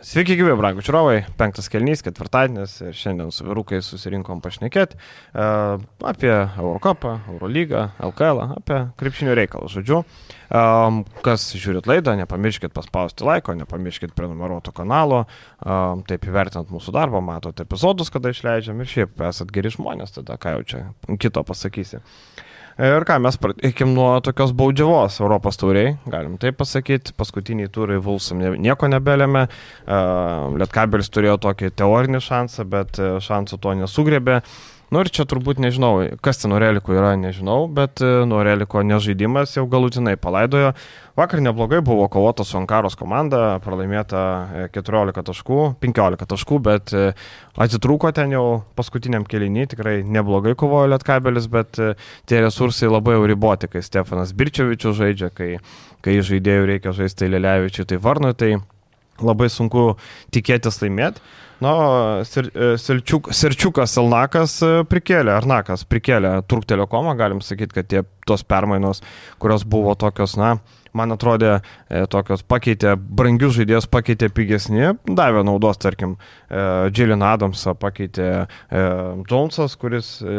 Sveiki, gyvi, brangų čiūrovai. Penktas kelnys, ketvirtadienis ir šiandien su vyrukais susirinkom pašnekėti uh, apie Eurocopą, Eurolygą, LKL, apie krepšinio reikalą. Žodžiu, um, kas žiūrit laidą, nepamirškit paspausti laiko, nepamirškit prenumeruoto kanalo, um, taip įvertinant mūsų darbą, matot epizodus, kada išleidžiam ir šiaip esat geri žmonės, tada ką jau čia kito pasakysi. Uh, Ir ką, mes pradėkim nuo tokios baudžiavos Europos tauriai, galim taip pasakyti, paskutiniai turai Vulsam nieko nebelėmė, Lietkabelis turėjo tokį teorinį šansą, bet e, šansų to nesugrėbė. Nu ir čia turbūt nežinau, kas ten nuo reliko yra, nežinau, bet e, nuo reliko nežaidimas jau galutinai palaidojo. Vakar neblogai buvo kovota su Ankaros komanda, pralaimėta 14 e, taškų, 15 taškų, bet e, atitrūko ten jau paskutiniam kelinį, tikrai neblogai kovojo Lietkabelis, bet tie resursai labai jau riboti, kai Stefanas Birčevičius žaidžia, kai, kai žaidėjų reikia žaisti Lelevičiui, tai Varnui, tai labai sunku tikėtis laimėti. Serčiuk, Serčiukas Elnakas prikėlė, Arnakas prikėlė Turk Telekomą, galim sakyti, kad tie tos permainos, kurios buvo tokios, na, man atrodė, e, tokios pakeitė, brangius žaidėjus pakeitė pigesni, davė naudos, tarkim, e, Jalen Adamsą pakeitė e, Jonesas, kuris, e,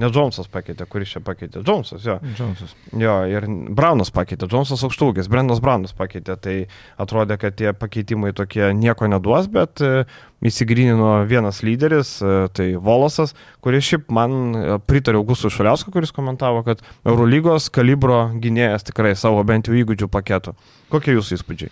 ne Jonesas pakeitė, kuris čia pakeitė, Jonesas, jo. Jonesas. Jo, ir Braunas pakeitė, Jonesas aukštūgis, Brendas Braunas pakeitė, tai atrodė, kad tie pakeitimai tokie nieko neduos, bet e, įsigrynino vienas lyderis, e, tai Volosas, kuris šiaip man e, pritarė Augustų Šaliauską, kuris komentavo, kad Eurolygos kalibro gynėjas tikrai savo bent jau įgūdžių paketų. Kokie jūsų įspūdžiai?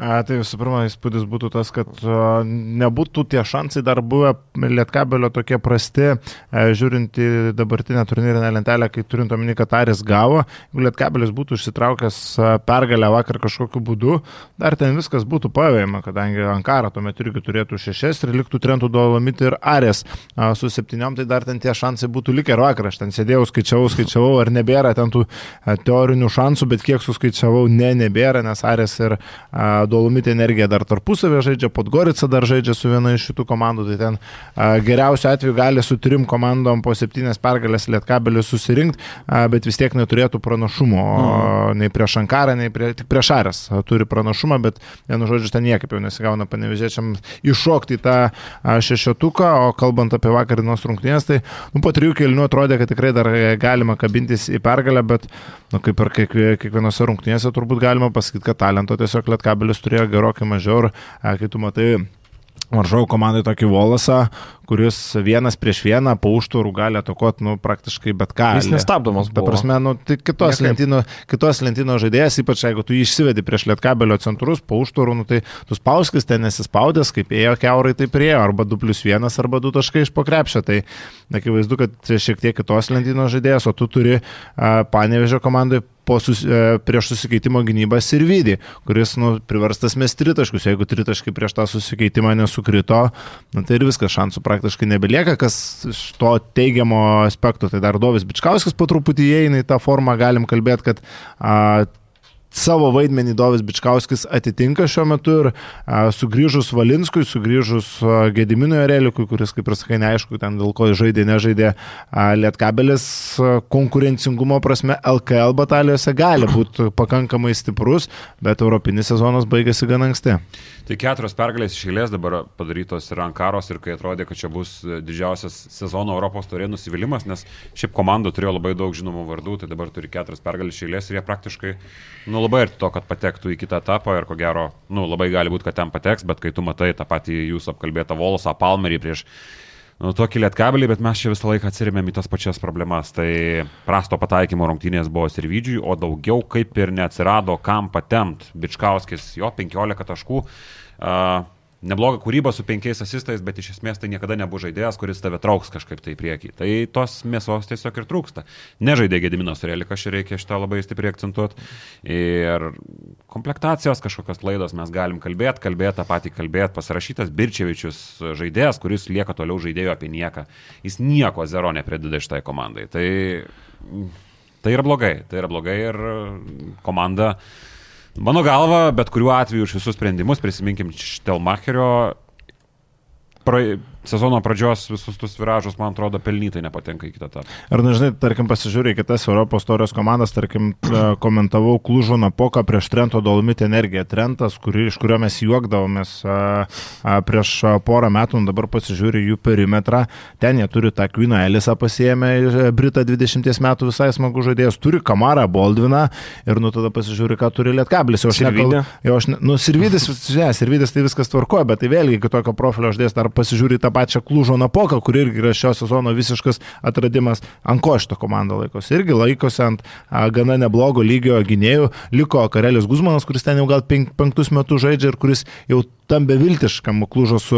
A, tai visų pirma, įspūdis būtų tas, kad a, nebūtų tie šansai dar buvę Lietkabelio tokie prasti, a, e, žiūrint į dabartinę turnyrinę lentelę, kai turint omeny, kad Aris gavo, jeigu Lietkabelis būtų išsitraukęs a, pergalę vakar kažkokiu būdu, dar ten viskas būtų pavėjama, kadangi Ankara tuomet irgi turėtų šešias ir liktų Trentų Dolomiti ir Aris su septyniom, tai dar ten tie šansai būtų likę ir vakar. Aš ten sėdėjau, skaičiavau, skaičiavau, ar nebėra ten tų a, teorinių šansų, bet kiek suskaičiavau, ne, nebėra, nes Aris ir a, Dolomitė energija dar tarpusavę žaidžia, Podgorica dar žaidžia su viena iš šitų komandų, tai ten geriausiu atveju gali su trim komandom po septynės pergalės lietkabelius susirinkti, bet vis tiek neturėtų pranašumo, mm. nei prieš Ankarą, nei prie, tik prieš Arės turi pranašumą, bet vienu žodžiu ten niekaip jau nesigauna panevežėčiam iššokti tą šešiotuką, o kalbant apie vakarinos rungtynės, tai nu, po trijų kelnių atrodė, kad tikrai dar galima kabintis į pergalę, bet nu, kaip ir kiekvienose rungtynėse turbūt galima pasakyti, kad talento tiesiog lietkabelis turėjo gerokai mažiau ir kai tu matai varžovų komandai tokį Volasą, kuris vienas prieš vieną po užtvarų gali atakuoti, nu, praktiškai bet ką. Jis nestabdomas. Bet prasme, nu, tai kitos lentino, kitos lentino žaidėjas, ypač jeigu tu jį išsivedi prieš lietkabelio centrus, po užtvarų, nu, tai tu spauskis ten nesispaudęs, kaip ėjo keurai, tai priejo, arba 2 plus 1, arba 2 taškai iš pokrepšio. Tai akivaizdu, kad šiek tiek kitos lentino žaidėjas, o tu turi uh, panevežio komandai sus, e, prieš susikeitimo gynybą Sirvidį, kuris nu, priverstas mes tritaškus. Jeigu tritaškai prieš tą susikeitimą nesukrito, nu, tai ir viskas šansų praktiškai nebelieka, kas iš to teigiamo aspekto. Tai dar Dovis Bičkauskas po truputį įeina į tą formą, galim kalbėti, kad a, savo vaidmenį Dovis Bičkauskis atitinka šiuo metu ir a, sugrįžus Valinskui, sugrįžus a, Gediminui Relikui, kuris, kaip ir sakai, neaišku, ten dėl ko žaidė, nežaidė Lietkabelis, konkurencingumo prasme LKL batalijose gali būti pakankamai stiprus, bet europinis sezonas baigėsi gan anksti. Tai keturios pergalės iš eilės dabar padarytos ir Ankaros ir kai atrodė, kad čia bus didžiausias sezono Europos turė nusivylimas, nes šiaip komanda turėjo labai daug žinomų vardų, tai dabar turi keturias pergalės iš eilės ir jie praktiškai nu, labai arti to, kad patektų į kitą etapą ir ko gero, nu, labai gali būti, kad ten pateks, bet kai tu matai tą patį jūsų apkalbėtą Volosą, Palmerį prieš nu, tokį lietkabelį, bet mes čia visą laiką atsirėmėm į tas pačias problemas. Tai prasto pataikymo rungtynės buvo Sirvidžiui, o daugiau kaip ir neatsirado kam patemt. Bičkauskis, jo 15 taškų. Uh, neblogą kūrybą su penkiais asistais, bet iš esmės tai niekada nebus žaidėjas, kuris tave trauks kažkaip tai į priekį. Tai tos mėsos tiesiog ir trūksta. Nežaidė Gediminas Relikas, čia reikia šitą labai stipriai akcentuoti. Ir komplektacijos kažkokios klaidos mes galim kalbėti, kalbėti tą patį kalbėti. Pasirašytas Birčevičius žaidėjas, kuris lieka toliau žaidėjo apie nieką. Jis nieko zero neprideda šitai komandai. Tai, tai yra blogai. Tai yra blogai ir komanda Mano galva, bet kuriuo atveju už visus sprendimus, prisiminkim Štelmacherio, pra, sezono pradžios visus tus viražus, man atrodo, pelnytai nepatenka į kitą etapą. Ar nežinai, tarkim, pasižiūrėjai kitas Europos torijos komandas, tarkim, e, komentavau Klužo Napoką prieš Trento Dolomit energiją. Trentas, kuri, iš kurio mes juokdavomės a, a, prieš a, porą metų, dabar pasižiūrėjai jų perimetrą. Ten jie turi tą Kvino Elisą pasiemę, e, Britą 20 metų visai smagu žaidėjas, turi Kamarą Boldviną ir nu tada pasižiūri, ką turi Lietkablis. Jau aš Sirvidė? nekal- jau aš ne, nu, Sirvidis, ne, Sirvidis tai viskas tvarkoja, bet tai vėlgi kitokio profilio žaidėjas dar pasižiūri tą pačią Klužo Napoką, kur irgi yra šio sezono visiškas atradimas, ant ko šito komanda laikosi. Irgi laikosi ant a, gana neblogo lygio gynėjų. Liko Karelis Guzmanas, kuris ten jau gal penk, penktus metus žaidžia ir kuris jau tam beviltiškam klužos,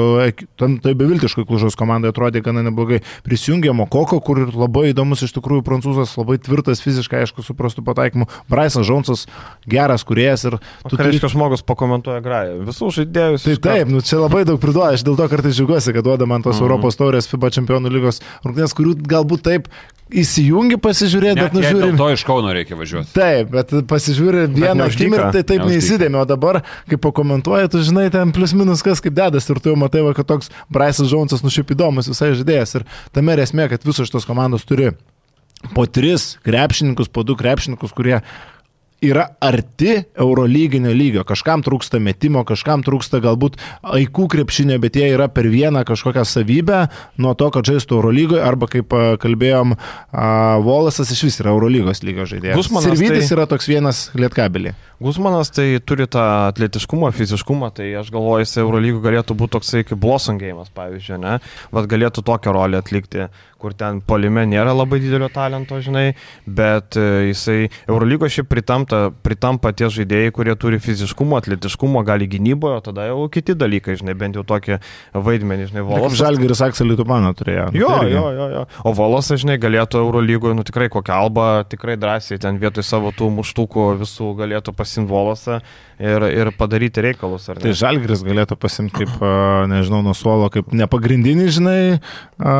tam tai beviltiškai klužos komandai atrodė gana neblogai. Prisijungė Mokoko, kur ir labai įdomus iš tikrųjų prancūzas, labai tvirtas fiziškai, aišku, suprastų pataikymu. Bryson Jonesas geras kuriejas ir Tu tai reiškia, žmogus pakomentuoja grają. Visų žaidėjus. Tai taip, nu čia labai daug priduoda, aš dėl to kartais džiaugiuosi, kad duoda man tos Mhm. Europos taurės FIBA čempionų lygos rungtynės, kurių galbūt taip įsijungi pasižiūrėti, bet nužiūri. dėl to iš Kauno reikia važiuoti. Taip, bet pasižiūri vieną akimirką, tai taip Neuždyka. neįsidėmė, o dabar, kai pakomentuoji, tu žinai, ten plius minus kas kaip dedas ir tu jau matai, va, kad toks Bryce'as Jonesas nušiaip įdomus visai žaidėjas ir tame ir esmė, kad visos šitos komandos turi po tris krepšininkus, po du krepšininkus, kurie yra arti eurolyginio lygio. Kažkam trūksta metimo, kažkam trūksta galbūt aikų krepšinio, bet jie yra per vieną kažkokią savybę nuo to, kad žaistų Eurolygoje, arba kaip a, kalbėjom, Volasas iš vis yra Eurolygos lygio žaidėjas. Gusmanas Sirvidis tai- yra toks vienas lietkabelį. Guzmanas tai turi tą atletiškumą, fiziškumą, tai aš galvoju, jis Eurolygų galėtų būti toksai kaip Blossom gėjimas, pavyzdžiui, ne? Vat galėtų tokią rolę atlikti, kur ten polime nėra labai didelio talento, žinai, bet e, jisai Eurolygo šiaip pritampa, pritampa tie žaidėjai, kurie turi fiziškumo, atletiškumo, gali gynyboje, o tada jau kiti dalykai, žinai, bent jau tokį vaidmenį, žinai, Kaip Volasas. Žalgiris Akselį Tupaną turėjo. Nu, Jo, tai jo, jo, jo. O Volasas, žinai, galėtų Eurolygoje, nu tikrai kokią albą, tikrai drąsiai ten vietoj savo tų muštukų visų galėtų pasimti Volasą ir, ir padaryti reikalus. Tai Žalgiris galėtų pasimti kaip, nežinau, nuo suolo, kaip nepagrindinį, žinai. A,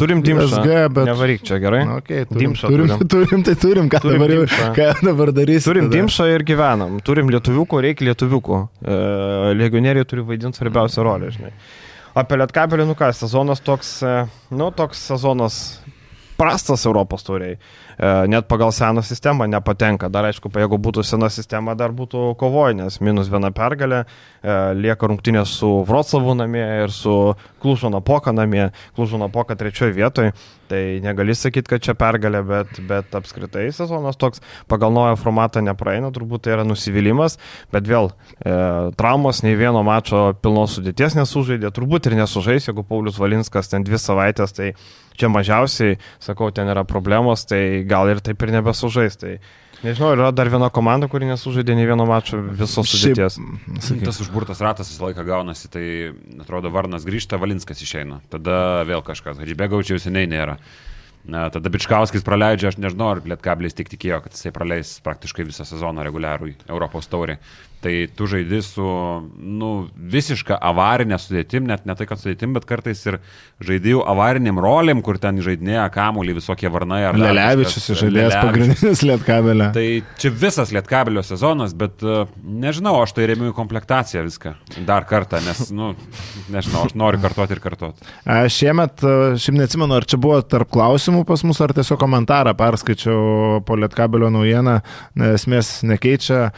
Turim Dimšą. Bet... Nevaryk čia gerai. Na, okay, turim, Dimšą turim, turim. turim, tai turim, ką Turim dabar, Dimšą. ką dabar darysim. Turim tada? dimšą ir gyvenam. Turim lietuviukų, reikia lietuviukų. E, legionieriai turi vaidinti svarbiausią rolę, žinai. Apie Lietkabelį, nu ką, sezonas toks, e, nu toks sezonas prastas Europos tauriai. E, net pagal seną sistemą nepatenka. Dar aišku, jeigu būtų sena sistema, dar būtų kovojęs. Minus viena pergalė, e, lieka rungtynės su Vroclavu namie ir su Klužo Napoka namie. Klužo Napoka trečioje vietoje. Tai negali sakyti, kad čia pergalė, bet, bet apskritai sezonas toks pagal naują formatą nepraeina, turbūt tai yra nusivylimas, bet vėl e, traumos nei vieno mačo pilnos sudėties nesužaidė, turbūt ir nesužais, jeigu Paulius Valinskas ten dvi savaitės, tai čia mažiausiai, sakau, ten yra problemos, tai gal ir taip ir nebesužais. Tai nežinau, yra dar viena komanda, kuri nesužaidė nei vieno mačo visos sudėties. Sakyk. Tas užburtas ratas visą laiką gaunasi, tai atrodo Varnas grįžta, Valinskas išeina. Tada vėl kažkas. Hadžibegaučiau seniai nėra. Na, tada Bičkauskis praleidžia, aš nežinau, ar Lietkablis tik tikėjo, kad jisai praleis praktiškai visą sezoną reguliarų Europos taurį. Tai tu žaidži su nu, visiška avarinė sudėtim, net ne tai, kad sudėtim, bet kartais ir žaidėjų avariniam rolėm, kur ten žaidinėja kamuolį visokie varnai Lelevičius žaidėjas pagrindinis lietkabelė. Tai čia visas Lietkabelio sezonas, bet uh, nežinau, aš tai remiu komplektaciją viską. Dar kartą, nes, nu, nežinau, aš noriu kartoti ir kartoti. A, Šiemet, a, šiaip neatsimenu, ar čia buvo tarp klausimų pas mus, ar tiesiog komentarą perskaičiau po Lietkabelio naujieną, esmės nekeičia.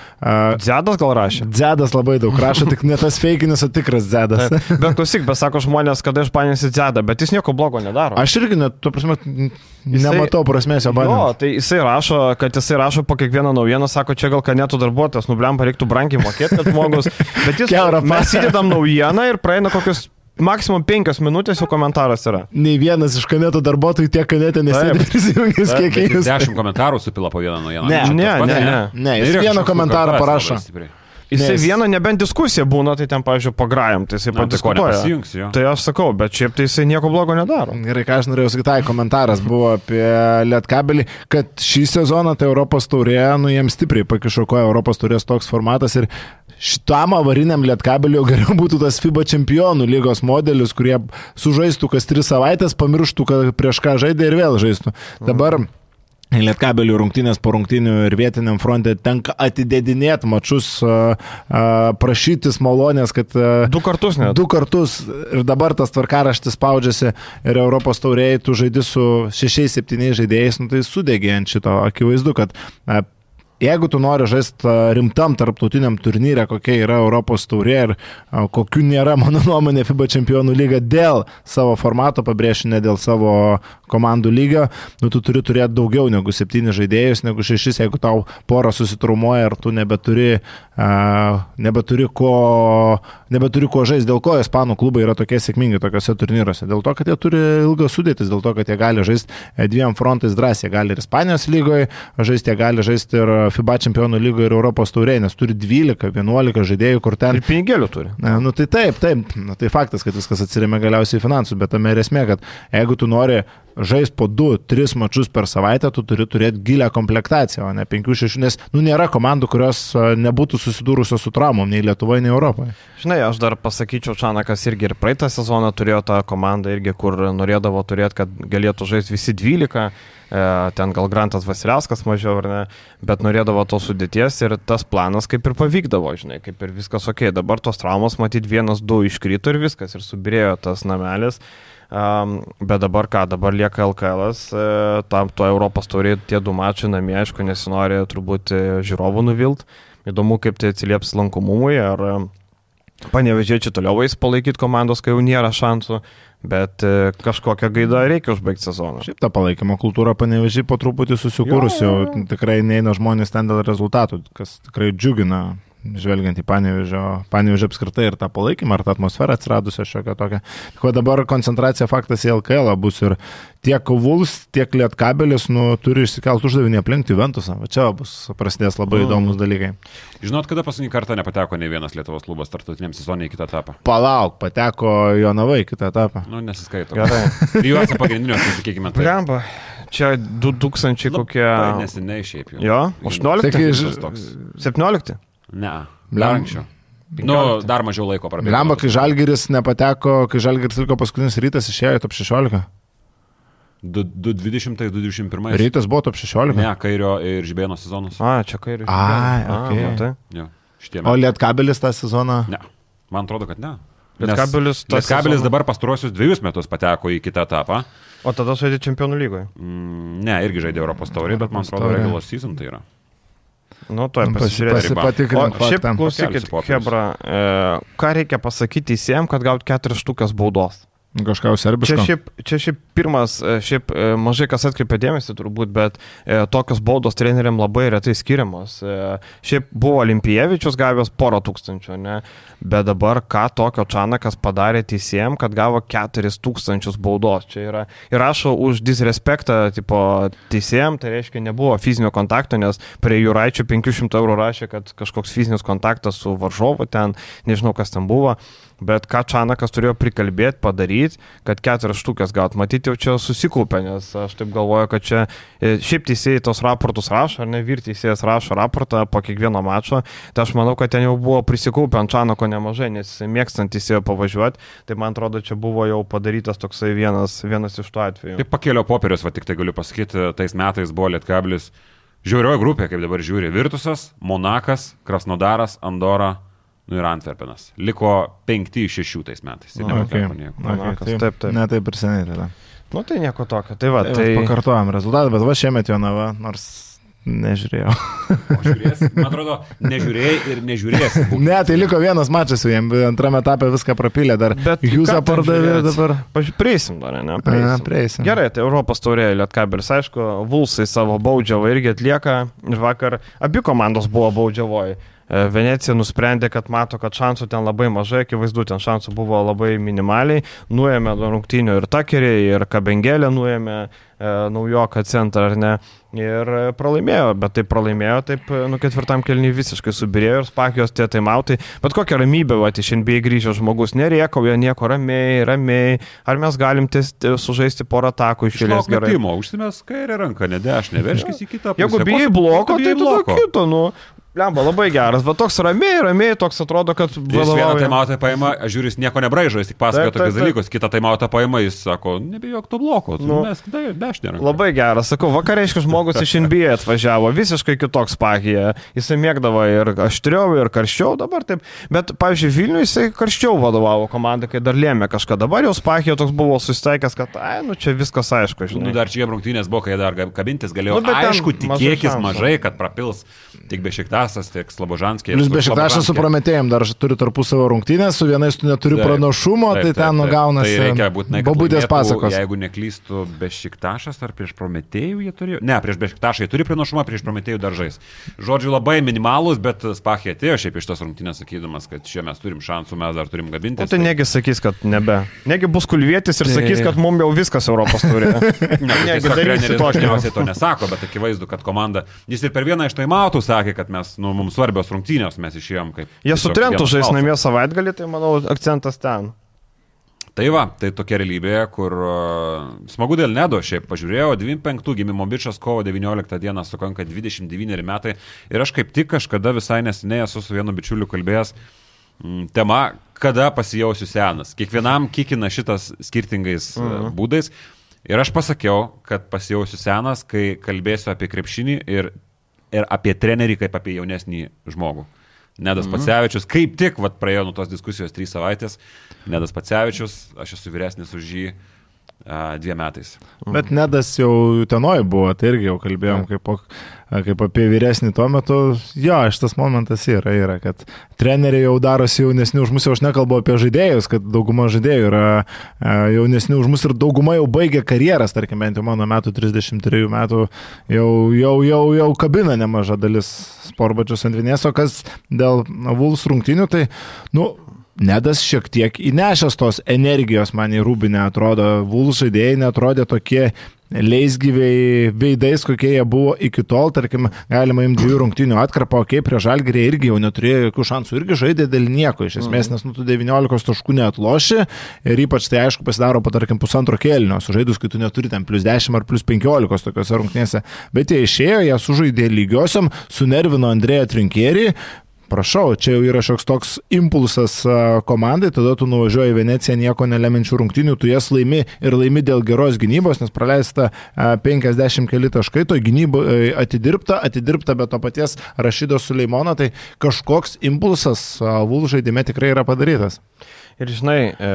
Dzedas gal rašė? Dzedas labai daug rašo, tik ne tas feikinis, o tikras Dzedas. Taip. Bet klausyk, bet sako žmonės, kad aš panėsi dzedą, bet jis nieko blogo nedaro. Aš irgi net, tu prasme, Jisai- nematau prasmės jo Jo, bandymų. tai jisai rašo, kad jisai rašo po kiekvieną naujieną, sako, čia gal kanetų darbuotojas, nubliam, reiktų brangiai mokėti, kad žmogus. Bet jis, mes įdedam naujieną ir praeina kokius maksimum penkias minutės, jau komentaras yra. Nei vienas iš kaneto darbuotojų tiek kanete nesėdė Taip. prisijungęs, kiek jis jis. dešimt komentarų supila po vieną naujieną. Ne, ne, pats, ne, ne. Ne, jis vieną komentarą parašo. Jisai Nes- vieną, nebent diskusija būna, tai ten, pavyzdžiui, pagrajam, tai jisai tai ko nepasijungs jo. Tai aš sakau, bet šiaip tai jisai nieko blogo nedaro. Gerai, ką aš norėjau sakyti, tai komentaras buvo apie Lietkabelį, kad šį sezoną tai Europos taurė, nu jiems stipriai pakišokoja Europos taurės toks formatas ir šitam avariniam Lietkabeliu geriau būtų tas FIBA čempionų lygos modelis, kurie sužaistų kas tris savaitės, pamirštų, kad prieš ką žaidė ir vėl žaistų. Dabar Lietkabelių rungtynės po rungtynių ir vietiniam fronte tenka atidėdinėti mačius, prašytis malonės, kad Du kartus net. du kartus ir dabar tas tvarkaraštis spaudžiasi ir Europos taurėjai tu žaidži su šešiais, septyniais žaidėjais, nu, tai sudegė ant šito. Akivaizdu, kad Jeigu tu nori žaisti rimtam tarptautiniam turnyre, kokia yra Europos taurė ir a, kokių nėra, mano nuomonė, FIBA čempionų lyga dėl savo formato, pabrėšiu, ne dėl savo komandų lygio, nu, tu turi turėti daugiau negu septynis žaidėjus, negu šešis, jeigu tau pora susitrumuoja ir tu nebeturi, a, nebeturi ko, nebeturi ko žaisti, dėl ko ispanų klubai yra tokie sėkmingi tokiuose turnyruose. Dėl to, kad jie turi ilgas sudėtis, dėl to, kad jie gali žaisti e, dviem frontais drąsiai, jie gali ir Ispanijos lygoje žaisti, jie gali žaisti ir FIBA čempionų lygoje ir Europos taurėje, nes turi 12-11 žaidėjų, kur ten Ir pinigėlių turi. Na, nu tai taip, taip, nu, tai faktas, kad viskas atsiriamė galiausiai į finansus, bet tame ir esmė, kad jeigu tu nori žaisti po 2-3 mačius per savaitę, tu turi turėti gilę komplektaciją, o ne 5-6, nes nu, nėra komandų, kurios a, nebūtų susidūrusios su traumom nei Lietuvoje, nei Europoje. Žinai, aš dar pasakyčiau, Čanakas irgi ir praeitą sezoną turėjo tą komandą irgi, kur norėdavo turėti, kad galėtų žaisti visi 12. E, ten gal Grantas Vasiliauskas mažiau ar ne, bet norėdavo tos sudėties ir tas planas kaip ir pavykdavo, žinai, kaip ir viskas ok. Dabar tos traumos, matyt, vienas, du iškrito ir viskas, ir subirėjo tas namelis. Um, bet dabar ką, dabar lieka LKL, e, tam to Europos turi tie du mačiai namie, aišku, nesinori turbūt e, žiūrovų nuvilt. Įdomu, kaip tai atsilieps lankomumui, ar e, panevežėčiai toliau eis palaikyti komandos, kai jau nėra šansų, bet e, kažkokią gaidą reikia užbaigti sezoną. Šiaip ta palaikymo kultūra panevežiai po truputį susikūrusi, jau jo. tikrai neina žmonės ten dėl rezultatų, kas tikrai džiugina, žvelgiant į panevežio, panevežio apskritai ir tą palaikymą, ar tą atmosferą atsiradusią šiokią tokią. Ko dabar koncentracija faktas į LKL bus ir tiek Vuls, tiek Lietkabelis, nu, turi išsikelt uždavinį aplinkti Ventusą. Va čia bus prasidės labai Mm. įdomus dalykai. Žinot, kada paskutinį kartą nepateko ne vienas Lietuvos klubas tarptautiniam sezonui į kitą etapą? Palauk, pateko Jonavai į kitą etapą. Nu, nesiskaito. Gerai. Trijuose pagrindiniuose, sakykime, tai. Blemba, čia 2000 kokie. Labai neseniai šiaip jau. Jo, Žinau. 18? Taigi, Tas toks. 17? Ne. Dar anksčiau. Nu, dar mažiau laiko prabėgo. Lemba, kai Žalgiris nepateko, kai Žalgiris liko paskutinis rytas, išėjo į top 16. 220-221. Rytas buvo top 16. Ne, kairio ir žibėno sezonus. A, čia kairį. Ai, okei. matai. Jo, šitie O. Lietkabelis tą sezoną. Ne. Man atrodo, kad ne. Lietkabelis Lietkabelis sezoną- dabar pastaruosius dviejus metus pateko į kitą etapą. O tada žaidė čempionų lygoje. Mm, ne, irgi žaidė Europos taurį, bet man atrodo, regular season tai yra. Nu, to ir Pasi- pasižiūrėsim. riba. O šiaip klausykit. Hebra, e, ką reikia pasakyti teisėjams, kad gauti keturis štukas baudos? Kažką jau Čia šiaip, čia šiaip pirmas, e, šiaip e, mažai kas atkreipia dėmesį turbūt, bet e, tokios baudos treneriam labai retai skiriamos. E, šiaip buvo Olimpijevičius gavęs porą tūkstančių, ne? bet dabar ką tokio Čanakas padarė teisėjim, kad gavo keturis tūkstančius baudos. Čia yra ir rašo už disrespektą tipo, teisėjim, tai reiškia nebuvo fizinio kontakto, nes prie Juraičio 500 eurų rašė, kad kažkoks fizinis kontaktas su varžovu ten, nežinau kas ten buvo. Bet ką Čanakas turėjo prikalbėti, padaryti, kad keturias štukas gaut. Matyti jau čia susikaupė, nes aš taip galvoju, kad čia e, šiaip teisėjai tos raportus rašo, ar ne, vyr teisėjas rašo raportą po kiekvieno mačo. Tai aš manau, kad ten jau buvo prisikaupę ant Čanako nemažai, nes mėgstant teisėjo pavažiuoti. Tai man atrodo, čia buvo jau padarytas toksai vienas, vienas iš tų atvejų. Taip pakėlio popierius, va tik tai galiu pasakyti, tais metais buvo Lietkablis žiaurioji grupė, kaip dabar žiūri, Virtusas, Monakas, Krasnodaras, Andora, nu ir Antverpenas. Liko 5 iš 6 tais metais. Ir Okay. nepateko nieko. Monakas, Okay, taip, taip. Ne taip ir seniai tada. Nu tai nieko tokio. Tai va, Tai, tai... pakartojam rezultatą, bet va šiemet Jonava, nors nežiūrėjau. O žiūrėsi, man atrodo, nežiūrėjai ir nežiūrėsi. Ne, tai liko vienas mačas su jiem, antrame etape viską prapylė, dar Bet jūs ten pardavė dabar. Prieisim dar, ne? A, prieisim. Gerai, tai Europos taurė Lietkabelis, aišku, Vulsai savo baudžiavą irgi atlieka. Ir vakar abi komandos buvo baudžiavoji. E, Venecija nusprendė, kad mato, kad šansų ten labai mažai, akivaizdu, ten šansų buvo labai minimaliai. Nuėmė nuo rungtynių ir Takerį, ir Kabengelę nuėmė e, naujoką centrą, ar ne. Ir pralaimėjo, bet tai pralaimėjo, taip, e, nu ketvirtam kelniui visiškai subirėjo ir spakijos tie taimautai. Bet kokia ramybė, va, iš NBA grįžęs žmogus, neriekauja nieko ramiai, ramiai. Ar mes galim tiesti, sužaisti porą atakų iš eilės gerai? užsimės kairę ranką, ne dešinę, verškis į kitą pusę. Jeigu bijai ko bloko, tu tai bijai tada kito, nu. Lemba labai geras, bet toks ramiai, ramiai, toks atrodo, kad... Jis vieną taimautą paima, jis nieko nebraižo, jis tik pasakoja tokius dalykus. Kitą taimautą paima, jis sako, nebijok to bloko, Nu. nu, mes dešinė. ranka. Labai geras, sakau, vakariškas žmogus iš NBA atvažiavo, visiškai kitoks pakija. Jisai mėgdavo ir aštriau, ir karščiau dabar taip. Bet, pavyzdžiui, Vilniui jisai karščiau vadovavo komandai, kai dar lėmė kažką. Dabar jau pakija toks buvo susitaikęs, kad, ai, nu čia viskas aišku, Nu, žinai. dar čia rungtynės buvo, kai jie dar kabintis galėjo. Nu, bet Aišku, tikėkis mažai, kad prapils tik Bešiktasas, tiek Slabožanskiai. Plius Bešiktašas su Prometėjim dar turi tarpusavo rungtynės, su vienais tu neturi Taip, pranašumo, tai ten nugaunasi Tai reikia būtinai. babutės pasakos. Jeigu neklystų Bešiktašas ar prieš Prometėjų jie turėjo. Ne, prieš Bešiktašą jie turi pranašumą, prieš Prometėjų daržais. Žodžiu, labai minimalus, bet Spachė atėjo šiaip iš tos rungtynės sakydamas, kad čia mes turim šansų, mes dar turim gabinti. O tai negi sakys, kad nebe. Negi bus kulvietis ir Tai- sakys, kad mums jau viskas Europos turi. Ne, Negi darysi treneris tokį. dažniausiai to nesako, bet akivaizdu, kad komanda, jis ir per vieną iš taimautų sakė, kad mes, nu, mums svarbios rungtynės, mes išėjom kaip... Jie su Trentu žais namie savaitgalį, tai manau akcentas ten. Tai va, tai tokia realybė, kur uh, smagu dėl Nedo, šiaip pažiūrėjau, 25 gimimo bičias kovo 19 dieną sukanka 29 metai ir aš kaip tik kažkada visai neseniai esu su vienu bičiuliu kalbėjęs mm, tema, kada pasijausiu senas. Kiekvienam kikina šitas skirtingais mhm. būdais ir aš pasakiau, kad pasijausiu senas, kai kalbėsiu apie krepšinį ir, ir apie trenerį kaip apie jaunesnį žmogų. Nedas mhm. Pacevičius, kaip tik, vat, praėjo nuo tos diskusijos trys savaitės, Nedas Pacevičius, aš esu vyresnis už jį dviem metais. Bet Nedas jau tenoj buvo, tai irgi jau kalbėjom kaip, po- kaip apie vyresnį tuo metu. Jo, šitas momentas yra, yra, kad treneriai jau darosi jaunesni už mus, jau aš nekalbu apie žaidėjus, kad dauguma žaidėjų yra jaunesni už mus ir dauguma jau baigė karjeras, tarkim, bent jau mano metų 33 metų jau, jau, jau, jau kabina nemaža dalis sportbačius ant vienės, o kas dėl Vuls rungtinių, tai, nu, Nedas šiek tiek įnešęs tos energijos man į rūbinę, atrodo, Vuls žaidėjai netrodė tokie leisgyviai veidais, kokie jie buvo iki tol, tarkim, galima imti dviejų rungtinių atkarpą, okei, okay, prie žalgerį irgi jau neturėjo jokių šansų, irgi žaidė dėl nieko, iš esmės, nes nu tu 19 taškų neatloši ir ypač tai aišku pasidaro po, tarkim, pusantro kėlinio, sužaidus, kai tu neturi ten plus 10 ar plus 15 tokiuose rungtynėse, bet jie išėjo, jie sužaidė lygiosiam, sunervino Andrėją Trinkierį, Prašau, čia jau yra šioks toks impulsas komandai, tada tu nuvažiuoji į Veneciją nieko nelemenčių rungtinių, tu jas laimi ir laimi dėl geros gynybos, nes praleista a, 50 keli taškai, to gynybo e, atidirbta, atidirbta be to paties Rašydo Suleimono, tai kažkoks impulsas Vul žaidime tikrai yra padarytas. Ir žinai, e,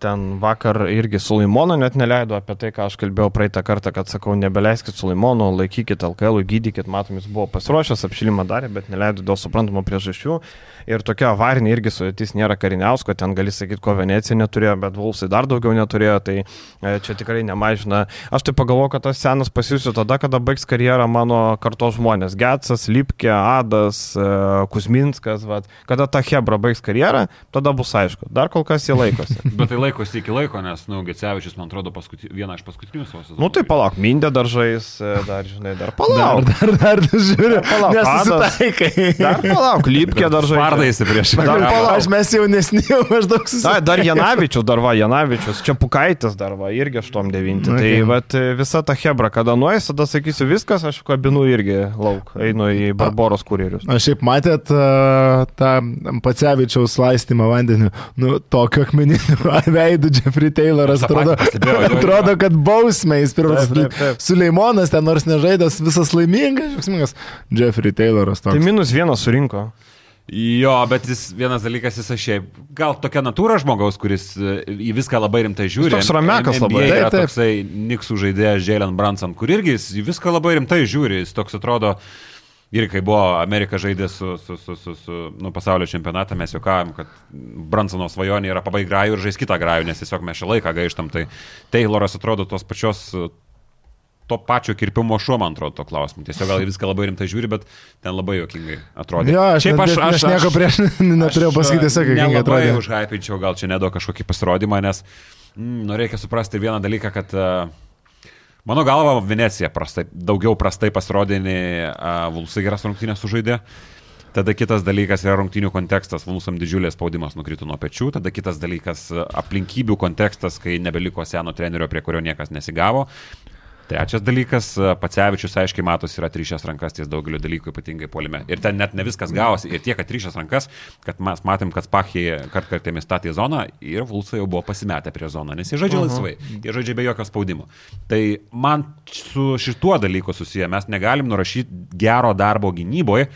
ten vakar irgi Sulaimono net neleido apie tai, ką aš kalbėjau praeitą kartą, kad sakau, nebeleiskit Sulaimono, laikykit LKL, gydykit, matom, jis buvo pasiruošęs, apšilimą darė, bet neleido dėl suprantamų priežasčių. Ir tokia avarinė irgi sudėtis nėra kariniausko, ten gali sakyti, ko Venecija neturėjo, bet Vulsai dar daugiau neturėjo, tai e, čia tikrai nemažina. Aš tai pagalvoju, kad tas senas pasijusiu tada, kada baigs karjerą mano kartos žmonės. Getsas, Lipkė, Adas, e, Kuzminskas, vat. kada ta Hebra baigs karjerą, tada bus aišku. Dar kol kas jie laikosi. Bet tai laikosi iki laiko, nes, nu, Gecevičius, man atrodo, paskuti, vieną iš paskutinių savo sezonų. Nu tai palauk, Mindė dar žais, e, dar žinai, dar Dar, palauk. dar, dar, žiūriu, Palauk, nesusitaikai. Dar palauk, Lipkė dar žais. Vardaisi prieš Dar Real. palauk. Aš mes jaunesni, jau maždaug susitaikai. dar Janavičius, dar va, Janavičius, čia Pukaitis dar va, irgi aštuom devinti. Okay. Tai vat, visa ta Hebra, kada nuės, tada sakysiu viskas, aš kabinu irgi lauk, einu į Barbaros kurjerius. O šiaip matėt uh, tą Pacevičiaus laistymą vandeniu, nu, tokio akmeniniu veidu Jeffrey Tayloras Aš atrodo, atrodo, kad bausmė jis pirmas. Suleimonas ten nors nežaidęs, visas laimingas, džiaugsmingas. Jeffrey Tayloras Tai toks. minus vienas surinko. Jo, bet jis vienas dalykas, jis šiaip, gal tokia natūra žmogaus, kuris e, į viską labai rimtai žiūri. toks ramekas labai. Taip, taip. toksai Niksų žaidėjas Jalen Branson, kur irgi jis į viską labai rimtai žiūri. Jis toks atrodo, ir kai buvo Amerika žaidė su, su, su, su, su nu, pasaulio čempionatą, mes juokavom, kad Bransono svajonė yra pabaigti grajų ir žaisti kitą grajų, nes tiesiog mes šią laiką gaištam. Tai Tayloras atrodo tos pačios to pačio kirpimo šuo, man atrodo, to klausimu. Tiesiog gal viską labai rimtai žiūri, bet ten labai juokingai atrodė. Jo, aš, Šiaip aš, aš, aš nieko prieš neturėjau pasakyti, tiesiog kaip Nelabai atrodė. užhypinčiau gal čia nedo kažkokį pasirodymą, nes mm, nu, reikia suprasti vieną dalyką, kad uh, mano galva Venecija prastai, daugiau prastai pasirodė nei uh, Vulsai geras rungtynės sužaidė. Tada kitas dalykas yra rungtynių kontekstas, Vulsam didžiulės spaudimas nukrito nuo pečių, tada kitas dalykas aplinkybių kontekstas, kai nebeliko seno trenerio, prie kurio niekas nesigavo. Trečias dalykas, Pacevičius aiškiai matosi yra trišęs rankas ties daugeliu dalykų, ypatingai polime. Ir ten net ne viskas gavosi. Ir tiek, kad trišęs rankas, kad mes matėm, kad Spachija kart kartėmis statė zoną ir Vulsai jau buvo pasimetę prie zoną, nes jie žaidžia Mhm. laisvai, jie žaidžia be jokio spaudimo. Tai man su šituo dalyku susiję, mes negalim nurašyti gero darbo gynyboje,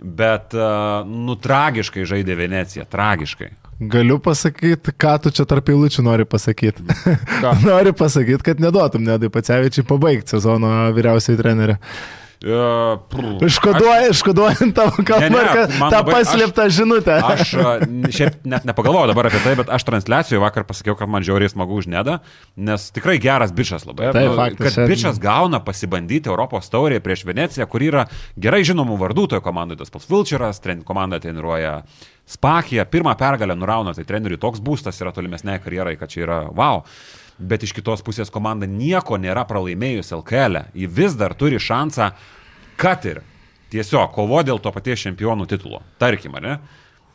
bet, uh, nu, tragiškai žaidė Venecija, tragiškai. Galiu pasakyti, ką tu čia tarp eilučių nori pasakyti. nori pasakyti, kad neduotum Nedai Pacevičiai pabaigti sezono vyriausiai treneriu. Uh, iškoduojant tavo Ne, kalbą, tą paslėptą žinutę. Aš šiaip net nepagalvojau dabar apie tai, bet aš transliacijoje vakar pasakiau, kad man žiauriai smagu už nedą, nes tikrai geras bičias labai. Taip, Nu, faktas, Kad čia- bičias gauna pasibandyti Europos taurėje prieš Veneciją, kur yra gerai žinomų vardų toje komandoje, tas pats Vilčeras, tren, komanda treniruoja Spakija, pirmą pergalę nurauna, tai treneriui toks būstas yra tolimesnei karjerai, kad čia yra wow. Bet iš kitos pusės komanda nieko nėra pralaimėjus LKL. E. Ji vis dar turi šansą, kad ir tiesiog kovo dėl to paties čempionų titulo. Tarkim, ar ne?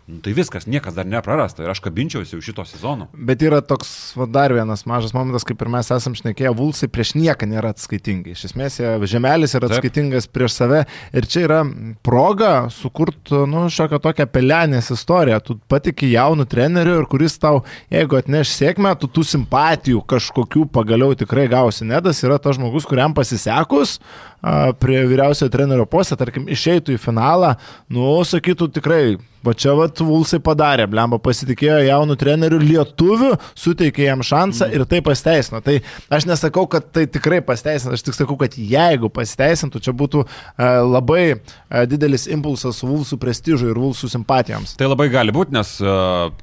Nu, tai viskas, niekas dar neprarasta ir aš kabinčiausi jau šito sezono. Bet yra toks va, dar vienas mažas momentas, kaip ir mes esam šnekėję, Vulsai prieš nieką nėra atskaitingi. Iš esmės, Žemelis yra Taip. atskaitingas prieš save ir čia yra proga sukurti, nu, šiokią tokią pelenės istoriją. Tu patiki jaunų trenerių ir kuris tau, jeigu atneš sėkmę, tu tų simpatijų kažkokių pagaliau tikrai gausi. Nedas yra tas žmogus, kuriam pasisekus prie vyriausiojo trenerio postą, tarkim, išeitų į finalą, nu, sakytų tikrai, va čia va Vulsai padarė, blemba pasitikėjo jaunų trenerių lietuvių, suteikė jam šansą ir tai pasteisino. Tai aš nesakau, kad tai tikrai pasteisino, aš tik sakau, kad jeigu pasteisintų, čia būtų labai didelis impulsas Vulsų prestižui ir Vulsų simpatijoms. Tai labai gali būti, nes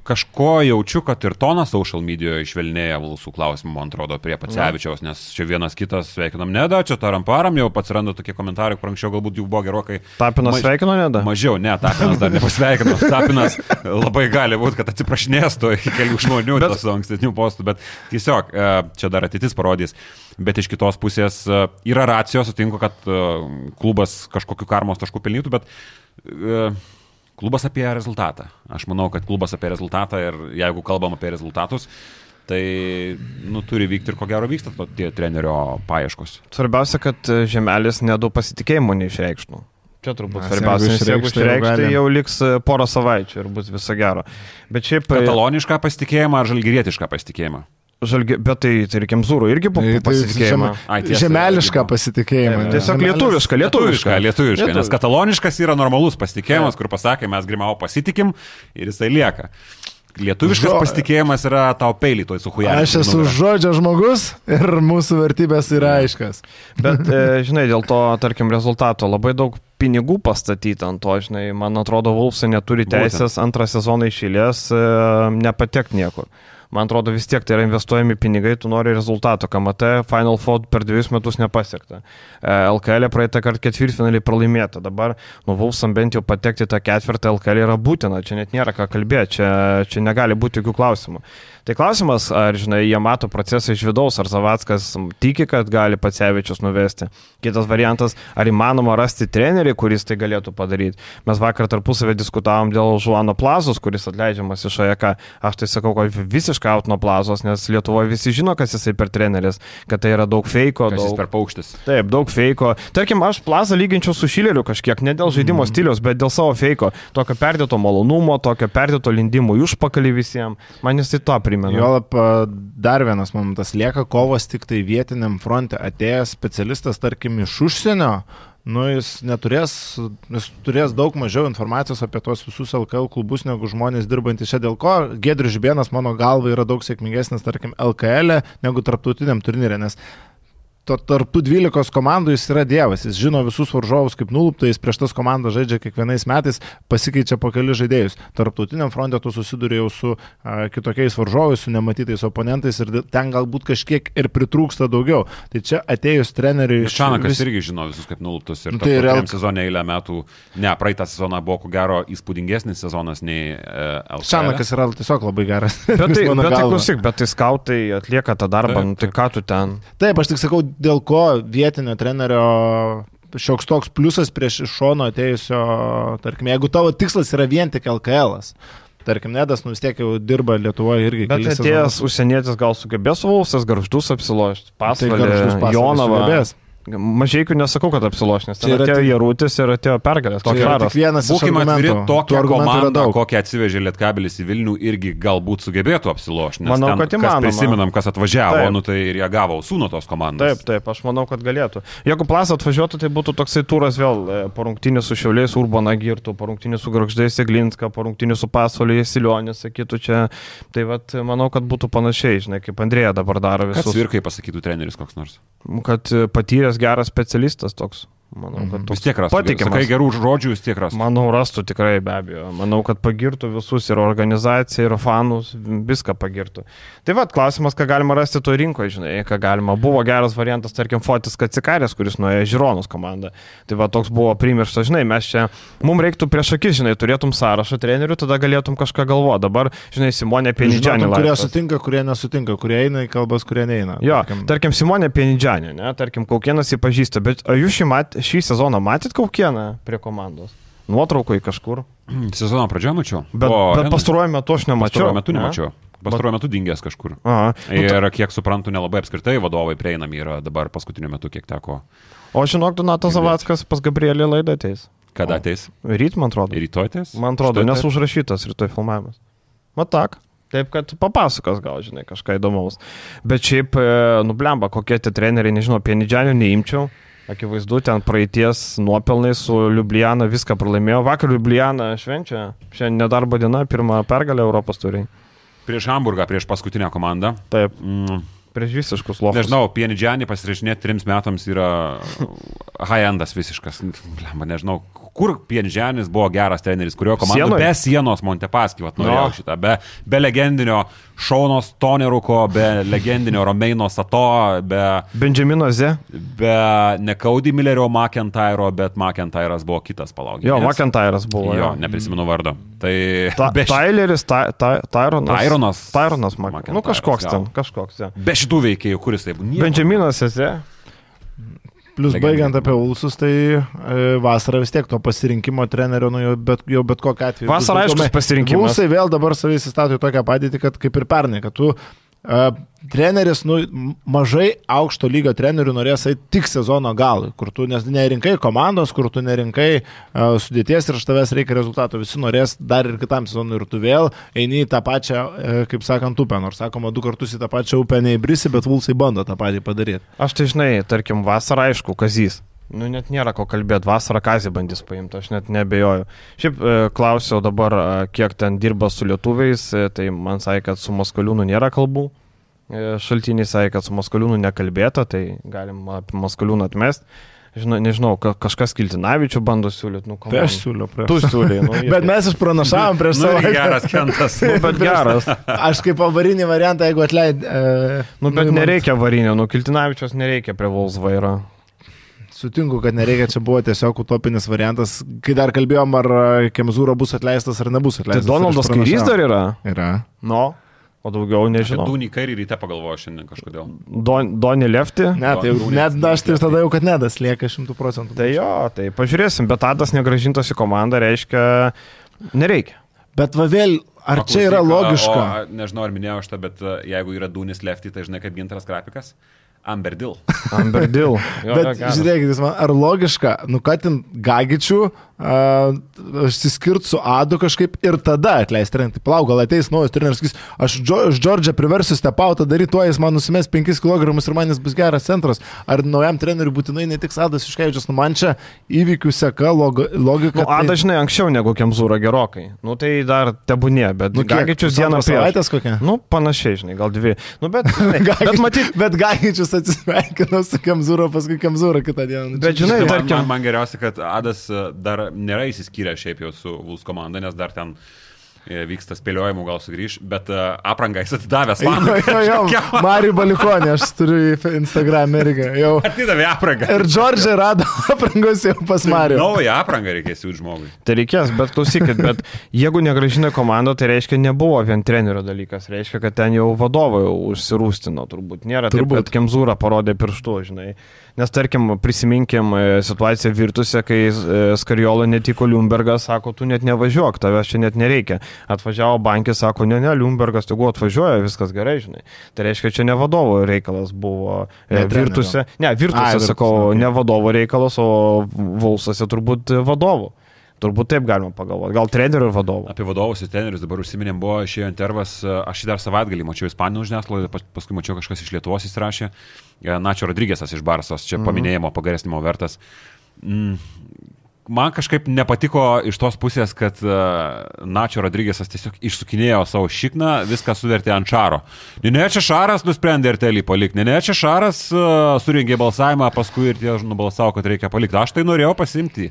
kažko jaučiu, kad ir tonas social medijoje išvelnėja Vulsų klausimų, man atrodo, prie Pacevičiaus, nes čia vienas kitas sveikinam nedą, čia taram param, jau atsiranda tokie komentarai, kur anksčiau galbūt jų buvo gerokai. Tapinas Ma- sveikino, ne da? Mažiau, ne, Tapinas dar nepasveikino. Tapinas labai gali būti, kad atsiprašinės to iki kelių žmonių bet... Tos ankstesnių postų, bet tiesiog e, čia dar ateitis parodys. Bet iš kitos pusės e, yra racijos, sutinku, kad e, klubas kažkokiu karmos taškų pelnytų, bet klubas apie rezultatą. Aš manau, kad klubas apie rezultatą ir jeigu kalbam apie rezultatus, tai nu, turi vykti ir ko gero vyksta to, tie trenerio paieškos. Svarbiausia, kad e, Žemelis nedaug pasitikėjimo neišreikštų. Čia turbūt Nes svarbiausia, nes jeigu išreikšti, jau liks e, porą savaičių ir bus viso gero. Bet šiaip... e, Katalonišką pasitikėjimą ar žalgirietišką pasitikėjimą? Žalgi, bet tai, tai reikia Zūrų irgi po Tai- tai pasitikėjimą. žema- Ai, tiesa, Žemelišką irgi. pasitikėjimą. Tiesiog lietuviška. Lietuviška, lietuviška, nes kataloniškas yra normalus pasitikėjimas, kur pasakė, mes Grimau pasitikim ir jisai lieka. Lietuviškas Žo- pasitikėjimas yra tau peilį toj su huja. Aš esu žodžio žmogus ir mūsų vertybės yra aiškas. Bet, e, žinai, dėl to, tarkim, rezultato labai daug pinigų pastatyta ant to, žinai, man atrodo, Vulfsai neturi Būtent. teisės antrą sezoną išėlės e, nepatekti niekur. Man atrodo, vis tiek tai yra investuojami pinigai, tu nori rezultato. KMT Final Four per dviejus metus nepasiekta. E, LKL praeitą kartą ketvirtfinalį pralaimėta. Dabar, nu, Vulfsam bent jau patekti tą ketvirtą LKL yra būtina. Čia net nėra ką kalbėti, čia, čia negali būti jokių klausimų. Tai klausimas, ar, žinai, jie mato procesą iš vidaus, ar Zavackas tiki, kad gali Pacevičius nuvesti. Kitas variantas, ar įmanoma rasti trenerį, kuris tai galėtų padaryti. Mes vakar tarpusavę diskutavom dėl Žuano Plazos, kuris atleidžiamas iš AEK. Aš tai sakau, kad visiškai out nuo Plazos, nes Lietuvoje visi žino, kas jisai per treneris, kad tai yra daug feiko. Kas jis Daug... per paukštis. Taip, daug feiko. Tarkim, aš plazą lyginčiau su Šileriu kažkiek, ne dėl žaidimo mm. stiliaus, bet dėl savo feiko. Tokio perdėto malonumo, tokio perdėto lindimo užpakalį visiems. Man jis tai to primena. Juolap dar vienas momentas, lieka kovos tik tai vietiniam fronte. Atėjęs specialistas, tarkim, iš užsienio, nu, jis neturės, jis turės daug mažiau informacijos apie tos visus LKL klubus negu žmonės dirbantys čia. Dėl ko Gedrius Žibėnas, mano galva, yra daug sėkmingesnis, tarkim, LKL negu tarptautiniam turnyrė, nes tarptų 12 komandų jis yra dievas, jis žino visus varžovus kaip nulupta, jis prieš tas komandas žaidžia kiekvienais metais, pasikeičia po keli žaidėjus. Tarptautiniam fronte tu susiduri jau su a, kitokiais varžovais, su nematytais oponentais ir ten galbūt kažkiek ir pritrūksta daugiau. Tai čia atėjus treneriui iš... Šanakas vis- irgi žino visus kaip nuluptus ir tai tai real- sezonė eilę metų, ne, praeitą sezoną buvo ko gero įspūdingesnis sezonas nei e, LKL. Šanakas yra tiesiog labai geras. Bet tai, bet tai klausyk, bet tai skautai atlieka tą darbą, Taip, nu, tai ką tu ten? Taip, aš tik sakau, dėl ko vietinio trenerio šioks toks pliusas prieš iš šono atėjusio, tarkim, jeigu tavo tikslas yra vien tik LKL. -as. tarkim, Nedas, nu vis tiek jau dirba Lietuvoje irgi. Bet atėjęs užsienietis gal sugebės Vulsas garždus apsilošti, Tai pasvalį, Pasvalis Jonavą. sugebės. Mažiai nesakau, kad apsiloš, nes Čia atėjo tik- Jarutis ir atėjo pergalės. Yra karas. tik vienas iš Būkime atviri, komandą, daug. kokią atsivežė Lietkabelis į Vilnių, irgi galbūt sugebėtų apsilošti. Manau, ten, kad kas įmanoma. Prisimenam, kas atvažiavo, Taip. nu tai ir jie gavo ausų nuo tos komandos. Taip, taip, aš manau, kad galėtų. Jeigu plas atvažiuotų, tai būtų toksai turas vėl e, po rungtynį su Šiauliais Urbana girtų, po rungtynį su Grakždais Seglinska, po rungtynį su Pasvaliu Jesilionis, sakytų čia. Tai vat, manau, kad būtų panašiai, žinai, kaip Andrėja dabar daro Kas visus. virkai pasakytų treneris koks nors. Kad e, patyręs geras specialistas toks. Manau, kad Vis toks tiek rastų. patikimas. Sakai gerų žodžių, vis tiek rastų. Manau, rastų tikrai be abejo. Manau, kad pagirtų visus ir organizaciją, ir fanus, viską pagirtų. Tai vad, klausimas, ką galima rasti to rinkoje, žinai, ką galima. Buvo geras variantas, tarkim, Fotis Kacikarės, kuris nuėjo Žironus komandą. Tai va, toks buvo primirštas, žinai, mes čia, mums reiktų prieš akis, žinai, turėtum sąrašą trenerių, tada galėtum kažką galvoti. Dabar, žinai, Simonė Pienidžianė. Kurie sutinka, kurie nesutinka, kurie eina į kalbas, kurie neina. Jo, Tarkim, tarkim, Simonė Pienidžianė, ne, tarkim, Kaukienas jį pažįsta, bet jūs šį, mat, šį sezoną matėt Kaukieną prie komandos? Nuotraukai kažkur. Sezono pradžioje mačiau. Bet, O, bet pastaruoju metu aš nemačiau. Pastaruoju metu ne? nemačiau. Pastaruoju metu dingęs kažkur. Aha. Nu, Ir kiek suprantu, nelabai apskritai vadovai prieinami yra dabar paskutiniu metu, kiek teko. O žinok, Donatas. Zavackas pas Gabrielį laidą ateis. Kada ateis? Ryt, man atrodo. Rytoj ateis? Man atrodo, nes užrašytas rytoj filmavimas. Matak. Taip, kad papasakos gal, žinai, kažką įdomaus. Bet šiaip, e, nublemba, kokie tie treneriai, nežinau, pienidžianių neimčiau. Akivaizdu, ten praeities nuopelnai su Ljubljana viską pralaimėjo. Vakar Ljubljana švenčia. Šiandien nedarbo diena, pirmą pergalę Europos turiai. Prieš Hamburgą, prieš paskutinę komandą. Taip, Mm, prieš visiškus lochus. nežinau, Pienidžianį pasirašinėti trims metams yra high-endas visiškas. Nežinau, kur Pienidžianis buvo geras treneris, kurio komanda Sienoj? be sienos Montepaskį, vat norėjau No. šitą, be, be legendinio Šaunos Toneruko, be legendinio Romeino Sato, be, Benjamino Z. be nekaudį Millerio McIntyro, bet McIntyras buvo kitas palaukęs. Jo, McIntyras buvo. Jo, neprisimenu vardo. Tai Ta, be, ši- Tyleris, Ty- Ty- Tyronas. Tyronas. Tyronas, McIntyras, nu kažkoks gal. ten, kažkoks. Ja. be šitų veikėjų, kuris tai buvo. Benjaminas esi. Plus Legendinė baigiant apie Ulsus, tai e, vasarą vis tiek to pasirinkimo trenerio, nu jau bet, jau bet kokiu atveju. Vasarą aiškus pasirinkimas. Ulsai vėl dabar savai įsistato į tokią padėtį, kad kaip ir pernai, kad tu treneris, nu, mažai aukšto lygio trenerių norės eiti tik sezono galui, kur tu nerinkai komandos, kur tu nerinkai uh, sudėties ir iš tavęs reikia rezultato. Visi norės dar ir kitam sezonui ir tu vėl eini į tą pačią, uh, kaip sakant, upę. Nors sakoma, du kartus į tą pačią upę neįbrisi, bet Vulsai bando tą patį padaryti. Aš tai žinai, tarkim, vasarą aišku, kazys. Nu, net nėra ko kalbėti, vasarą kazį bandys paimti, aš net nebejoju. Šiaip e, klausiau dabar, e, kiek ten dirba su lietuviais, e, tai man sakė, kad su Maskaliūnu nėra kalbų. E, šaltiniai sakė, kad su Maskaliūnu nekalbėta, tai galim apie Maskaliūną atmesti. Žinau, nežinau, ka, kažkas Kiltinavičių bando siūlyti, nu, Tai aš siūliau prieš. Tu siūlyi, nu, Bet mes išpranašavom prieš Nu, savo irgi geras kentas. Nu, bet geras. Aš kaip avarinį variantą, jeigu atleid. E, Nu, bet nuimant- nereikia varinio, nu, Kiltinavičios nereikia prie Volksvairo. Sutinku, kad nereikia, čia buvo tiesiog utopinis variantas, kai dar kalbėjom, ar e, Kemzūra bus atleistas ar nebus Tai atleistas. Donaldas Kairys dar yra? yra. Nu, o daugiau nežinau. Dūnį kairį ryte pagalvoju šiandien kažkodėl. Don, Donny Lefty? Ne, tai Donaldas net aš tai tada jau, kad nedas lieka šimtų procentų. Tai jo, tai pažiūrėsim, bet Adas negražintas į komandą reiškia, nereikia. Bet va vėl, ar čia yra Paklausyk, logiška? O, nežinau, ar minėjau šitą, bet a, jeigu yra Dūnis Lefty, tai žinai, kaip gintaras grafikas. Amberdil. Amberdil. Bet žiūrėkit, man, ar logiška, nukatin Gagičių, išsiskirti su Adu kažkaip ir tada atleisti trenerių. Tai Palauk, gal ateis naujas treneris, sakys, aš Džo- aš Džordžią priversiu stepautą daryti, tuo jis man nusimes 5 kg ir man jis bus geras centras. Ar naujam treneriui būtinai ne tik Adas iškeidžias, nu man čia įvykių seka log, logika. Nu, Adas žinai anksčiau negu Kemzūra gerokai. Nu, tai dar tebūnė, bet nu, nu, Gagičius dieną prieš. savaitės kokią? Nu, panašiai, žinai, gal dvi. Nu, bet, žinai, bet matyt, bet Gagičius atsisveikino su Kemzūro, paskui Kemzūro kitą dieną. Nu, Bet žinai, man, tarkim- man, man geriausia, kad Adas a, dar nėra įsiskyręs šiaip jau su Vuls komanda, nes dar ten e, vyksta spėliojimų, gal sugrįž, bet a, aprangą jis atidavęs Jo, fanui. jo, jo, Mariu Balikonė, aš turiu į Instagram irgi. Jau. Atidavė aprangą. Ir Džordžiai rado aprangos jau pas Mariu. Naują aprangą reikės jų žmogui. tai reikės, bet klausykit, bet jeigu negražina komandą, tai reiškia nebuvo vien trenerio dalykas, reiškia, kad ten jau vadovai užsirūstino, turbūt. Nėra turbūt. Turbūt. taip, kad Kemzūra parodė pirštu, žinai. Nes tarkim, prisiminkim e, situaciją virtusią, kai e, Skarjola netiko Liumbergas, sako, tu net nevažiuok, tavęs čia net nereikia. atvažiavo bankė, sako, ne, ne, Liumbergas, tegu atvažiuoja, viskas gerai, žinai. Tai reiškia, čia ne vadovo reikalas buvo Ne ne, virtuse. Ne, virtuse, sakau, okei. ne vadovo reikalas, o Volsase turbūt vadovo. Turbūt taip galima pagalvoti. Gal trenerių ir vadovo. Apie vadovus ir trenerius dabar užsiminėm, buvo išėjo intervas, aš šį dar savaitgalį mačiau Ispanijos žiniasklaidą, pas- paskui mačiau kažkas iš Lietuvos įsirašė, E, Načio Rodrygėsas iš Barsos, čia paminėjimo pagaresnimo vertas. Mm. Man kažkaip nepatiko iš tos pusės, kad uh, Načio Rodrygėsas tiesiog išsukinėjo savo šikną, viską suvertė ant šaro. Ne, ne, čia šaras nusprendė ir telį palikti, ne, ne, čia šaras uh, suringė balsavimą, paskui ir tie nubalsavo, kad reikia palikti. Aš tai norėjau pasimti.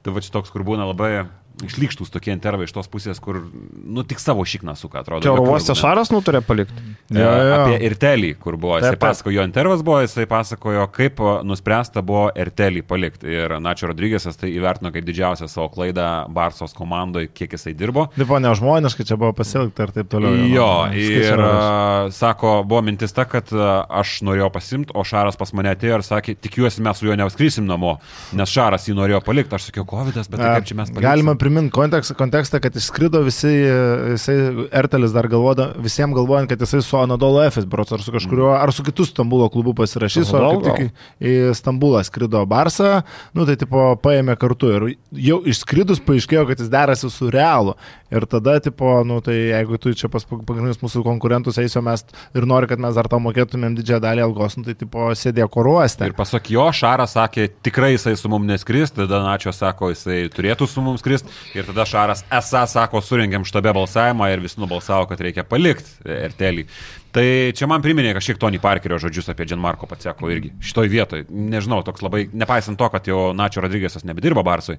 Tai va čia toks, kur būna labai išlikštus tokie intervai iš tos pusės, kur, nu, tik savo šikną suka, atrodo. Čia argumentų. Šaras nutarė palikti. E, Jo, jo. Apie Irtelį, kur buvo, jisai pasakojo, jo intervas buvo, jisai pasakojo, kaip e, nuspręsta buvo Irtelį palikti. Ir Načio Rodrygėsas tai įvertino kaip didžiausią savo klaidą Barsos komandoje, kiek jisai dirbo. Taip, nežmoniškai čia buvo pasielgta ir taip toliau. Jo, nu, ir a, sako, buvo mintis ta, kad a, aš norėjau pasimti, o Šaras pas mane atėjo ir sakė, tikiuosi mes su juo neuskrysim namo, nes Šaras jį norėjo palikti. Aš sakiau, COVID, bet tai kaip čia mes paliksim? Galima priminti kontekstą, kontekstą, kad išskrido visi, jisai, Ertelis dar galvoda, visiems galvojant, kad jisai su Anadolo Efes, brots, ar su kažkuriuo, ar su kitu Stambulo klubu pasirašys, o tik į, į Stambulą skrido Barsą, nu tai tipo paėmė kartu ir jau išskridus paaiškėjo, kad jis derasi su Realu. Ir tada, tipo, nu tai jeigu tu čia pas pagrindinius mūsų konkurentus eisio mes ir nori, kad mes dar tau mokėtumėm didžiąją dalį algos, nu tai tipo sėdėjo koruoste. Ir pasak jo, Šaras sakė, tikrai jisai su mum neskris, tada Načio sako, jisai turėtų su mums skristi. Ir tada Šaras esą sako, surengėm štabe balsavimą ir visi nubalsavo, kad reikia palikti RTL. Tai čia man priminė kažkiek Tony Parkerio žodžius apie Gianmarko Patseko irgi. Šitoj vietoj, nežinau, toks labai, nepaisant to, kad jau Načio Rodrygėsas nebedirba Barsui,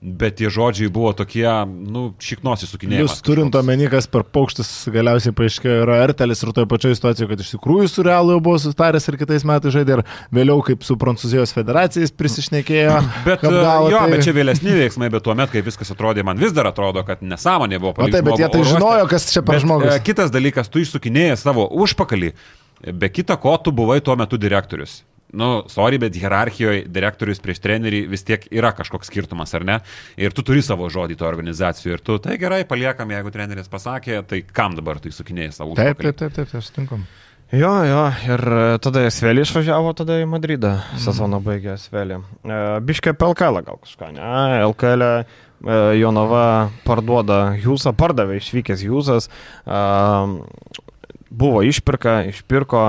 bet tie žodžiai buvo tokie, nu, šiknos įsukinėjimas. Jūs turint omeny, kas per paukštis galiausiai paaiškėjo, yra Ertelis ir toje pačioje situacijoje, kad iš tikrųjų su Realu jau buvo sustaręs ir kitais metais žaidė ir vėliau kaip su Prancūzijos federacijais prisišnekėjo. Bet, apgavo, jo, tai- bet čia vėlesni veiksmai, bet tuo metu, kai viskas atrodė, man vis dar atrodo, kad nesąmonė buvo O taip, bet jie tai žinojo, kas čia per Bet, žmogus. e, Kitas dalykas, tu išsukinėjai savo užpakalį, be kita ko, tu buvai tuo metu direktorius. Nu, sorry, bet hierarchijoje direktorius prieš trenerį vis tiek yra kažkoks skirtumas, ar ne? Ir tu turi savo žodį to organizacijų. Ir tu, tai gerai, paliekam, jeigu treneris pasakė, tai kam dabar tu išsukinėjai savo Taip, užpakalį? taip, taip, taip, aš sutinku. Jo, jo, ir e, tada Svelį išvažiavo, tada į Madridą sezoną baigė Svelį. Biškė apie LKL gal kažką, ne? LKL e, Jonava parduoda Jūsą, pardavė išvykęs Jūsas. Buvo išpirka, išpirko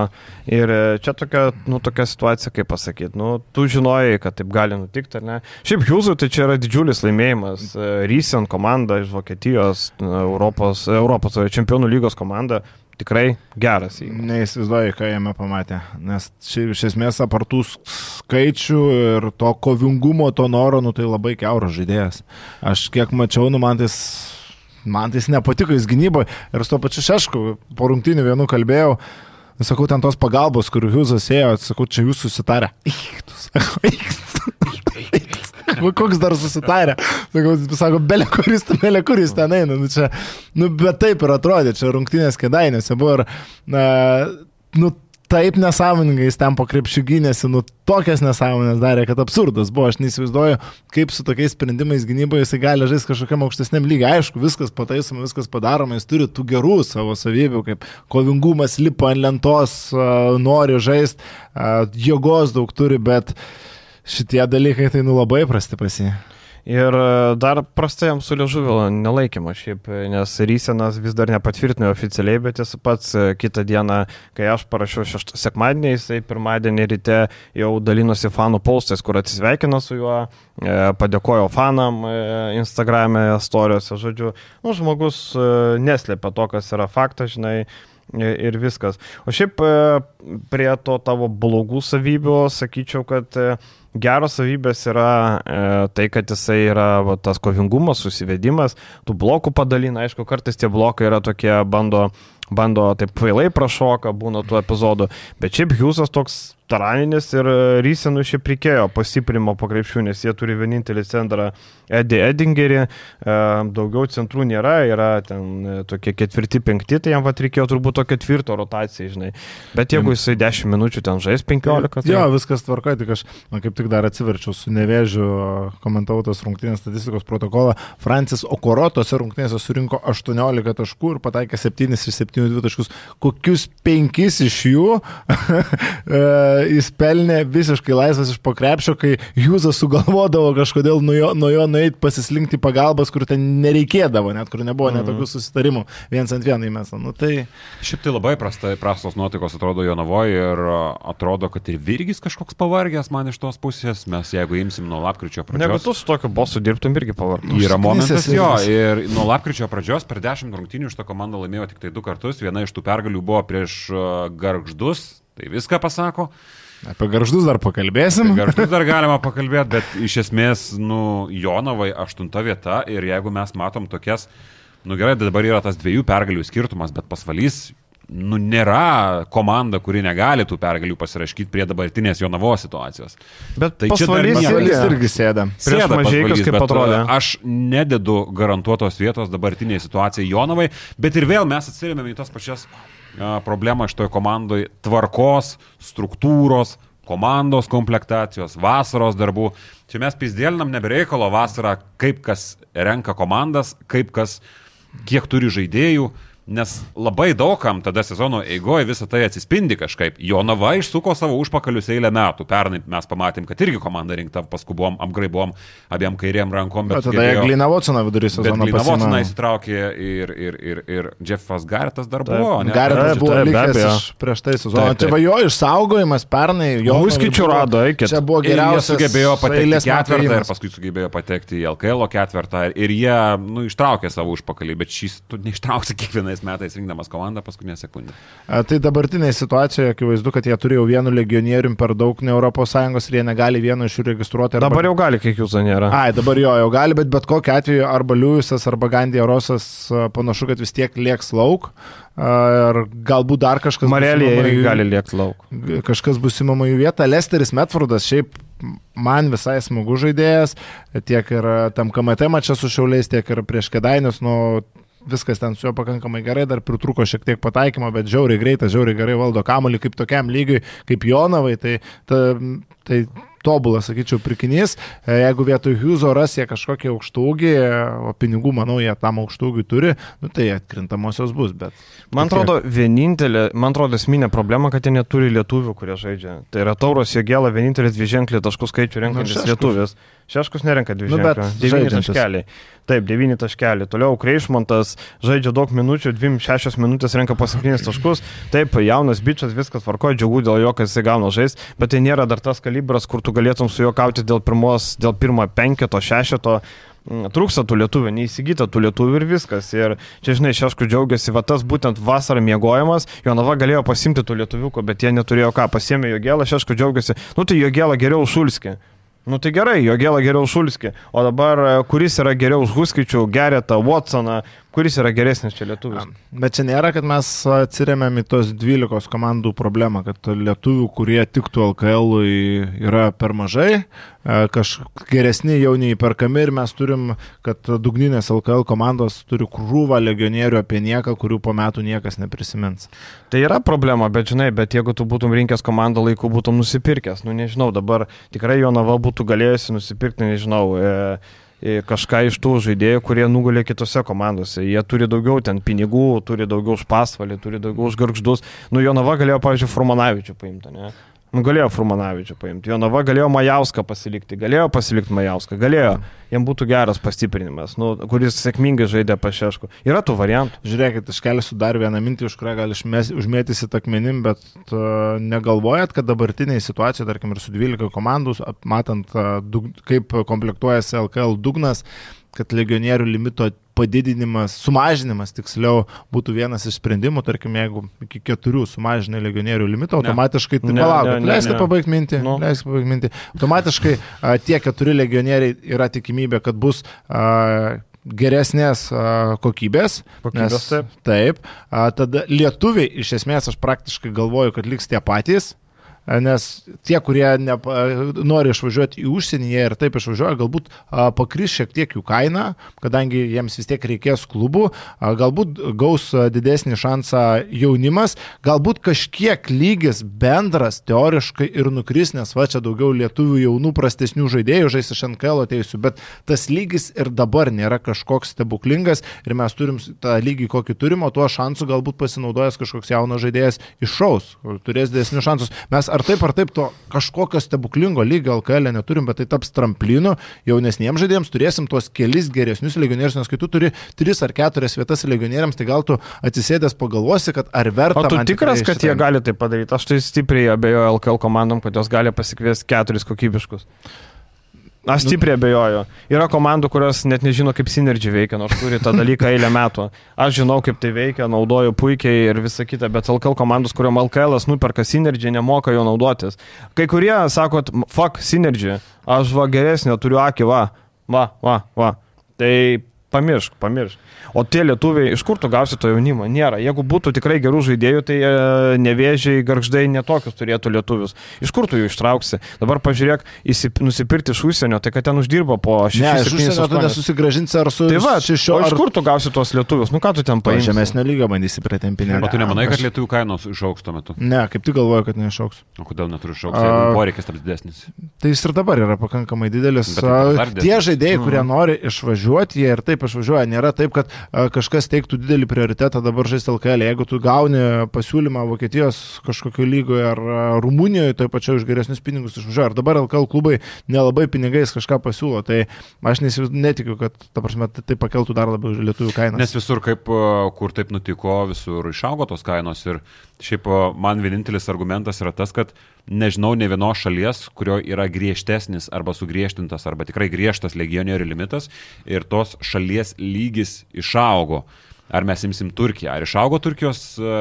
ir e, čia tokia, nu, tokia situacija, kaip pasakyti, nu, tu žinojai, kad taip gali nutikti, ar ne? Šiaip Jūsų tai čia yra didžiulis laimėjimas. Rysen komanda iš Vokietijos, e, Europos, Europos e, čempionų lygos komanda, tikrai geras. Neįsivaizduoju, ką jame pamatė. Nes šiaip iš esmės apartų skaičių ir to kovingumo, to noro, nu tai labai keuras žaidėjas. Aš kiek mačiau, nu man tais, man tais nepatiko jis gynyboje. Ir su to pačiu Šešku, po rungtynių vienu kalbėjau. Sakau, ten tos pagalbos, kur Huzas ėjo, sakau, čia jūs susitarę. Eik, tu, sako, eik, tu, eik, tu. Sakau, Koks dar susitarė? Sakau, sako, belė kuris, belė kuris ten eina. Nu, čia, nu, bet taip ir atrodė, čia rungtynės kėdainėse buvo ir, na, nu, taip nesąmoningai jis ten po krepšių gynėsi, nu, tokias nesąmonės darė, kad absurdas buvo. Aš neįsivaizduoju, kaip su tokiais sprendimais gynyboje jisai gali žaisti kažkokiam aukštesniam lygiai. Aišku, viskas pataisoma, viskas padaroma, jis turi tų gerų savo savybių, kaip kovingumas lipa ant lentos, nori žaisti, jėgos daug turi, bet šitie dalykai tai nu labai prasti pasi. Ir e, dar prastai jam su liežuviu nelaikymo šiaip, e, nes Rysenas vis dar nepatvirtino oficialiai, bet jis pats e, kitą dieną, kai aš parašiau šeštą sekmadienį, jisai pirmadienį ryte jau dalinosi fanų postais, kur atsisveikino su juo, padėkojo fanam Instagram'e, istorijose, žodžiu, nu, žmogus neslėpia to, kas yra faktas, žinai. Ir viskas. O šiaip prie to tavo blogų savybių sakyčiau, kad geros savybės yra e, tai, kad jisai yra va, tas kovingumas, susivedimas, tų blokų padalina, aišku, kartais tie blokai yra tokie, bando, bando taip kvailai prašoka, būna tų epizodų, bet šiaip Hjūsas toks Taraninis ir Rysenų šiaip reikėjo pasiprimo po krepšių, nes jie turi vienintelį centrą Eddie Edingerį, e, daugiau centrų nėra, yra ten e, tokie ketvirti, penkti, tai jam vat reikėjo turbūt to ketvirto rotacijai, žinai. Bet jeigu jisai 10 minučių ten žais 15, tai... Jo, viskas tvarka, tik aš man kaip tik dar atsiverčiau su nevėžiu, komentavau tos rungtynės statistikos protokolą. Francis Okoro tose rungtynėse surinko 18 taškų ir pataikė 7 iš 7 taškus. Kokius 5 iš jų jis pelnė visiškai laisvas iš pokrepšio, kai Jūzas sugalvodavo kažkodėl nuo jo, nuo jo nueiti pasislinkti pagalbas, kur ten nereikėdavo, net kur nebuvo mhm. tokių susitarimų viens ant vieno įmestą. Nu, tai... Šiaip tai labai prastai, prastos nuotaikos atrodo Jonavoje ir atrodo, kad ir Virgis kažkoks pavargęs man iš tos pusės, mes jeigu imsim nuo lapkričio pradžios. Negu tu su tokiu bosu dirbtum irgi pavargtum. Yra momentas jo, ir nuo lapkričio pradžios per 10 rungtynių šitą komandą laimėjo tik tai du kartus, viena iš tų pergalių buvo prieš Gargždus, tai viską pasako. Apie garždus dar pakalbėsim. Apie garždus dar galima pakalbėti, bet iš esmės, nu, Jonovai aštunta vieta ir jeigu mes matom tokias, nu gerai, dabar yra tas dviejų pergalių skirtumas, bet pasvalys, nu, nėra komanda, kuri negali tų pergalių pasirašyti prie dabartinės Jonavos situacijos. Bet tai čia pasvalys irgi, irgi sėda. Prieš mažiekius kaip atrodo. Aš nededu garantuotos vietos dabartiniai situacijai Jonovai, bet ir vėl mes atsirėmėme į tas pačias problema šitoje komandoje - tvarkos, struktūros, komandos komplektacijos, vasaros darbų. Čia mes pizdėlinam nebereikalo vasarą, kaip kas renka komandas, kaip kas, kiek turi žaidėjų. Nes labai daugam tada sezono eigoje visą tai atsispindi kažkaip. Jonava išsuko savo užpakalius eilę metų. Pernai mes pamatėm, kad irgi komanda rinkta, paskui buvom, apgraibom abiem kairiem rankom. Bet, bet tada sugebėjo... Glina Watsoną vidurį sezono. Glina Watsoną įsitraukė ir, ir, ir, ir Jeffas Garetas dar buvo. Garetas buvo likęs prieš tai sezoną. Tai va jo išsaugojimas pernai. Jo Huskičių rado, eikit. Čia buvo geriausias. Jie sugebėjo patekti ketvirtą ir paskui sugebėjo patekti į LKL ketvirtą. Ir jie nu, ištraukė savo užpakalį, bet šis tu neištrauksi kiekvienais metais rinkdamas komandą paskutinę sekundę. A, tai dabartinėje situacijoje akivaizdu, kad jie turėjo vienu legionierium per daug ne ES ir jie negali vieno iš jų registruoti. Arba... Dabar jau gali, kiek jūsų nėra. Ai, dabar jo, jau gali, bet bet kokiu atveju arba Liujisas, arba Gandija Rosas panašu, kad vis tiek lieks lauk. Ar galbūt dar kažkas. Marelė irgi gali liekti lauk. Kažkas bus įmama jų vieta. Lesteris Metfordas šiaip man visai smagu žaidėjas, tiek ir tam KMT mačia su Šiauliais, tiek ir prieš Kedainius, nu, viskas ten su juo pakankamai gerai, dar pritruko šiek tiek pataikymo, bet žiauriai greitas, žiauriai gerai valdo kamuolį kaip tokiam lygiui, kaip Jonavai, tai, ta, tai tobulas, sakyčiau, prikinys. E, jeigu vietoj Hughes'o ras jie kažkokį aukštūgį, o pinigų, manau, jie tam aukštūgį turi, nu, tai atkrintamosios bus. Bet... Man atrodo, vienintelė, man atrodo, esminė problema, kad jie neturi lietuvių, kurie žaidžia. Tai yra Tauros Jėgėla, vienintelis dviženklį taškų skaičių renkantis nu, lietuvis. Šeškus nerenka dvi ženklų. Nu, devyni taškeliai. Taip, devyni taškeliai. Toliau Kreišmontas žaidžia daug minučių, 2-6 minutės renka po 7 taškus. Taip, jaunas bičias, viskas tvarko, džiaugu dėl jo, kad jisai gauna žais, bet tai nėra dar tas kalibras, kur tu galėtum su juo kauti dėl, pirmos, dėl pirmo penketo, šešeto. Mm, trūksta tų lietuvių, neįsigyta tų lietuvių ir viskas. Ir čia, žinai, Šeškus džiaugiasi, va tas būtent vasarą miegojimas, Jonava galėjo pasimti tų lietuvių, bet jie neturėjo ką, pasiemė jo gėlą, Šeškus džiaugiasi, nu tai jo gėlą geriau Šulskį. Nu tai gerai, jo gėlą geriau Šulskį, o dabar e, kuris yra geriau už Huskičių, Geretą, Watsoną, kuris yra geresnis čia lietuvis? Bet čia nėra, kad mes atsiriamėm į tos 12 komandų problemą, kad lietuvių, kurie tiktų LKL yra per mažai, e, kažkokie geresni jau neįperkami ir mes turim, kad dugninės LKL komandos turi krūvą legionierių apie nieką, kurių po metų niekas neprisimins. Tai yra problema, bet žinai, bet jeigu tu būtum rinkęs komandą laiku, būtum nusipirkęs, nu nežinau, dabar tikrai Jonava būtų būtų galėjusi nusipirkti, nežinau, e, kažką iš tų žaidėjų, kurie nugulė kitose komandose. Jie turi daugiau ten pinigų, turi daugiau už pasvalį, turi daugiau už garždus. Nu, Jonava galėjo, pavyzdžiui, Formanavičių paimti, ne? Nu, galėjo Frumanavičių paimti. Jonava galėjo Majauską pasilikti, galėjo pasilikti Majauską, galėjo. Jam būtų geras pastiprinimas, nu, kuris sėkmingai žaidė pašešku. Yra tų variantų. Žiūrėkit, aš keliu dar vieną mintį, už kurią gal užmėtysi takmenim, bet uh, negalvojat, kad dabartiniai situacijai, tarkim, ir su 12 komandų, matant, uh, dug, kaip komplektuojasi LKL dugnas, kad legionierių limito padidinimas, sumažinimas tiksliau būtų vienas iš sprendimų, tarkim, jeigu iki keturių sumažinai legionierių limitą, automatiškai, tai palauk, leiskite pabaigti mintį, no. leiskite pabaigti mintį, automatiškai a, tie keturi legionieriai yra tikimybė, kad bus a, geresnės kokybės. Kokybės nes, taip. Taip. A, tada lietuviai, iš esmės, aš praktiškai galvoju, kad liks tie patys nes tie, kurie ne, nori išvažiuoti į užsienį, jie ir taip išvažiuoja, galbūt pakris šiek tiek jų kaina, kadangi jiems vis tiek reikės klubų, galbūt gaus didesnį šansą jaunimas, galbūt kažkiek lygis bendras teoriškai ir nukris, nes va čia daugiau lietuvių jaunų prastesnių žaidėjų žais iš NKL ateisių, bet tas lygis ir dabar nėra kažkoks stebuklingas ir mes turim tą lygį, kokį turim, o tuo šansu galbūt pasinaudojęs kažkoks jaunas žaidėjas iššaus, turės didesnius šansus. Mes ar taip ar taip to kažkokio stebuklingo lygio LKL neturim, bet tai taps tramplinu jaunesniems žaidėjams, turėsim tuos kelis geresnius legionierius, nes kai tu turi tris ar keturias vietas legionieriams, tai gal tu atsisėdęs pagalvosi, kad ar verta. O tu tikras, kad jie gali tai padaryti? Aš tai stipriai abejoju LKL komandom, kad jos gali pasikviesti keturis kokybiškus. Aš stipriai abejoju. Yra komandų, kurios net nežino, kaip Synergy veikia, nors turi tą dalyką eilę metų. Aš žinau, kaip tai veikia, naudoju puikiai ir visa kita, bet LKL komandos, kuriuom LKL nuperka Synergy, nemoka jo naudotis. Kai kurie sakot, fuck Synergy, aš va geresnio turiu akį, va, va, va, va. Tai pamiršk, pamiršk. O tie lietuviai, iš kur tu gausi to jaunimo? Nėra. Jeigu būtų tikrai gerų žaidėjų, tai e, nevėžiai, garždai netokius turėtų lietuvius. Iš kur tu jų ištrauksi? Dabar pažiūrėk, įsip, nusipirkti iš užsienio, tai kad ten uždirba po 6 Ne, iš užsienio tu nesusigražinsi ar su... Tai va, šešio, ar... iš kur tu gausi tuos lietuvius? Nu ką tu ten paimsi? Žemesnio lygio bandysi pretempinėti. O tu nemanai, kad lietuvių kainos išauks tuo metu? Ne, kaip tik galvoju, kad neišauks. O kodėl neturi išauks, jeigu poreikis taps didesnis? Tai jis ir dabar yra pakankamai didelis. Tai tie žaidėjai, kurie mhm. nori išvažiuoti, jie ir taip išvažiuoja. Nėra taip, kad kažkas teiktų didelį prioritetą dabar žaisti LKL. Jeigu tu gauni pasiūlymą Vokietijos kažkokio lygoje ar Rumunijoje, tai pačiu už geresnius pinigus išvažiuoja. Ar dabar LKL klubai nelabai pinigais kažką pasiūlo, tai aš netikiu, kad ta prasme, tai, pakeltų dar labiau lietuvių kainą. Nes visur, kaip, kur taip nutiko, visur išaugo tos kainos ir šiaip man vienintelis argumentas yra tas, kad nežinau ne vienos šalies, kurio yra griežtesnis arba sugriežtintas arba tikrai griežtas legionierių limitas ir tos šalies lygis išaugo. Ar mes imsim Turkiją? Ar išaugo Turkijos e,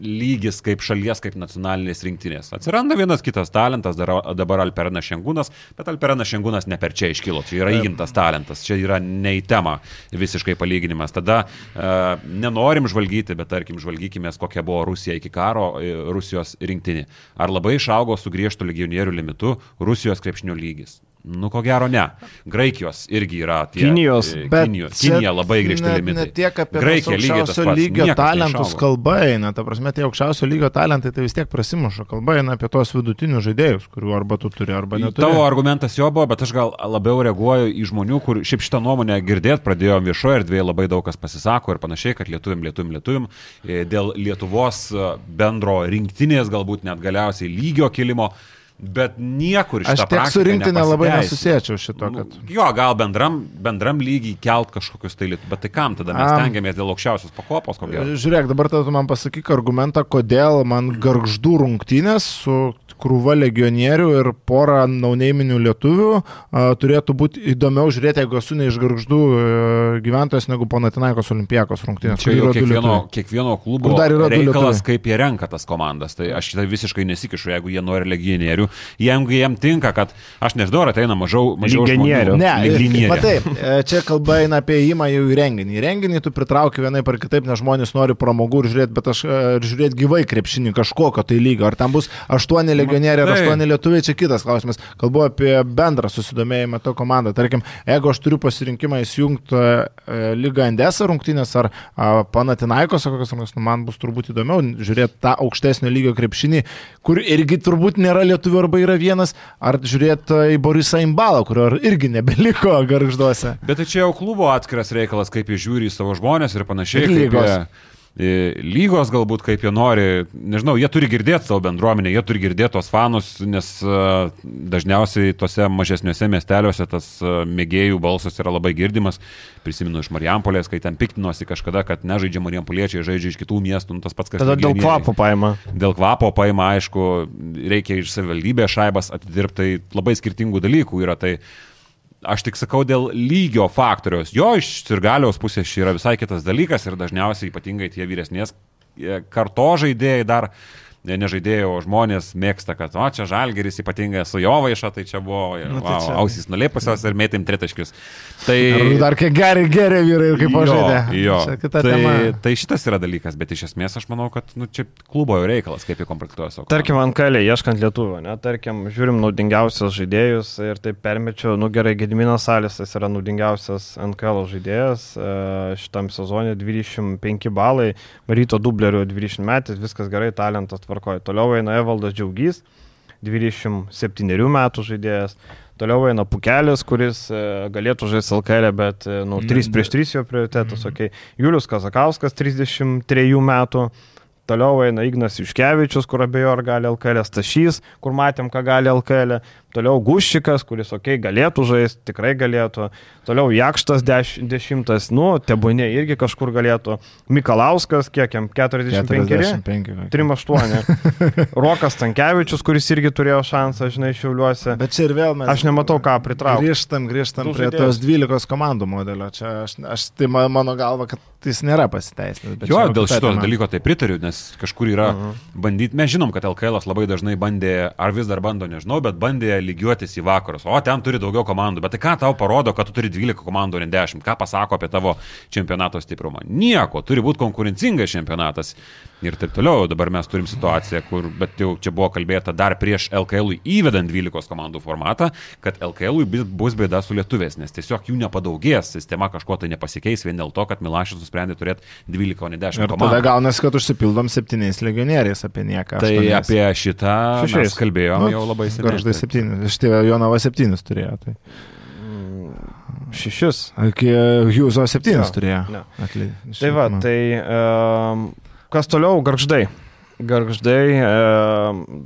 lygis kaip šalies, kaip nacionalinės rinktinės? Atsiranda vienas kitas talentas, dabar Alperenas Šengūnas, bet Alperenas Šengūnas ne per čia iškilo, čia yra įgimtas talentas, čia yra ne į temą visiškai palyginimas. Tada uh, nenorim žvalgyti, bet tarkim žvalgykime, kokia buvo Rusija iki karo, e, Rusijos rinktinė. Ar labai išaugo su griežtu legionierių limitu Rusijos krepšinio lygis? Nu, ko gero ne. Graikijos irgi yra tie. Kinijos. E, bet Kinijos. Kinija labai griežti limitai. Ne tiek apie Graikija aukščiausio lygio talentus kalba eina. Ta prasme, tie aukščiausio lygio talentai tai vis tiek prasimuša. Kalba eina apie tos vidutinius žaidėjus, kurių arba tu turi, arba neturi. Tavo argumentas jo buvo, bet aš gal labiau reaguoju į žmonių, kur šiaip šitą nuomonę girdėt pradėjom viešoje erdvėje, labai daug kas pasisako ir panašiai, kad lietuvim, lietuvim, lietuvim. E, dėl Lietuvos e, bendro rinktinės galbūt net galiausiai lygio kilimo. Bet niekur iš to. Aš tiek su rinktinė labai nesusiečiau šito. Nu, kad... Jo, gal bendram, bendram lygiai kelt kažkokius tai litų, bet tai kam tada mes tengiamės dėl aukščiausios pakopos? Žiūrėk, dabar tada tu man pasakyk argumentą, kodėl man garždų rungtynės su krūva legionierių ir pora nauneiminių lietuvių a, turėtų būti įdomiau žiūrėti, jeigu esu ne iš garždų e, gyventojas negu Panatinaikos olimpijakos rungtynės. Čia yra kiekvieno, kiekvieno klubo reikalas, kaip jie renka tas komandas. Tai aš tai visiškai nesikišu, jeigu jie nori legionierių. Jeigu jiem tinka, kad aš nežinau, ar ateina mažiau, mažiau legionierių. Ne, legionierių. Matai, e, čia kalba eina apie įimą jau į renginį. Į renginį tu pritrauki vienai par kitaip, nes žmonės nori pramogų ir žiūrėti, bet aš e, žiūrėti gyvai krepšinį kažkokio tai lygio. Ar ten bus aštuoni legionieriai legionieriai ar aštuoni lietuviai, čia kitas klausimas. Kalbu apie bendrą susidomėjimą to komandą. Tarkim, jeigu aš turiu pasirinkimą įsijungti e, lygą Endesą rungtynės ar Panatinaikos, kokios rungtynės, nu, man bus turbūt įdomiau žiūrėti tą aukštesnio lygio krepšinį, kur irgi turbūt nėra lietuvių arba yra vienas, ar žiūrėti į Borisą Imbalą, kurio irgi nebeliko garžduose. Bet tai čia jau klubo atskiras reikalas, kaip jis žiūri į savo žmonės ir panašiai. Ir lygos. Jie lygos galbūt kaip jie nori, nežinau, jie turi girdėti savo bendruomenę, jie turi girdėti tos fanus, nes dažniausiai tose mažesniuose miesteliuose tas mėgėjų balsas yra labai girdimas. Prisimenu iš Marijampolės, kai ten piktinosi kažkada, kad nežaidžia Marijampoliečiai, žaidžia iš kitų miestų, nu, tas pats kas. Tada dėl kvapo paima. Dėl kvapo paima, aišku, reikia iš savivaldybės šaibas atidirbti, tai labai skirtingų dalykų yra. Tai Aš tik sakau dėl lygio faktoriaus. Jo iš sirgaliaus pusės čia yra visai kitas dalykas ir dažniausiai ypatingai tie vyresnės karto žaidėjai dar ne, ne žaidėjų, o žmonės mėgsta, kad, o čia žalgeris ypatingai su Jovaiša, tai čia buvo, Nu, tai wow, čia- ausys nulėpusios ir mėtėm tritaškius. Tai... Ar Dar kai geri, geri vyrai, kaip Jo, pažaidė. Jo, kita tai, tai šitas yra dalykas, bet iš esmės aš manau, kad nu, čia klubo jau reikalas, kaip jį komplektuoja savo. Tarkim, ant kalė, ieškant lietuvių, ne, tarkim, žiūrim naudingiausius žaidėjus ir taip permečiau, nu gerai, Gediminas Salisas yra naudingiausias NKL žaidėjas e, šitam sezonė, 25 balai, ryto dublerių 20 metais, viskas gerai, talentas tvarkoja. Toliau eina Evaldas Džiaugys, 27 metų žaidėjas. Toliau eina Pukelis, kuris e, galėtų žaisti LKL, bet e, nu, 3 prieš 3 jo prioritetas, Mhm. okay. Julius Kazakauskas, 33 metų. Toliau eina Ignas Iškevičius, kur abejo ar gali LKL, Stašys, kur matėm, ką gali LKL. Toliau Guščikas, kuris, okei, okay, galėtų žaisti, tikrai galėtų. Toliau Jakštas deš, dešimtas, nu, tebūnė irgi kažkur galėtų. Mikalauskas, kiek jam, 45. 45. 3-8. Rokas Tankievičius, kuris irgi turėjo šansą, žinai, šiauliuose. Bet čia ir vėl mes. Aš nematau, ką pritraukti. Grįžtam, grįžtam prie tos 12 komandų modelio. Čia aš, aš tai ma- mano galva, kad jis nėra pasiteisinęs. bet Jo, dėl šito tema. dalyko tai pritariu, nes kažkur yra uh Mhm. -huh. bandyti, mes žinom, kad LKL labai dažnai bandė, ar vis dar bando, nežinau, bet bandė lygiuotis į vakarus, o ten turi daugiau komandų, bet tai ką tau parodo, kad tu turi 12 komandų, ne 10, ką pasako apie tavo čempionato stiprumą? Nieko, turi būti konkurencingas čempionatas ir taip toliau. Dabar mes turim situaciją, kur, bet jau čia buvo kalbėta dar prieš LKL įvedant 12 komandų formatą, kad LKL bus bėda su lietuvės, nes tiesiog jų nepadaugės, sistema kažko tai nepasikeis vien dėl to, kad Milašas nusprendė turėti 12, o ne 10 Ir tada komandų. gaunasi, kad užsipildom septyniais legionieriais apie nieką. Tai apie šitą Šešiais. mes kalbėjom Nu, jau labai seniai. Garždai septynis. Štai Jonava septynis turėjo. Tai. Šešis. Iki Hugheso septynis Jo, turėjo. jo. Atly... Tai va, tai um, kas toliau, garždai. Garždai, e,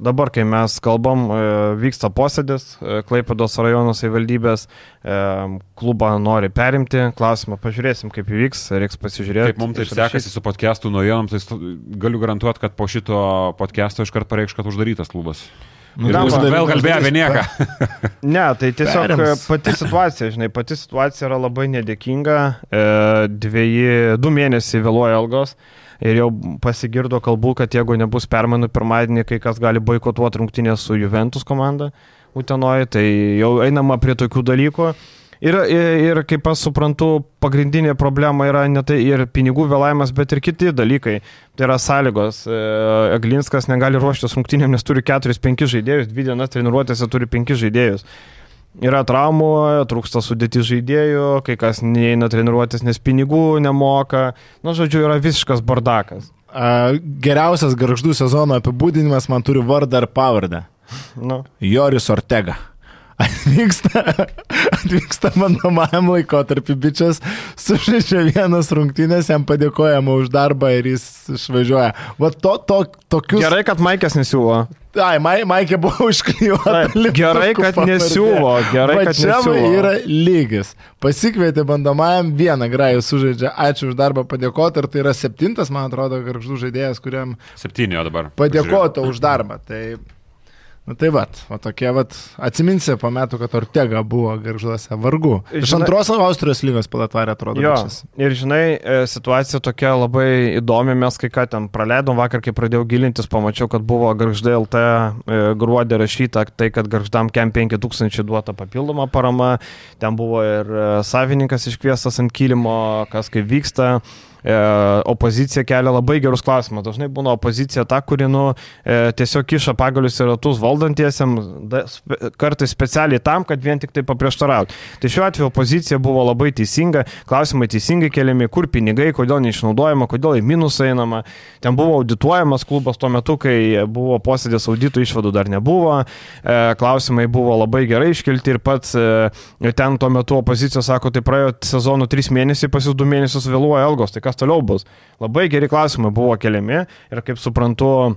dabar, kai mes kalbam, e, vyksta posėdis, e, Klaipados rajono savivaldybės, e, klubą nori perimti, klausimą pažiūrėsim, kaip įvyks, reiks pasižiūrėti. Kaip mums taip sekasi su podcastų naujienom, tai galiu garantuoti, kad po šito podcast'o iškart pareikš, kad uždarytas klubas. Nu, Ir bus vėl kalbėjo apie nieką. Ne, tai tiesiog Perims. e, pati situacija, žinai, pati situacija yra labai nedėkinga. E, dviejį, du mėnesiai vėluoja algos. Ir jau pasigirdo kalbų, kad jeigu nebus permainų pirmadienį, kai kas gali boikotuoti rungtynės su Juventus komanda Utenoje, tai jau einama prie tokių dalykų. Ir, ir, ir kaip aš suprantu, pagrindinė problema yra ne tai ir pinigų vėlavimas, bet ir kiti dalykai. Tai yra sąlygos. E, Eglinskas negali ruoštis rungtynėm, nes turi 4-5 žaidėjus, dvi dienas treniruotėse turi 5 žaidėjus. Yra traumų, trūksta sudėti žaidėjų, kai kas neina treniruotis, nes pinigų nemoka. Na, žodžiu, yra visiškas bardakas. A, geriausias garždų sezono apibūdinimas man turi vardą ir pavardę. Nu, Joris Ortega. Atvyksta, atvyksta bandomajam laikotarpį bičias, sužaidžia vienas rungtynės, jam padėkojama už darbą ir jis išvažiuoja. Va to, to, tokius... gerai, kad Maikės nesiūlo. Ai, Mai, Maikė buvo užklijuota. Gerai, kad nesiūlo, gerai, kad čia nesiūlo. yra lygis. Pasikvietė bandomajam vieną grajų sužaidžia, ačiū už darbą padėkoti ir tai yra septintas, man atrodo, garždų žaidėjas, kuriam Septynio dabar. padėkota už darbą. Tai, nu tai va, o tokie va, atsiminsi po metų, kad Ortega buvo garžduose vargu. Iš Žinai- antros Austrijos lygos palatvarė atrodo. Jo, bičias. ir žinai, e, situacija tokia labai įdomi, mes kai ką ten praleidom, vakar, kai pradėjau gilintis, pamačiau, kad buvo Garždai LT e, gruodė rašyta, tai kad Garždam KEM 5000 duota papildoma parama, ten buvo ir e, savininkas iškviestas ant kilimo, kas kaip vyksta. E, opozicija kelia labai gerus klausimus. Dažnai būna opozicija ta, kuri nu, e, tiesiog kiša pagalius į ratus valdantiesiam, da, spe, kartais specialiai tam, kad vien tik tai paprieštarauti. Tai šiuo atveju opozicija buvo labai teisinga, klausimai teisingai keliami, kur pinigai, kodėl neišnaudojama, kodėl į minusą einama. Ten buvo audituojamas klubas tuo metu, kai buvo posėdės auditų išvadų dar nebuvo. E, klausimai buvo labai gerai iškelti ir pats e, ten tuo metu opozicija sako, tai praėjo sezonų 3 mėnesiai, pas jūs 2 mėnesius vėluoja algos, tai kas toliau bus. Labai geri klausimai buvo keliami ir kaip suprantu,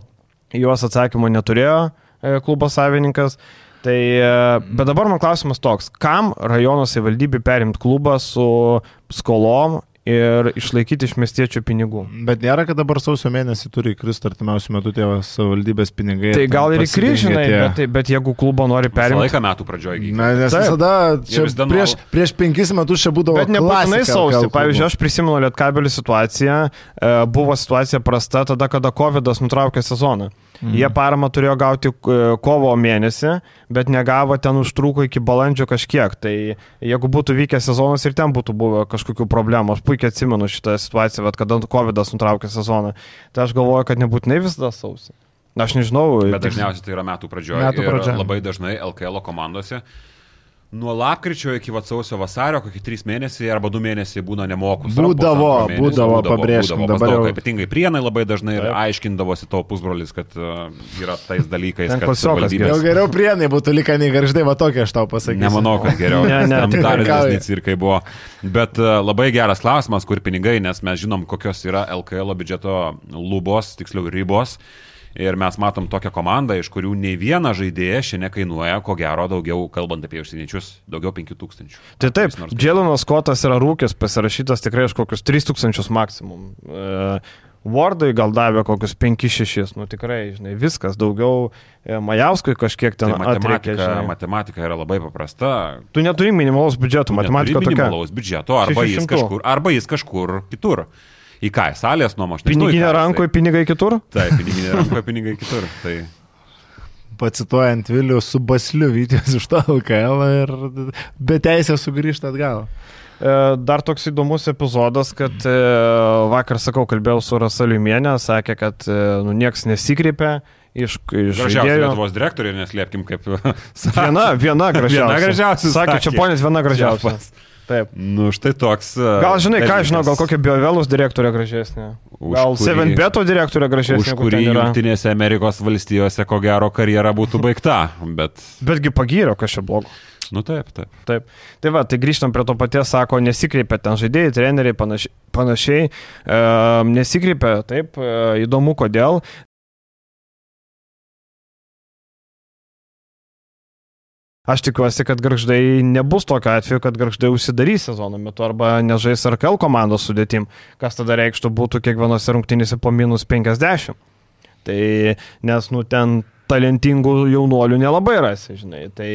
juos atsakymų neturėjo e, klubo savininkas. Tai, e, bet dabar man klausimas toks, kam rajono savivaldybė perimti klubą su skolom ir išlaikyti iš miestiečių pinigų? Bet nėra, kad dabar sausio mėnesį turi įkristi artimiausių metų tėvas savivaldybės pinigai. Tai gal ir įkryžinai, tie- bet, tai, bet jeigu klubo nori perimti... laiką metų pradžioje. Na, nes Taip. visada čia vis dar prieš, prieš penkis metus čia būdavo. Bet nebūtinai sausį. Pavyzdžiui, aš prisimenu Lietkabelį situaciją. e, Buvo situacija prasta tada, kada COVID nutraukė sezoną. Mm. Jie paramą turėjo gauti e, kovo mėnesį, bet negavo ten užtruko iki balandžio kažkiek. Tai jeigu būtų vykęs sezonas ir ten būtų buvę kažkokių problemų, aš puikiai atsimenu šitą situaciją, bet kada COVID nutraukė sezoną, tai aš galvoju, kad nebūtinai visada sausi. Aš nežinau. Bet dažniausiai tai yra metų pradžioje. Metų pradžioje. Ir labai dažnai LKL komandose nuo lapkričio iki sausio vasario, kokie trys mėnesiai arba du mėnesiai būna nemokus. Būdavo, mėnesį, būdavo, būdavo pabrėžkim. Būdavo, dabar jau... ypatingai prienai labai dažnai ir aiškindavosi to pusbrolis, kad uh, yra tais dalykais, Ten kad klasiokas savivaldybės- Jau geriau prienai būtų likę nei garždai, va tokia aš tau pasakysiu. Nemanau, kad geriau. Ne, ne, Tam dar juokauju. didesni cirkai buvo. Bet uh, labai geras klausimas, kur pinigai, nes mes žinom, kokios yra LKL biudžeto lubos, tiksliau ribos. Ir mes matom tokią komandą, iš kurių nei viena žaidėja šiandien kainuoja, ko gero, daugiau, kalbant apie užsieniečius, daugiau 5000. Tai taip, Dželinas Skotas yra rūkis, pasirašytas tikrai iš kokius 3000 maksimum. E, Wardai gal davė kokius 5-6, nu tikrai, žinai, viskas, daugiau e, Majauskui kažkiek ten Tai matematika, žinai. matematika yra labai paprasta. Tu neturi minimalaus biudžeto, matematika tokia. minimalaus biudžeto, arba jis, 600. kažkur, arba jis kažkur kitur. Į ką, salės nuomą, aš nežinau. Piniginė rankoje, pinigai kitur? Taip, piniginė rankoje, pinigai kitur. Tai Pacituojant Vilių su Basliu Vytės iš to LKL ir be teisės sugrįžti atgal. E, Dar toks įdomus epizodas, kad e, vakar, sakau, kalbėjau su Rasaliumienė, sakė, kad e, nu, nieks nesikreipė iš, iš gražiausia žaidėjų. Lietuvos direktorė, neslėpkim, kaip. Viena, viena gražiausia. Viena gražiausia, Sakė, sakė. čia ponės viena gražiausia. Taip. Nu, štai toks. uh, Gal žinai, ką žinau, gal kokia Biovelus direktorė gražesnė. Gal kurį- Seven Beto direktorė gražesnė. Už kurį. Junktinėse Amerikos valstijose, ko gero, karjera būtų baigta. Bet, Betgi pagyro, kas čia blogo. nu taip, taip. Taip. Tai va, tai grįžtam prie to paties, sako, nesikreipia ten žaidėjai, treneriai, panašiai. panašiai. E, nesikreipia, taip, e, įdomu kodėl. Aš tikiuosi, kad garždai nebus tokio atveju, kad garždai užsidarys sezono metu arba nežais RKL komandos sudėtim, kas tada reikštų būtų kiekvienose rungtynėse po minus 50. Tai nes, nu, ten talentingų jaunuolių nelabai rasi, žinai. Tai,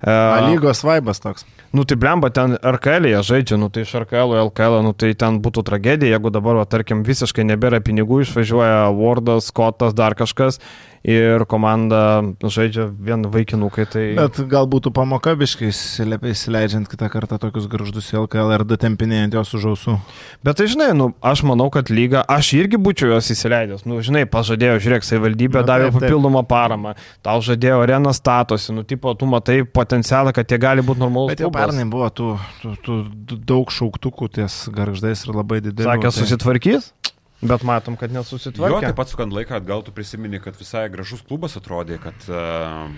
A, uh, lygos vaibas toks. Nu tai blemba, ten RKL jie žaidžia, nu tai iš RKL LKL, nu tai ten būtų tragedija, jeigu dabar, va, tarkim, visiškai nebėra pinigų, išvažiuoja Wardas, Scottas, dar kažkas ir komanda žaidžia vien vaikinukai. Tai... Bet gal būtų pamoka biškai įsileidžiant kitą kartą tokius garždus į LKL ir datempinėjant jos už ausų. Bet tai žinai, nu, aš manau, kad lyga, aš irgi būčiau jos įsileidęs. Nu, žinai, pažadėjo, žiūrėk, savivaldybė davė taip, taip. papildomą paramą, tau žadėjo, arena statosi, nu, tipo, tu matai potencialą, kad jie gali būti normalus. Bet jau klubas. pernai buvo tų, tų, tų daug šauktukų ties garždais ir labai didelių. Sakė, tai- susitvarkys, bet matom, kad Jo, nesusitvarkė. taip pat sukant laiką atgal tu prisimeni, kad visai gražus klubas atrodė, kad uh,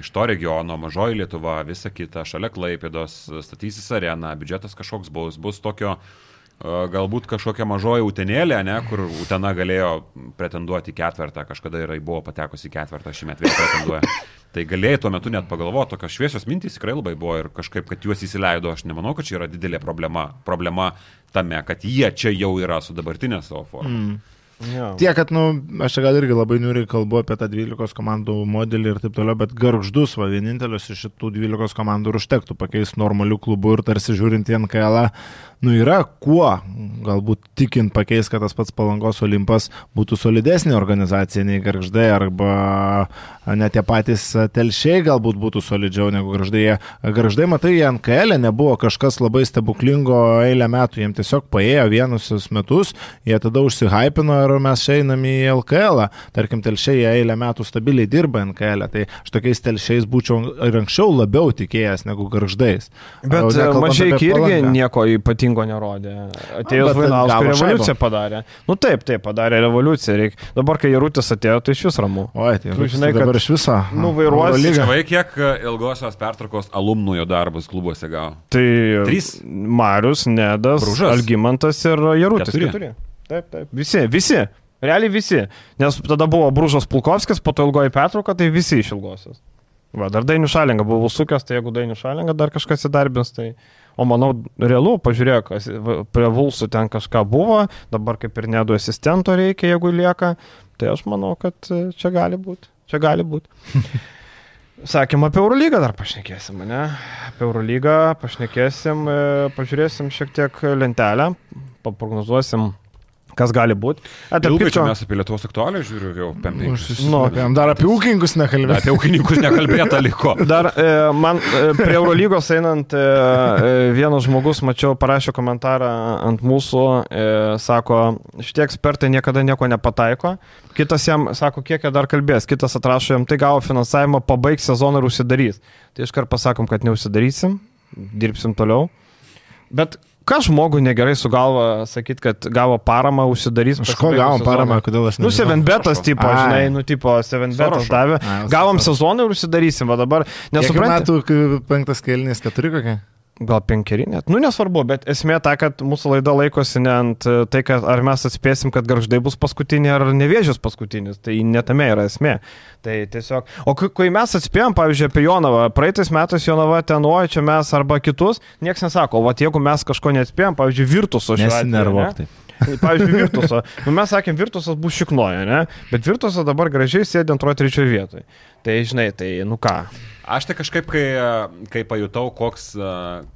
iš to regiono, mažoji Lietuva, visa kita, šalia Klaipėdos, statysis arena, biudžetas kažkoks bus, bus tokio uh, galbūt kažkokia mažoji utenėlė, ne, kur Utena galėjo pretenduoti į ketvirtą, kažkada yra buvo patekusi šį metą vėl pretenduoja. Tai galėjai tuo metu net pagalvoti, tokios šviesios mintys tikrai labai buvo ir kažkaip, kad juos įsileido, aš nemanau, kad čia yra didelė problema. Problema tame, kad jie čia jau yra su dabartinė savo forma. Mm. Jo. Tie, kad, nu, aš čia gal irgi labai niuriai kalbu apie tą 12 komandų modelį ir taip toliau, bet garždus, va, vienintelius iš šitų 12 komandų ir užtektų pakeisti normalių klubų ir tarsi žiūrint į NKL, nu, yra kuo, galbūt tikint pakeis, kad tas pats Palangos Olimpas būtų solidesnė organizacija nei garždai arba net tie patys telšiai galbūt būtų solidžiau negu garždai. Garždai, matai, jie NKL nebuvo kažkas labai stebuklingo eilę metų, jiems tiesiog paėjo vienusius metus, jie tada užsihypino ir mes einam į LKL. -ą. Tarkim, telšiai jie eilę metų stabiliai dirba NKL, -ą. tai aš tokiais telšiais būčiau ir anksčiau labiau tikėjęs negu garždais. Bet mažai irgi nieko ypatingo nerodė. Atėjus Vainauskui revoliuciją šaibą. padarė. Nu taip, taip, padarė revoliuciją. Reik... Dabar, kai Jarutis atėjo, tai iš vis ramu. Oi, tai Tu žinai, žinai, kad dabar iš viso. nuvairuosi- Eurolyga. Žinai, kiek e, ilgosios pertraukos alumnų jo darbus klubuose gavo? Tai Trys? Marius, Nedas, Bružas. Algymantas ir Jarutis. Keturi. Taip, taip. Visi, visi. Realiai visi. Nes tada buvo Bružas Pulkovskis, po to ilgoji pertrauka, tai visi iš ilgosios. Va, dar Dainių šalinga buvo sukęs, tai jeigu Dainių šalinga dar kažkas įdarbins, tai... O manau, realu, pažiūrėk, prie Vulsų ten kažką buvo, dabar kaip ir nedu asistento reikia, jeigu lieka, tai aš manau, kad e, čia gali būti. Čia gali būti. Sakėm apie Eurolygą dar pašnekėsim, ne? Apie Eurolygą pašnekėsim, e, pažiūrėsim šiek tiek lentelę, paprognozuosim kas gali būti. Ilgai čia mes apie Lietuvos aktualią žiūriu jau pempininkus. Nu, dar apie ūkininkus nekalbėjome. Apie ūkininkus nekalbėta liko. Dar e, man e, prie Eurolygos einant, e, e, vienas žmogus, mačiau, parašė komentarą ant mūsų, e, sako, šitie ekspertai niekada nieko nepataiko. Kitas jam sako, kiek jie dar kalbės, kitas atrašo jam, tai gavo finansavimą, pabaigs sezoną ir užsidarys. Tai iškart pasakom, kad neužsidarysim, dirbsim toliau. Bet Ką žmogui negerai su galva sakyti, kad gavo paramą, užsidarys. Iš ko gavom paramą, kodėl aš nežinau? Nu, Seven Betas, tipo, Ai. žinai, nu, tipo, Seven Betas davė. Ai, gavom sezoną ir užsidarysim, o dabar nesuprantu. Metų penktas kelnys, keturi kokie? Gal penkeri net. Nu, nesvarbu, bet esmė ta, kad mūsų laida laikosi ne ant e, tai, kad ar mes atspėsim, kad garždai bus paskutinė ar nevėžės paskutinis. Tai netame yra esmė. Tai tiesiog. O kai mes atspėjom, pavyzdžiui, apie Jonavą, praeitais metais Jonava ten, oi, čia mes arba kitus, niekas nesako, o jeigu mes kažko neatspėjom, pavyzdžiui, Virtuso šiandien. Nesinervuok taip. Pavyzdžiui, Virtuso. Nu, mes sakėm, Virtusas bus šiknoja, ne? Bet Virtusas dabar gražiai sėdi antroje, trečioje vietoje. Tai žinai, tai nu ką. Aš tai kažkaip, kai, kai pajutau, koks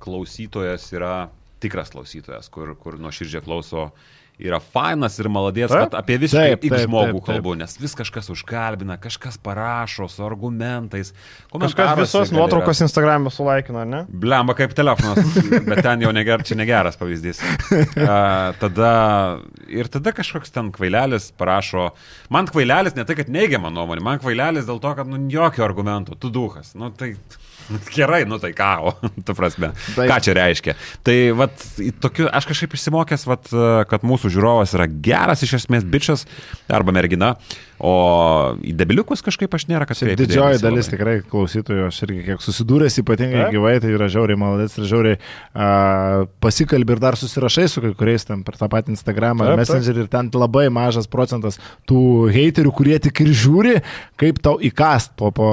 klausytojas yra tikras klausytojas, kur, kur nuo širdžio klauso yra fainas ir maladės, kad apie visiškai taip, taip, žmogų taip, taip. kalbu, nes vis kažkas užkalbina, kažkas parašo su argumentais. Kažkas visos nuotraukos Instagram'e sulaikino, ne? Blemba kaip telefonas, bet ten jau neger, čia negeras pavyzdys. Uh, tada ir tada kažkoks ten kvailelis parašo, man kvailelis ne tai, kad neigiama nuomonė, man kvailelis dėl to, kad nu jokio argumento, tu duhas. Nu, tai, Gerai, nu tai ką, o, tu prasme. Taip. Ką čia reiškia? Tai, vat, tokiu, aš kažkaip išsimokęs, vat, kad mūsų žiūrovas yra geras iš esmės bičias arba mergina, o į debiliukus kažkaip aš nėra kas reikia. Didžioji dalis labai. tikrai klausytojų, aš irgi kiek susidūręs ypatingai ja. gyvai, tai yra žiauriai malodės ir žiauriai uh, pasikalbi ir dar susirašai su kai kuriais ten per tą patį Instagramą ar Messenger ir ten labai mažas procentas tų heiterių, kurie tik ir žiūri, kaip tau įkast po... po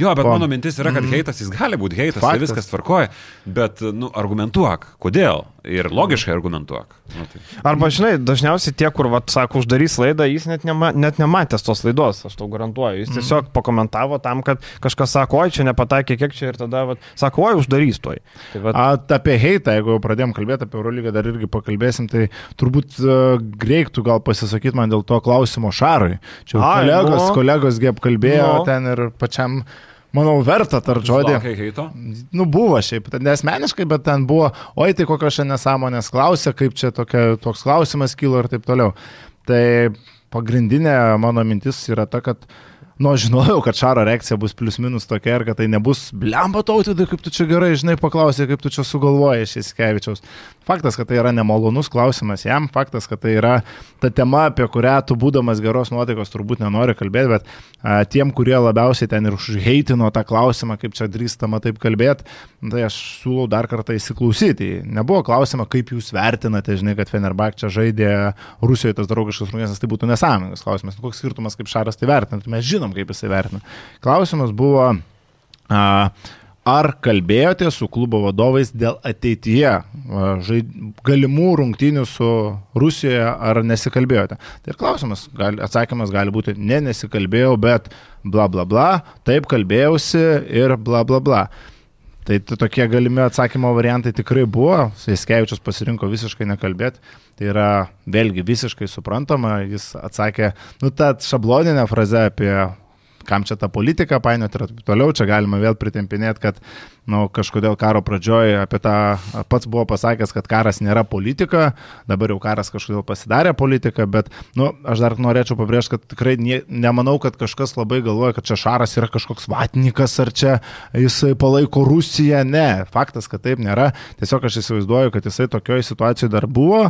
jo, bet po... mano mintis yra, kad mm. heitas jis gali būti heitas, tai viskas tvarkoja, bet, nu, argumentuok, kodėl ir logiškai argumentuok. Nu, tai. Arba, žinai, dažniausiai tie, kur, vat, sako, uždarys laidą, jis net, nema, net nematęs tos laidos, aš tau garantuoju. Jis tiesiog mm. pakomentavo tam, kad kažkas sako, oi, čia nepataikė, kiek čia ir tada, vat, sako, oi, uždarys toj. Tai, vat... A, apie heitą, jeigu pradėjom kalbėti apie Eurolygą, dar irgi pakalbėsim, tai turbūt uh, reiktų gal pasisakyti man dėl to klausimo Šarui. Čia Ai, kolegos, no. kolegos gi apkalbėjo no. ten ir pačiam manau, verta tar žodį. Nu, buvo šiaip, nesmeniškai, bet ten buvo, oi, tai kokios šiandien nesąmonės klausė, kaip čia tokia, toks klausimas kilo ir taip toliau. Tai pagrindinė mano mintis yra ta, kad nu, žinojau, kad Šaro reakcija bus plius minus tokia ir kad tai nebus blemba tautydai, kaip tu čia gerai, žinai, paklausė, kaip tu čia sugalvojai šis Kevičiaus. Faktas, kad tai yra nemalonus klausimas jam, faktas, kad tai yra ta tema, apie kurią tu būdamas geros nuotaikos turbūt nenori kalbėti, bet a, tiem, kurie labiausiai ten ir užheitino tą klausimą, kaip čia drįstama taip kalbėti, tai aš siūlau dar kartą įsiklausyti. Nebuvo klausima, kaip jūs vertinate, žinai, kad Fenerbak čia žaidė Rusijoje tas draugiškas rungtynės, tai būtų nesąmoningas klausimas. Nu, koks skirtumas, kaip Šaras tai vertina? Mes žinom, žinom, kaip jisai vertina. Klausimas buvo, a, ar kalbėjote su klubo vadovais dėl ateityje žaid, galimų rungtynių su Rusijoje, ar nesikalbėjote? Tai ir klausimas, gali, atsakymas gali būti, ne, nesikalbėjau, bet bla bla bla, taip kalbėjausi ir bla bla bla. Tai tokie galimi atsakymo variantai tikrai buvo, Sėskevičius pasirinko visiškai nekalbėti, tai yra vėlgi visiškai suprantama, jis atsakė, nu, tą šabloninę frazę apie kam čia ta politika painioti ir taip toliau, čia galima vėl pritempinėti, kad nu, kažkodėl karo pradžioje apie tą pats buvo pasakęs, kad karas nėra politika, dabar jau karas kažkodėl pasidarė politika, bet nu, aš dar norėčiau pabrėžti, kad tikrai nie, nemanau, kad kažkas labai galvoja, kad čia Šaras yra kažkoks vatnikas ar čia jisai palaiko Rusiją, ne, faktas, kad taip nėra, tiesiog aš įsivaizduoju, kad jisai tokioje situacijoje dar buvo,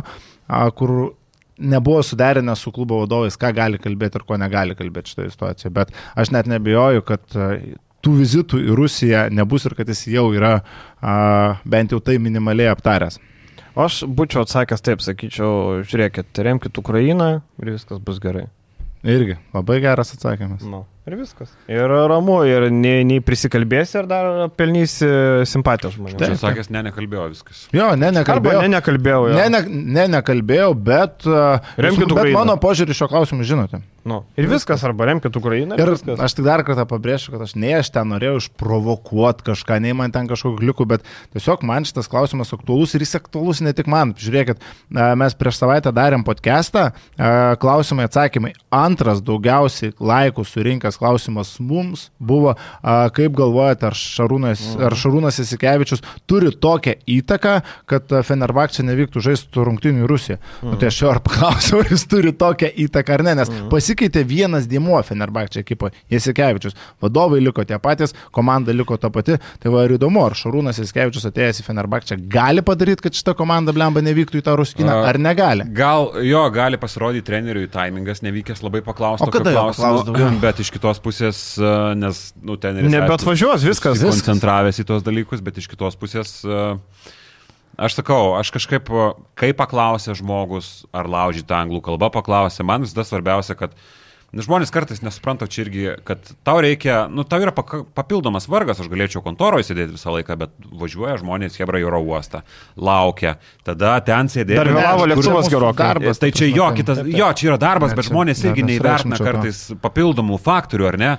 kur nebuvo suderinę su klubo vadovais, ką gali kalbėti ir ko negali kalbėti šitoje situacijoje. Bet aš net nebijoju, kad e, tų vizitų į Rusiją nebus ir kad jis jau yra a, bent jau tai minimaliai aptaręs. Aš būčiau atsakęs taip, sakyčiau, žiūrėkit, remkite Ukrainą ir viskas bus gerai. Irgi, labai geras atsakymas. No. Ir viskas. Ir ramu, ir nei, nei prisikalbėsi, ir dar pelnysi simpatijos žmonėms. Čia sakęs, ne, nekalbėjau viskas. Jo, ne, Arba nekalbėjau. ne, nekalbėjau. jo. Ne, ne, ne, nekalbėjau, bet, uh, Remkit bet Ukrainą. mano požiūrį šio klausimu žinote. Nu, ir viskas, arba remkit Ukrainą. Ir viskas. aš tik dar kartą pabrėšiu, kad aš nei aš ten norėjau išprovokuoti kažką, nei man ten kažkokiu kliuku, bet tiesiog man šitas klausimas aktuolus ir jis aktuolus ne tik man. Žiūrėkit, e, mes prieš savaitę darėm podcastą, e, klausimai, atsakymai. Antras daugiausiai laikų surinkęs klausimas mums buvo, a, kaip galvojate, ar Šarūnas, ar Šarūnas Isikevičius turi tokią įtaką, kad Fenerbakčia nevyktų žaisti rungtinių į Rusiją. Nu, tai aš jo ar paklausiau, ar jis turi tokią įtaką ar ne, nes pasikeitė vienas dėmuo Fenerbakčia ekipoje, Isikevičius. Vadovai liko tie patys, komanda liko ta pati. Tai va ir įdomu, ar Šarūnas Isikevičius atėjęs į Fenerbakčia gali padaryti, kad šita komanda blemba nevyktų į tą Rusiją, A, ar negali? Gal jo, gali pasirodyti treneriui taimingas nevykęs labai paklausti. O kada daugiau? Bet iš kitos pusės, e, nes, nu, treneris... Nebeatvažiuos, viskas. Koncentravęs į tuos dalykus, bet iš kitos pusės... e, Aš sakau, aš kažkaip, e, kai paklausė žmogus, ar laužyti anglų kalbą, paklausė, man visada svarbiausia, kad nu, žmonės kartais nesupranta čia irgi, kad tau reikia, nu, tau yra papildomas vargas, aš galėčiau kontoroje sėdėti visą laiką, bet važiuoja žmonės Hebra į oro uostą, laukia, tada ten sėdėti. Dar vėlavo lėktuvas gerokai. darbas, Tai ta čia jo, kitas, jo, čia yra darbas, Ne, bet žmonės irgi neįvertina kartais papildomų faktorių, ar ne?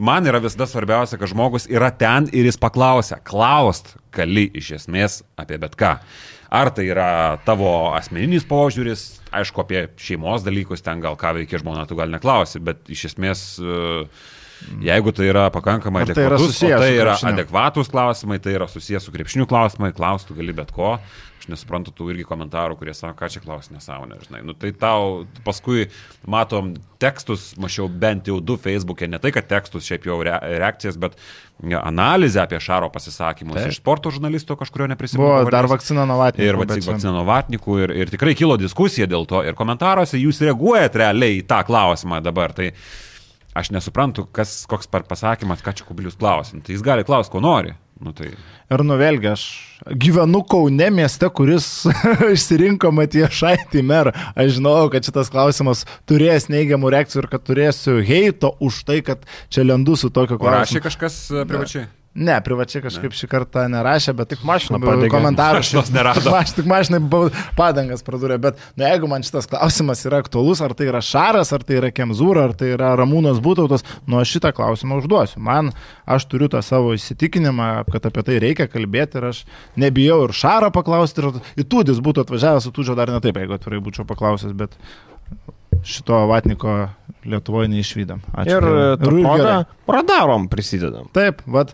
Man yra visada svarbiausia, kad žmogus yra ten ir jis paklausia. Klaust gali iš esmės apie bet ką. Ar tai yra tavo asmeninis požiūris, aišku, apie šeimos dalykus, ten gal ką veikia žmona, tu gal neklausi, bet iš esmės, e, jeigu tai yra pakankamai Ar tai yra adekvatus, susiję o tai yra adekvatus klausimai, tai yra susijęs su krepšiniu klausimai, klaustų gali bet ko. Aš nesuprantu tų irgi komentarų, kurie sako, ką čia klausia nesąmonė, žinai. Nu, tai tau paskui matom tekstus, mačiau bent jau du Facebook'e, ne tai, kad tekstus, šiaip jau re, reakcijas, bet analizę apie Šaro pasisakymus Taip. iš sporto žurnalisto kažkurio neprisimenu. Buvo pavardės. dar vakcina Novatė. Ir vakcina Novatnikų ir, ir tikrai kilo diskusija dėl to. Ir komentaruose jūs reaguojat realiai į tą klausimą dabar. Tai aš nesuprantu, kas, koks par pasakymas, ką čia kubilius klausim. Tai jis gali klausti, ko nori. Nu, tai... Ir nu vėlgi, aš gyvenu Kaune mieste, kuris išsirinko Matiją Šaitį merą. Aš žinau, kad šitas klausimas turės neigiamų reakcijų ir kad turėsiu heito už tai, kad čia lendu su tokiu O rašė klausimu. kažkas e, privačiai? Ne, privačiai kažkaip šį kartą nerašė, bet tik mašiną padegė. komentarų. Mašinos nerado. Aš tik mašinai bau- padangas pradūrė, bet nu, jeigu man šitas klausimas yra aktuolus, ar tai yra Šaras, ar tai yra Kemzūra, ar tai yra Ramūnas Būtautas, nu aš šitą klausimą užduosiu. Man, aš turiu tą savo įsitikinimą, kad apie tai reikia kalbėti ir aš nebijau ir Šarą paklausti, ir į Tūdis būtų atvažiavęs, su Tūdžio dar ne taip, jeigu atvirai būčiau paklausęs, bet šito Vatniko Lietuvoje neišvydam. Ačiū. Ir ir progą gerai. radarom prisidedam. Taip, vat,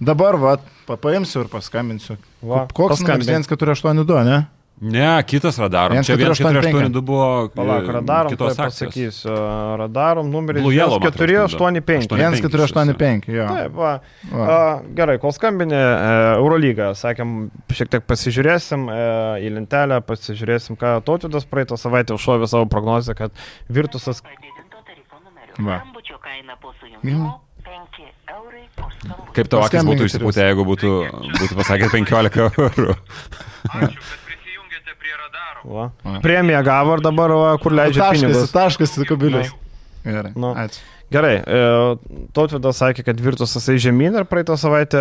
dabar vat, pa- paimsiu ir paskambinsiu. Va, Koks paskambink. 1482, ne? Ne, kitas radarom. Čia 1485. 1482 buvo Palauk, e, radarom, kitos tai pasakysiu. Radarom numeris Blue Yellow, man atrodo, 485. 1485, jo. Taip, va. Va. A, gerai, kol skambinė e, Eurolygą, sakėm, šiek tiek pasižiūrėsim e, į lentelę, pasižiūrėsim, ką Tautvydas praeitą savaitę užšovė savo prognozę, kad Virtusas. Va. Skambučio kaina po sujungimo 5 eurai už skambutį. Kaip tavo akis būtų išsipūtę, jeigu būtų, būtų pasakę 15 eurų? Ačiū, kad prisijungėte prie radaro. va, Va. premiją gavo ir dabar, va, kur leidžia Taškas, pinigus. taškas į kubilius. Gerai. Nu. Ačiū. Gerai, e, Tautvydas sakė, kad Virtusas eis žemyn ir praeitą savaitę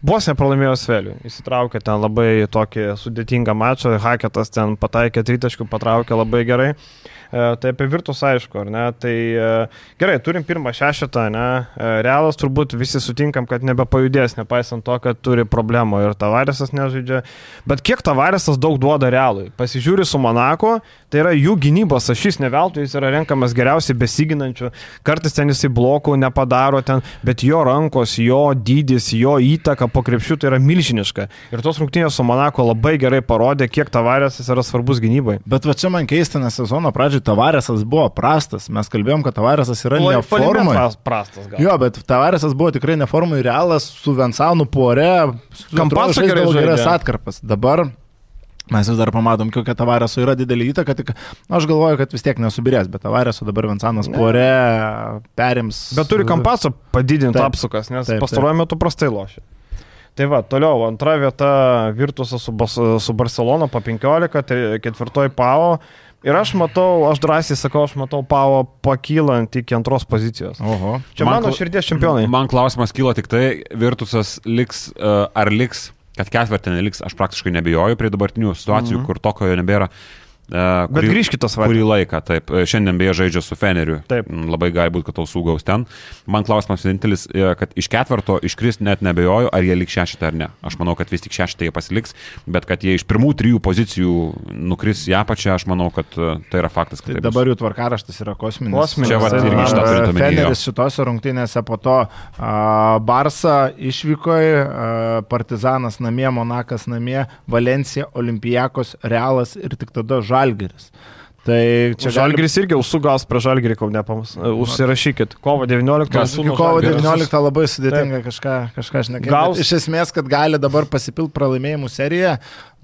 vos nepralaimėjo Sveliui. Įsitraukė ten labai tokį sudėtingą mačą, Haketas ten pataikė tritaškių, patraukė labai gerai. E, Tai apie Virtus aišku, ar ne? Tai e, gerai, turim pirmą šešetą, ne? E, Realas turbūt visi sutinkam, kad nebepajudės, nepaisant to, kad turi problemų ir Tavaresas nežaidžia. Bet kiek Tavaresas daug duoda Realui? Pasižiūri su Monako, tai yra jų gynybos ašys, ne veltui jis yra renkamas geriausiai besiginančių. Kartais ten jisai blokų nepadaro ten, bet jo rankos, jo dydis, jo įtaka po krepšių tai yra milžiniška. Ir tos rungtynės su Monako labai gerai parodė, kiek Tavaresas yra svarbus gynybai. Bet va čia man keista, nes sezono pradžioje Tavaresas buvo prastas. Mes kalbėjom, kad Tavaresas yra ne Puolime formai. pras- Prastas gal. Jo, bet Tavaresas buvo tikrai ne formai, realas su Vensanu pore. Žaidė geras atkarpas. Dabar mes vis dar pamatom, kokia Tavareso yra didelį įtaką, tik aš galvoju, kad vis tiek nesubirės, bet Tavareso dabar Vensanas pore perims. Bet turi kampaso padidinti Taip. apsukas, nes pastaruoju metu prastai lošia. Tai va, toliau, antra vieta Virtusas su, su Barcelona po 15, tai ketvirtoji PAO. Ir aš matau, aš drąsiai sakau, aš matau Pavo pakylant iki antros pozicijos. Oho. Čia Man mano širdies čempionai. Man klausimas kilo tik tai, Virtusas liks, uh, ar liks, kad ketvirtį neliks, aš praktiškai nebejoju prie dabartinių situacijų, mm -hmm. kur tokio jo nebėra. Uh, Bet grįžkite savaitę. Kurį laiką, taip. E, Šiandien beje žaidžia su Feneriu. Taip. Mm, Labai gali būti, kad ausų gaus ten. Man klausimas vienintelis, e, kad iš ketvirto iškris net nebejoju, ar jie liks šešitą ar ne. Aš manau, kad vis tik šešitą jie pasiliks, bet kad jie iš pirmų trijų pozicijų nukris į apačią, aš manau, kad e, tai yra faktas. Kad Tai tai bus. dabar jų tvarkaraštas yra kosminis. Kosminis, Čia vat irgi šitą jo. Feneris šitose rungtynėse po to a, Barsa išvykoje, a, Partizanas namie, Monakas namie, Valencija, Olimpijakos, Realas ir tik tada Žalgeris. Tai čia Žalgiris irgi užsugaus prie Žalgirį, kol nepamas. Užsirašykit. Kovo 19. Kas? Ausų Iki nuo kovo Žalgirio. 19 labai sudėtinga kažką, kažką šnekėti. Gaus- Iš esmės, kad gali dabar pasipilti pralaimėjimų seriją,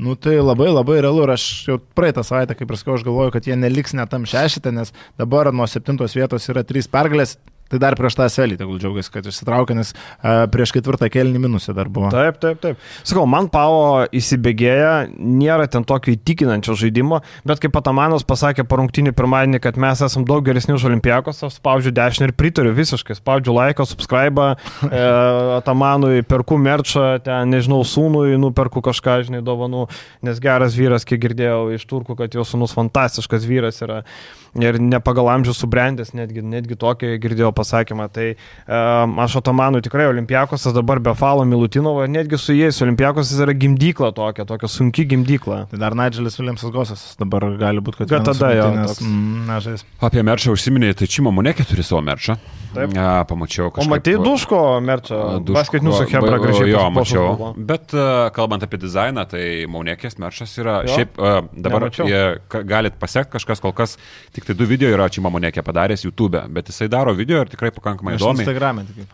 nu tai labai labai realu. Ir aš jau praeitą savaitę, kaip ir sakiau, aš galvoju, kad jie neliks net tam šešitą, nes dabar nuo septintos vietos yra trys pergalės. Tai dar prieš tą selį, tegul džiaugiasi, kad išsitraukė, nes uh, prieš ketvirtą kelnį minusą dar buvo. Taip, taip, taip. Sakau, man Pavo įsibėgėja, nėra ten tokio įtikinančio žaidimo, bet kaip Patamanas pasakė po rungtynį pirmadienį, kad mes esame daug geresni už Olimpijakos, aš spaudžiu dešinę ir pritariu visiškai, spaudžiu laiką, subscribe, e, Atamanui, perku merčą, ten, nežinau, sūnui, nuperku kažką, žinai, dovanų, nes geras vyras, kiek girdėjau iš turkų, kad jo sūnus fantastiškas vyras yra ir ne pagal amžių subrendęs, netgi, netgi tokį girdėjau pasakymą. Tai um, aš Otomanui tikrai Olimpijakosas dabar be Falo Milutinovo, netgi su jais Olimpijakosas yra gimdykla tokia, tokia sunki gimdykla. Tai dar Nigelis Williamsas Gosas dabar gali būti, kad Bet tada rungtynes, toks. mm, nežais. Apie merčą užsiminėjai, tai Čimo Monekė turi savo merčą. Taip. Ja, pamačiau O kažką. matai Duško merčą, basketinių su Hebra gražiai. Jo, mačiau. Bet uh, kalbant apie dizainą, tai Maunekės merčas yra. Jo. Šiaip uh, dabar jie, galit pasiekti kažkas kol kas, tik tai du video yra Čimo Maunekė padaręs YouTube, bet jisai daro video ir tikrai pakankamai follow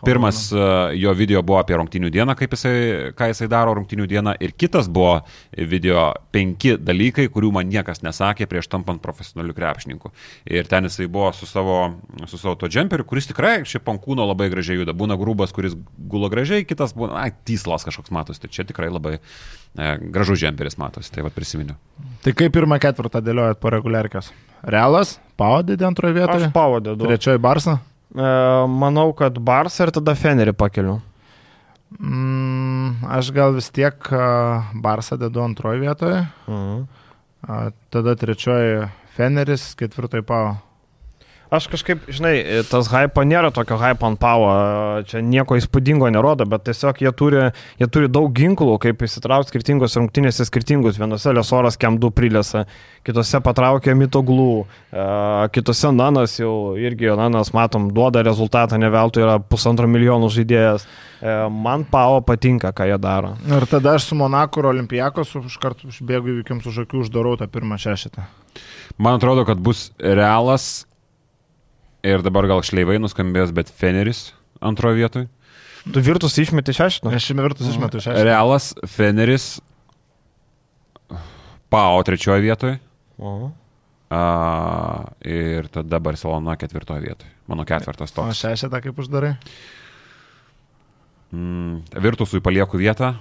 Pirmas uh, jo video buvo apie rungtinių dieną, kaip jisai, ką jisai daro rungtinių dieną, ir kitas buvo video penki dalykai, kurių man niekas nesakė prieš tampant profesionaliu krepšininku. Ir ten jisai buvo su savo, su savo to džemperiu, kuris tikrai šiaip ant kūno labai gražiai juda. Būna grūbas, kuris gula gražiai, kitas būna, ai, tyslas kažkoks matosi. Tai čia tikrai labai e, gražus džemperis matosi, tai vad prisiminiau. Tai kaip pirmą ketvirtą dėliojat po reguliarkės? Realas, Paudėdė antroje Aš vietoje, pavadedu. trečioji Barsa. E, manau, kad Barsą ir tada Fenerį pakeliu. Mm, aš gal vis tiek a, Barsą dedu antroje vietoje, Mhm. tada trečioji Feneris, ketvirtoji Pau. Aš kažkaip, žinai, tas hypo nėra tokio hypo ant pavo, čia nieko įspūdingo nerodo, bet tiesiog jie turi, jie turi daug ginklų, kaip įsitraukti skirtingos rungtynėse skirtingus. Vienose lesoras kem 2 prilėsa, kitose patraukia mitoglų, e, kitose nanas jau irgi, nanas, matom, duoda rezultatą, ne veltui yra pusantro milijonų žaidėjas. E, Man pavo patinka, ką jie daro. Ir tada aš su Monaku ir Olimpijakos iš karto užbėgu įvykiams už akių, uždarau tą pirmą šešitą. Man atrodo, kad bus realas ir dabar gal šleivai nuskambės, bet Feneris antroje vietoje. Tu virtus išmeti šeštą? Aš šiame vertus išmetu šešitą. Realas, Feneris, Pau trečioje vietoje. O. A, ir tada Barcelona ketvirtoje vietoje. Mano ketvirtas O toks. šešitą kaip uždarai? Mm, Virtusui palieku vietą.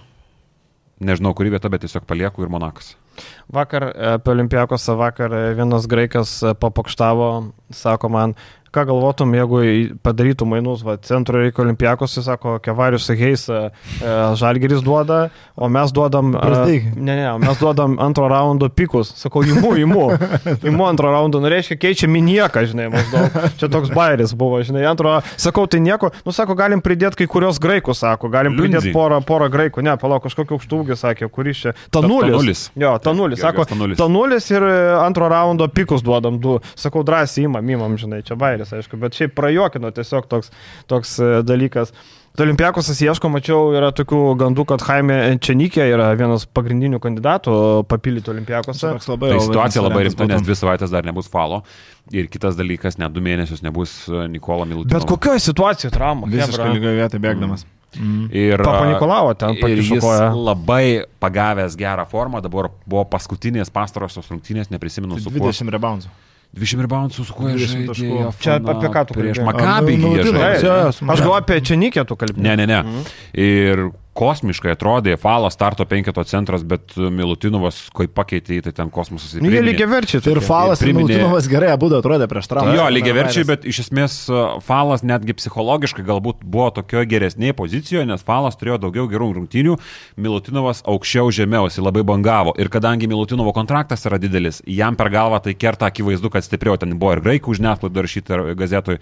Nežinau, kuri vieta, bet tiesiog palieku ir Monakas. Vakar e, apie Olimpijakosą vakar e, vienas graikas e, papokštavo, sako man, ką galvotum, jeigu padarytų mainus, va, centro reikia Olimpijakos, jis sako, Kevarius Heis e, Žalgeris duoda, o mes duodam... e, Brazdeikį. Ne, ne, mes duodam antro raundo pikus. Sakau, imu, imu. Imu antro raundo, nu reiškia, keičiam į nieką, žinai, maždaug. Čia toks bairis buvo, žinai, antro, sakau, tai nieko, nu sako, galim pridėti kai kurios graikus, sako, galim pridėti porą, porą graikų, ne, palauk, kažkokį aukštą ūgį sakė, kuris čia. Ta- Tanulis. Tanulis. Jo, Tanulis, sako, Tanulis. Tanulis ir e, antro raundo pikus duodam du. Sakau, drąsiai imam, imam, žinai, čia bairis, aišku, bet šiaip prajokino tiesiog toks, toks e, dalykas. Tai Olimpiakosas ieško, mačiau, yra tokių gandų, kad Jaime Čenikė yra vienas pagrindinių kandidatų papildyti Olimpiakosą. Toks labai Tai situacija labai rimta, nes dvi savaitės dar nebus falo. Ir kitas dalykas, net du mėnesius nebus e, Nikola Milutino. Bet kokioje situacijoje trauma? Visiškai lygoje vietoje bėgdamas. Mm. Ir, Papa a, Nikolavo ten Ir pakišo jis koją. labai pagavęs gerą formą, dabar buvo paskutinės pastarosios rungtynės, neprisimenu su kuo. 20 reboundų. 20 reboundų su kuo 20 taškų. žaidė. Čia apie ką tu Prieš kalbėjai? Makabį A, nu, su Aš galvoju apie Čenikę tu kalbėjai. Ne, ne, ne. Ir kosmiškai atrodė, Falas starto penketo centras, bet Milutinovas, kai pakeitė, tai ten kosmosas Nu, jie lygiai verčiai. Tai ir Falas, ir priminė- Milutinovas gerai abu atrodė prieš traumą. Jo, lygiai verčiai, bet iš esmės uh, Falas netgi psichologiškai galbūt buvo tokioje geresnėje pozicijoje, nes Falas turėjo daugiau gerų rungtynių, Milutinovas aukščiau žemiau, jis labai bangavo. Ir kadangi Milutinovo kontraktas yra didelis, jam per galvą tai kerta akivaizdu, kad stipriau ten buvo ir graikų žiniasklaida rašyta ir gazetui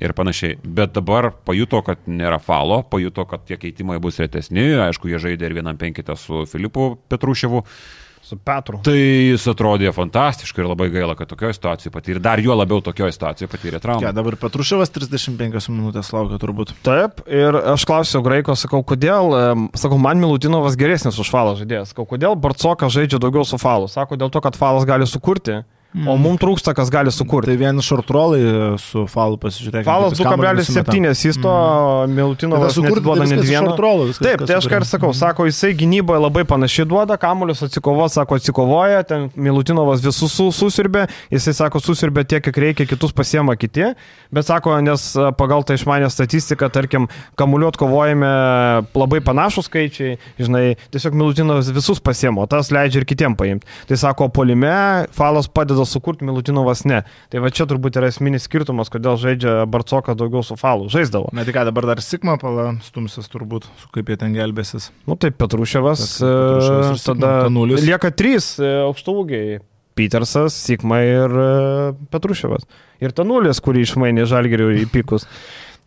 ir panašiai. Bet dabar pajuto, kad nėra Falo, pajuto, kad tie keitimai bus retesni, aišku, jie žaidė ir vienam penkitę su Filipu Petruševu. Su Petru. Tai jis atrodė fantastiškai ir labai gaila, kad tokioje situacijoje patyrė, dar juo labiau tokioje situacijoje patyrė traumą. Ja, dabar Petruševas 35 minutės laukia turbūt. Taip, ir aš klausiau Graiko, sakau, kodėl, sakau, man Milutinovas geresnis už falą žaidėjas. Sakau, kodėl Barcokas žaidžia daugiau su falu. Sako, dėl to, kad falas gali sukurti, o mums trūksta, kas gali sukurti. Tai vien šortrolai su falu pasižiūrėkime. Falas 2,7 jis to Milutinovas duoda net vieną. Taip, tai aš ką ir sakau, sako, jisai gynyboje labai panašiai duoda, kamuolius atsikovo, sako, atsikovoja, ten Milutinovas visus su, susirbė, jisai sako, susirbė tiek, kiek reikia, kitus pasiema kiti, bet sako, nes a, pagal tai išmanę statistiką, tarkim, kamuoliuot kovojame labai panašus skaičiai, žinai, tiesiog Milutinovas visus pasiema, o tas leidžia ir kitiem paimti. Tai sako, polime Falas padeda sukurti, Milutinovas ne. Tai va čia turbūt yra esminis skirtumas, kodėl žaidžia Barcokas daugiau su Falu. Žaisdavo. Na tai ką, dabar dar Sigma palastumsis turbūt, su kaip jie ten gelbėsis. Nu taip, Petruševas. Petruševas e, Sikma, Tada Tanulis. lieka trys e, aukštaugiai. Petersas, Sikma ir e, Petruševas. Ir Tanulis, kurį išmainė Žalgirių į pikus.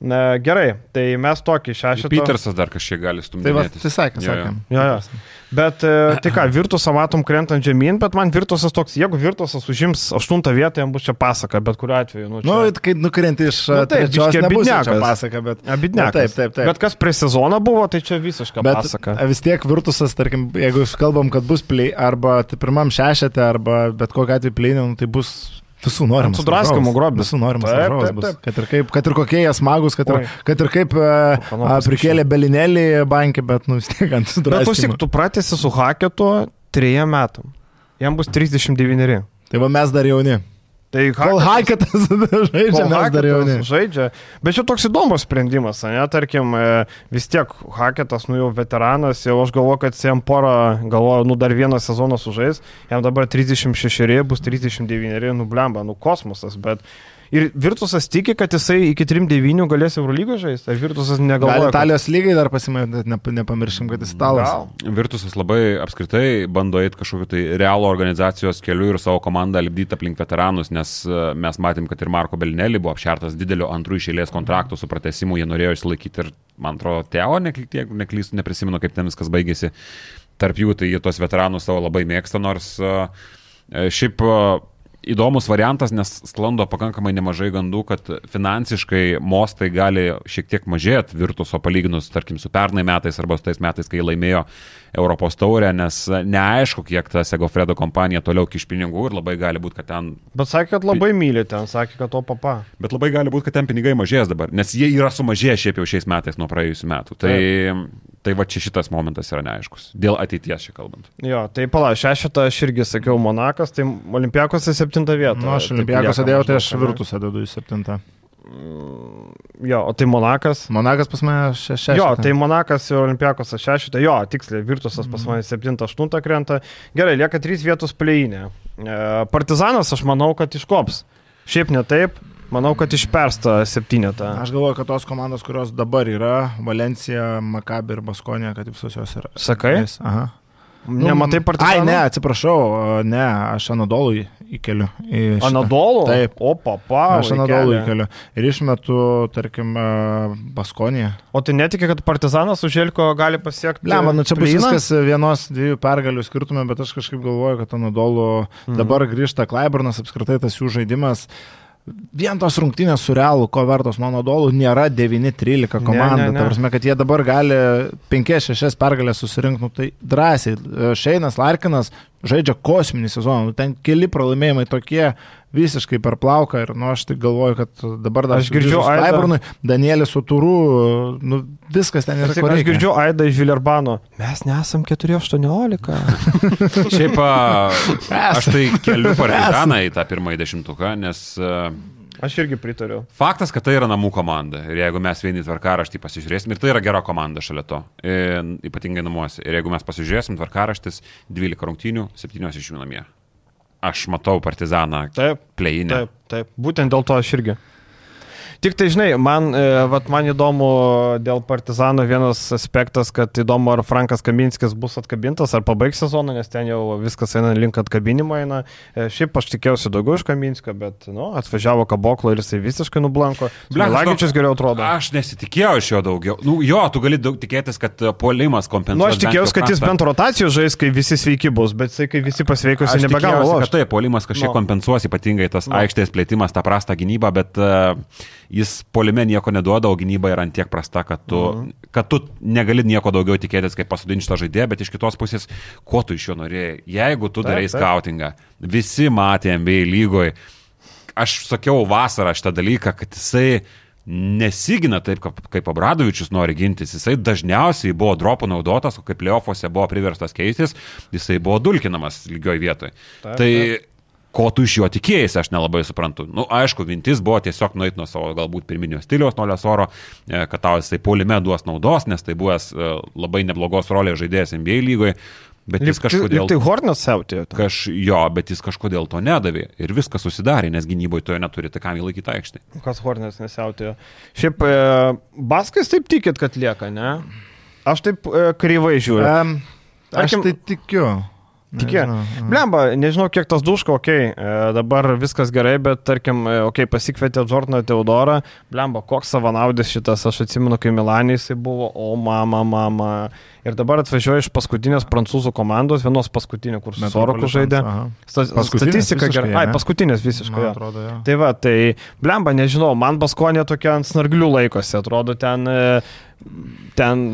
Na, gerai, tai mes tokį šešetą. Petersas dar kažkiek gali Tai va, tai sakė, Jo, jo. sakė. Jo. Bet e, tai ką, Virtusą matom krentant žemyn, bet man Virtusas toks, jeigu Virtusas užims aštuntą vietą, jam bus čia pasaka, bet kuriuo atveju. Nu, Nu, čia... kai nukrenti iš Nu, nu, taip, trečios, nebus čia pasaka, bet... Abidnekas. Nu, taip, taip, taip. Bet kas prie sezono buvo, tai čia visiška Bet pasaka. vis tiek Virtusas, tarkim, jeigu kalbam, kad bus play arba tai pirmam šešete, arba bet kokiu atveju play, nu, tai bus visų norimas. Sudraskymo varžovas. grobis. Visų norimas Taip, varžovas taip, bus. taip. Kad ir, kaip, kad ir kokie jie smagus, kad ir, kad ir kaip e, a, prikėlė belinėlį bankį, bet nu vis tiek ant Bet klausyk, sudraskymo. tu pratesi su Haketu trejiem metam. Jam bus 39. Tai va mes dar jauni. Tai Kol Haketas- žaidžia, mes dar jauni. Žaidžia. Bet čia toks įdomus sprendimas, ne? Tarkim, e, vis tiek Haketas, nu jau veteranas, jau aš galvoju, kad jam porą, galvoju, nu dar vieną sezoną sužais, jam dabar 36, bus 39, nu blemba, nu kosmosas, bet ir Virtusas tiki, kad jisai iki 39 galės Eurolygos žaisti, ar Virtusas Gal negalvoja? kad- Italijos lygiai dar pasimė, ne, nepamiršim, kad jis italas. Gal. Virtusas labai apskritai bando eiti kažkokiu tai realų organizacijos keliu ir savo komandą lipdyti aplink veteranus, nes e, mes matėm, kad ir Marko Belinelį buvo apšertas didelio antrų išėlės kontraktų su pratesimu, jie norėjo išlaikyti ir, man atrodo, Teo, jeigu neklystu, neprisimenu, kaip ten viskas baigėsi. Tarp jų tai jie tos veteranus savo labai mėgsta, nors e, e, šiaip įdomus variantas, nes sklando pakankamai nemažai gandų, kad finansiškai mostai gali šiek tiek mažėti Virtuso palyginus, tarkim, su pernai metais arba su tais metais, kai laimėjo Europos taurę, nes neaišku, kiek ta Segofredo kompanija toliau kiš pinigų ir labai gali būti, kad ten Bet sakė, kad labai myli ten, sakė, kad to papa. Bet labai gali būti, kad ten pinigai mažės dabar, nes jie yra sumažėję šiaip jau šiais metais nuo praėjusių metų. Tai, tai va čia šitas momentas yra neaiškus. Dėl ateities čia kalbant. Jo, tai pala, šešetą aš irgi sakiau Monakas, tai Olimpiakose septintą vietą. Nu, aš Taip Olimpiakos lieka dėjau, tai aš? Virtusą dedu į septintą. Jo, o tai Monakas. Monakas pas mane šešetą. Jo, tai Monakas ir Olimpiakos šešetą, jo, tiksliai, Virtusas pas mane 7-8 krenta. Gerai, lieka 3 vietos pleinė. Partizanas, aš manau, kad iškops. Šiaip ne taip, manau, kad išpersta septynetą. Aš galvoju, kad tos komandos, kurios dabar yra, Valencija, Makabi ir Baskonė, kad visos jos yra. Sakai? Yes, Aha. Nematai partizano? Ai, ne, atsiprašau, ne, aš Anadolui įkeliu. į šitą. Anadolu? Taip. O, papa. Aš Anadolui įkeliu. Ir išmetu, tarkim, Baskoniją. O tai netikė, kad partizanas už Želko gali pasiekti. Ne, man čia bus viskas vienos, dviejų pergalių skirtume, bet aš kažkaip galvoju, kad Anadolu mhm. dabar grįžta Klaiburnas, apskritai tas jų žaidimas. Vien tos rungtynės su Realu, ko vertos nuo Nodolų, nėra 9-13 komanda. Ne, ne, ne. Ta prasme, kad jie dabar gali 5-6 pergalės susirinkti, nu, tai drąsiai. Šeinas Larkinas žaidžia kosminį sezoną, nu, ten keli pralaimėjimai tokie visiškai per plauką ir nu, aš tik galvoju, kad dabar dar Aš girdžiu. Klaiburnui, Danielis Sutūrų, nu, viskas ten yra. Aš, aš girdžiu Aidą iš Vilerbano. Mes nesam 4-18. Šiaip a, aš tai keliu partizaną į tą pirmąjį dešimtuką, nes a, Aš irgi pritariu. Faktas, kad tai yra namų komanda. Ir jeigu mes vieni tvarkaraštį pasižiūrėsim, ir tai yra gera komanda šalia to, e, ypatingai namuose. Ir jeigu mes pasižiūrėsim tvarkaraštis, 12 rungtynių, 7 iš jų namie. Aš matau partizaną Taip, pleinę. taip, taip. Būtent dėl to aš irgi. Tik tai, žinai, man, e, vat, man įdomu dėl Partizano vienas aspektas, kad įdomu, ar Frankas Kaminskis bus atkabintas, ar pabaigs sezoną, nes ten jau viskas eina link atkabinimo. Eina. E, Šiaip aš tikėjausi daugiau iš Kaminskio, bet nu, atvažiavo Kaboklo ir jisai visiškai nublanko. Blemba, Lagičius geriau atrodo. Aš nesitikėjau iš jo daugiau. Nu, jo, tu gali daug tikėtis, kad e, puolimas kompensuos. Nu, aš tikėjausi, jau kad jis bent rotacijų žais, kai visi sveiki bus, bet jisai, kai visi pasveikus, Aš jis nebegavo. tikėjausi, lošt. kad taip, puolimas kažkiek Nu. no. kompensuos, ypatingai tas Nu. no. aikštės plėtimas, tą prastą gynybą, bet uh, jis puolime nieko neduoda, o gynyba yra ant tiek prasta, kad tu, Mhm. kad tu negali nieko daugiau tikėtis, kaip pasodinti šitą žaidėją, bet iš kitos pusės, ko tu iš jo norėjai? Jeigu tu darai skautingą, visi matė MBA lygoje, aš sakiau vasarą šitą dalyką, kad jisai nesigina taip, kaip, Abradovičius nori gintis. Jisai dažniausiai buvo dropų naudotas, o kaip plėofuose buvo priverstas keistis, jisai buvo dulkinamas lygioj vietoj. Taip, tai taip. Ko tu iš jo tikėjai, aš nelabai suprantu. Na, nu, aišku, mintis buvo tiesiog nueiti nuo savo galbūt pirminio stiliaus, nuo Lesoro, e, kad tau jisai polime duos naudos, nes tai buvęs e, labai neblogos rolės žaidėjas NBA lygoje, bet jis kažkodėl... Tai Hornas siautėjo. Kaž, jo, bet jis kažkodėl to nedavė ir viskas susidarė, nes gynyboje to neturi, tai kam jį laikyti aikštį. Kas Hornas nesiautėjo. Šiaip e, Baskas taip tikit, kad lieka, ne? Aš taip e, kreivai žiūriu. Em, Aš tai tikiu. Tikė. Blemba, nežinau, kiek tas duško, okei, okay, dabar viskas gerai, bet tarkim, okei, okay, pasikvietė Jordaną Teodorą, blemba, koks savanaudis šitas, aš atsimenu, kai Milanė jisai buvo, o mama, mama. Ir dabar atvažiuoja iš paskutinės prancūzų komandos, vienos paskutinių, kur su Soroku žaidė. Sta- Statistika gerai. Ai, paskutinės visiškai. Man atrodo, jo. Tai va, tai blemba, nežinau, man Baskonė tokia ant snarglių laikosi, atrodo ten, e, ten,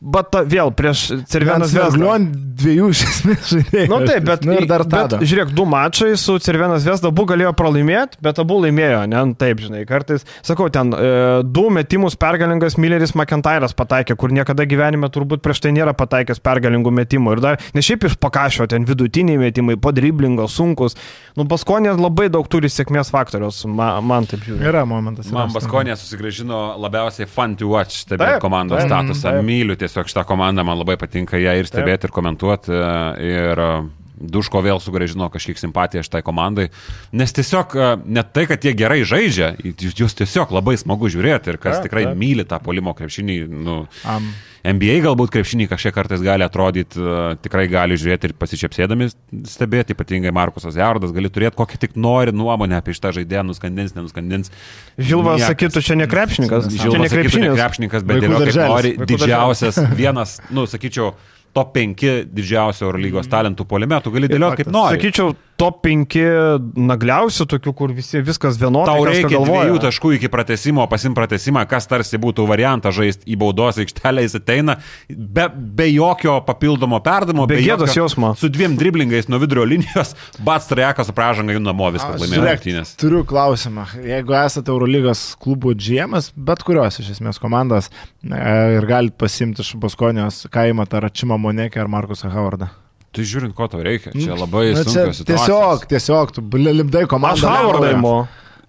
bet ta, vėl prieš Cervienas Vesdą. Zvezda. dviejų iš esmės žaidėjų. Na nu, taip, bet, nu, dar bet tada. žiūrėk, du mačai su Cervienas Vesda abu galėjo pralaimėti, bet abu laimėjo, ne, Nu, taip, žinai, kartais, sakau, ten e, du metimus pergalingas Milleris McIntyras pataikė, kur niekada gyvenime turbūt prieš tai nėra pataikęs pergalingų metimų. Ir dar, ne šiaip iš pakašio, ten vidutiniai metimai, podriblingo, sunkus. Nu, Baskonė labai daug turi sėkmės faktorius, man, man taip žiūri. Yra momentas. yra. Man Baskonė susigražino labiausiai fun to watch stebėti Taip, komandos taip, statusą. taip. Myliu tiesiog šitą komandą, man labai patinka ją ir stebėti, ir komentuoti. e, Ir Duško vėl sugražino kažkiek simpatiją šitai komandai. Nes tiesiog e, ne tai, kad jie gerai žaidžia, jūs tiesiog labai smagu žiūrėti ir kas Taip, tikrai taip. myli tą polimo krepšinį. Nu, Am. NBA galbūt krepšinį kažkiek kartais gali atrodyti, e, tikrai gali žiūrėti ir pasičiapsėdami stebėti, ypatingai Markusas Jaurdas, gali turėti kokį tik nori nuomonę apie šitą žaidėją, nuskandins, nenuskandins. Žilvas sakytų, čia ne krepšininkas, čia Žilvas ne sakytų, ne krepšininkas, bet dėl kaip nori didžiausias, vienas, nu, sakyčiau, top 5 didžiausio Eurolygos talentų polime, tu gali dėlioti kaip nori. Sakyčiau, top 5 nagliausių, tokių, kur visi viskas vienodai. Tau reikia dviejų taškų iki pratesimo, pasim pratesimą, kas tarsi būtų variantas žaisti į baudos aikštelę, jis ateina be, be jokio papildomo perdamo, Be gėdos jokio- jausmo. Su dviem driblingais nuo vidurio linijos, bats trajekas pražanga jų namo viskas Aš, laimėjo rungtynės. Turiu klausimą. Jeigu esate Eurolygos klubų džiemas, bet kurios iš esmės komandos e, ir galite pasimti iš Baskonijos kaimą Taračimą Monekį ar Markusą Howardą. Tai žiūrint, ko tau reikia, čia labai Na, čia sunku. tiesiog, tiesiog, tu lipdai Aš komandą. Howardą imu.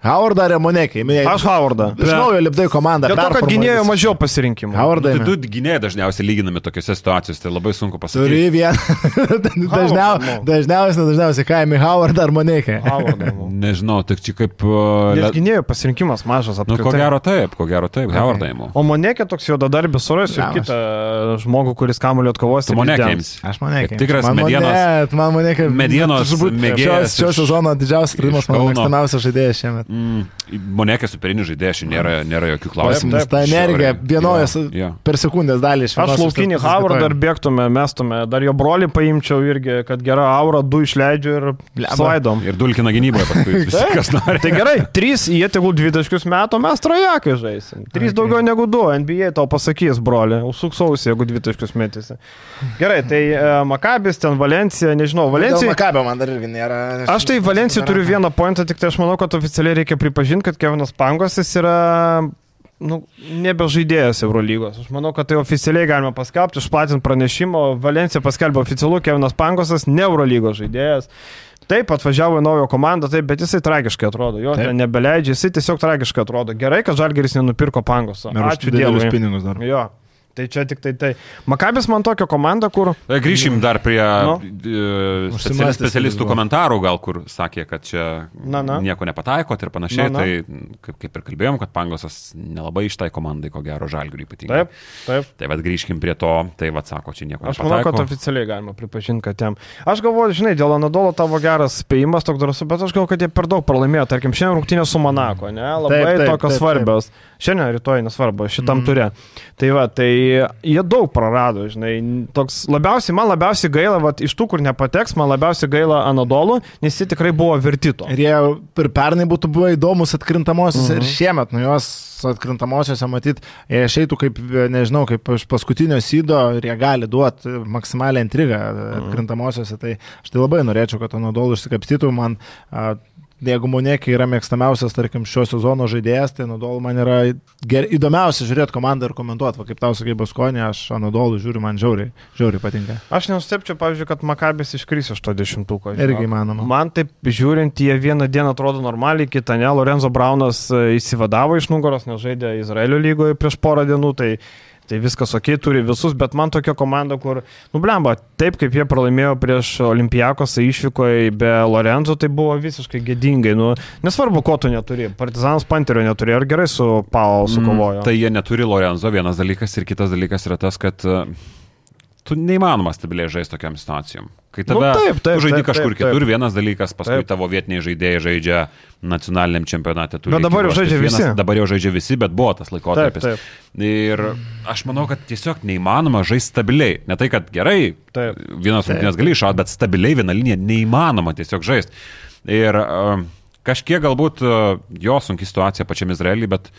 Howardą ar Monekį? Aš Howardą. Iš naujo lipdai komandą. Dėl to, kad gynėjo mažiau pasirinkimų. Howardą. Tai imi. du gynėjai dažniausiai lyginami tokiuose situacijose, tai labai sunku pasakyti. Turi vieną. Dažniau, Howardą. dažniausiai, dažniausiai kaimi Howardą ar Monekį. Imu. Nežinau, tik čia kaip... uh, Nes gynėjo pasirinkimas mažas Nu, apskritai. ko gero taip, ko gero taip, Howardą įimu. O Monekė toks jo dadarbis surasiu ir kitą žmogų, kuris kamuolį atkovos. Tu Monekė ims. Aš Monekį. Kaip tikras medienos- Man Monekį. medienos Šio sezono didžiausias iš mano mėgstamiausias žaidėjas šiemet. Mm, Monekė superinis žaidėjas, nėra, nėra jokių klausimų. Nes ta energija vienojas Jo, jo. per sekundės dalį iš Aš vienos laukinį kitoj. dar bėgtume, mestume, dar jo brolį paimčiau irgi, kad gera aura, du išleidžiu ir slaidom. Ir dulkina gynyboje paskui visi, kas nori. Tai gerai, trys, jie tegul dvitaškius metų, mes trojakai žaisim. Trys Okay. daugiau negu du, NBA tau pasakys, broli, užsuksausi, jeigu dvitaškius metysi. Gerai, tai e, Makabis, ten Valencija, nežinau, Dėl Valencija. Makabio man dar irgi nėra. Aš tai Valencijai turiu vieną pointą, tik tai aš manau, kad oficialiai reikia pripažinti, kad Kevinas Pangosas yra nu, nebežaidėjas Eurolygos. Aš manau, kad tai oficialiai galima paskelbti, išplatinti pranešimą. Valencija paskelbė oficialų, Kevinas Pangosas ne Eurolygos žaidėjas. Taip, atvažiavo į naują komandą, taip, bet jisai tragiškai atrodo, jo Taip. nebeleidžia, jisai tiesiog tragiškai atrodo. Gerai, kad Žalgeris nenupirko pangosą. Ir už Ačiū Dievui. pinigus dar. Jo. Tai čia tik tai tai. Makabis man tokia komanda, kur... E, Grįšim dar prie Nu. e, specialistų buvo. komentarų, gal kur sakė, kad čia Na, na. nieko nepataiko ir panašiai. Na, na. Tai kaip, kaip ir kalbėjom, kad Pangosas nelabai iš tai komandai, ko gero, žalgiui ypatingai. Taip, taip. Tai vad grįžkim prie to, tai vad sako, čia nieko Aš manau, nepataiko. kad oficialiai galima pripažinti, kad jam. Aš galvoju, žinai, dėl Anadolo tavo geras spėjimas toks drąsus, bet aš galvoju, kad jie per daug pralaimėjo. Tarkim, šiandien rungtynė su Monako, ne? Labai Taip, taip, tokios taip, taip. svarbios. Šiandien, rytoj nesvarbu, šitam mm. turė. Tai va, tai jie daug prarado, žinai. Toks labiausiai, man labiausiai gaila, va, iš tų, kur nepateks, man labiausiai gaila Anadolų, nes jie tikrai buvo vertito. Ir jie ir pernai būtų buvę įdomus atkrintamosios mhm. ir šiemet, nu jos atkrintamosiose matyt, jie išeitų kaip, nežinau, kaip iš paskutinio sydo ir jie gali duoti maksimalią intrigą atkrintamosiose. Tai aš tai labai norėčiau, kad Anadolų išsikapstytų. Man a, Jeigu Monekė yra mėgstamiausias, tarkim, šio sezono žaidėjas, tai Anadolų man yra ger, įdomiausia žiūrėti komandą ir komentuoti. Va, kaip tau sakai, Baskonė, aš Anadolų žiūriu, man žiauriai, žiauriai patinka. Aš nenustepčiau, pavyzdžiui, kad Makabis iškris iš to dešimtuko. žinok. Irgi įmanoma. Man taip žiūrint, jie vieną dieną atrodo normaliai, kitą ne. Lorenzo Braunas e, įsivadavo iš nugaros, nes žaidė Izraelio lygoje prieš porą dienų, tai, tai viskas ok, turi visus, bet man tokia komanda, kur, nublemba, taip kaip jie pralaimėjo prieš Olimpijakos išvykoje be Lorenzo, tai buvo visiškai gėdingai. Nu, nesvarbu, ko tu neturi. Partizanas Panterio neturėjo ir gerai su Pau sukovojo. Mm, tai jie neturi Lorenzo, vienas dalykas ir kitas dalykas yra tas, kad e, tu neįmanoma stabiliai žaisti tokiam situacijom. Kai tave Nu, taip, taip, žaidži taip, kažkur taip, taip. kitur, vienas dalykas, paskui Taip. tavo vietiniai žaidėjai žaidžia nacionaliniam čempionate. Bet dabar jau žaidžia vienas, visi. Dabar jau žaidžia visi, bet buvo tas Taip, laikotarpis. taip. Ir aš manau, kad tiesiog neįmanoma žaisti stabiliai. Ne tai, kad gerai, Taip. vienas rungtynės gali iššauti, bet stabiliai vieną liniją neįmanoma tiesiog žaisti. Ir uh, kažkiek galbūt uh, jo sunki situacija pačiam Izraeliui, bet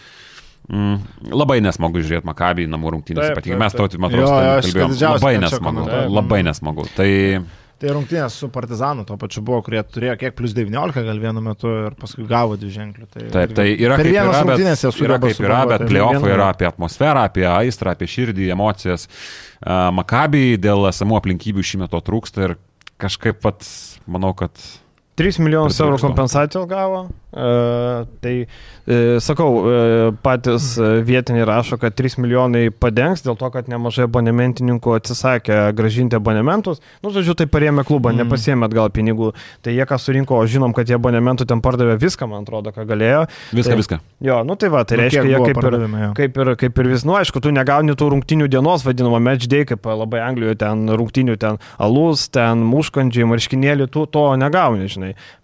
mm, labai nesmagu žiūrėti Makabį namų rungtynės. Taip, Ypatingai taip, mes taip. tautai, man atrodo, Labai nesmagu. komentuoju. Labai nesmagu. Tai Tai rungtynės su Partizanu to pačiu buvo, kurie turėjo kiek plus 19 gal vienu metu ir paskui gavo dvi ženklių. Tai, Taip, tai yra kaip vienas yra, bet, yra kaip yra, bet playoffai yra apie atmosferą, apie aistrą, apie širdį, emocijas. Uh, Makabį dėl esamų aplinkybių šimto trūksta ir kažkaip pat manau, kad 3 milijonus eurų kompensacijos gavo. E, tai e, sakau, e, patys e, vietiniai rašo, kad 3 milijonai padengs dėl to, kad nemažai abonementininkų atsisakė gražinti abonementus. Nu, žodžiu, tai parėmė klubą, mm. nepasiemėt gal pinigų. Tai jie ką surinko, o žinom, kad jie abonementų ten pardavė viską, man atrodo, ką galėjo. viską, tai, viską. Jo, nu tai va, tai Nu, reiškia, jie kaip ir, kaip, ir, kaip ir vis, nu aišku, tu negauni tų rungtinių dienos, vadinamo match day, kaip labai Anglijoje ten rungtinių, ten alus, ten muškandžiai, marškinėlį, tu to negauni, žinai.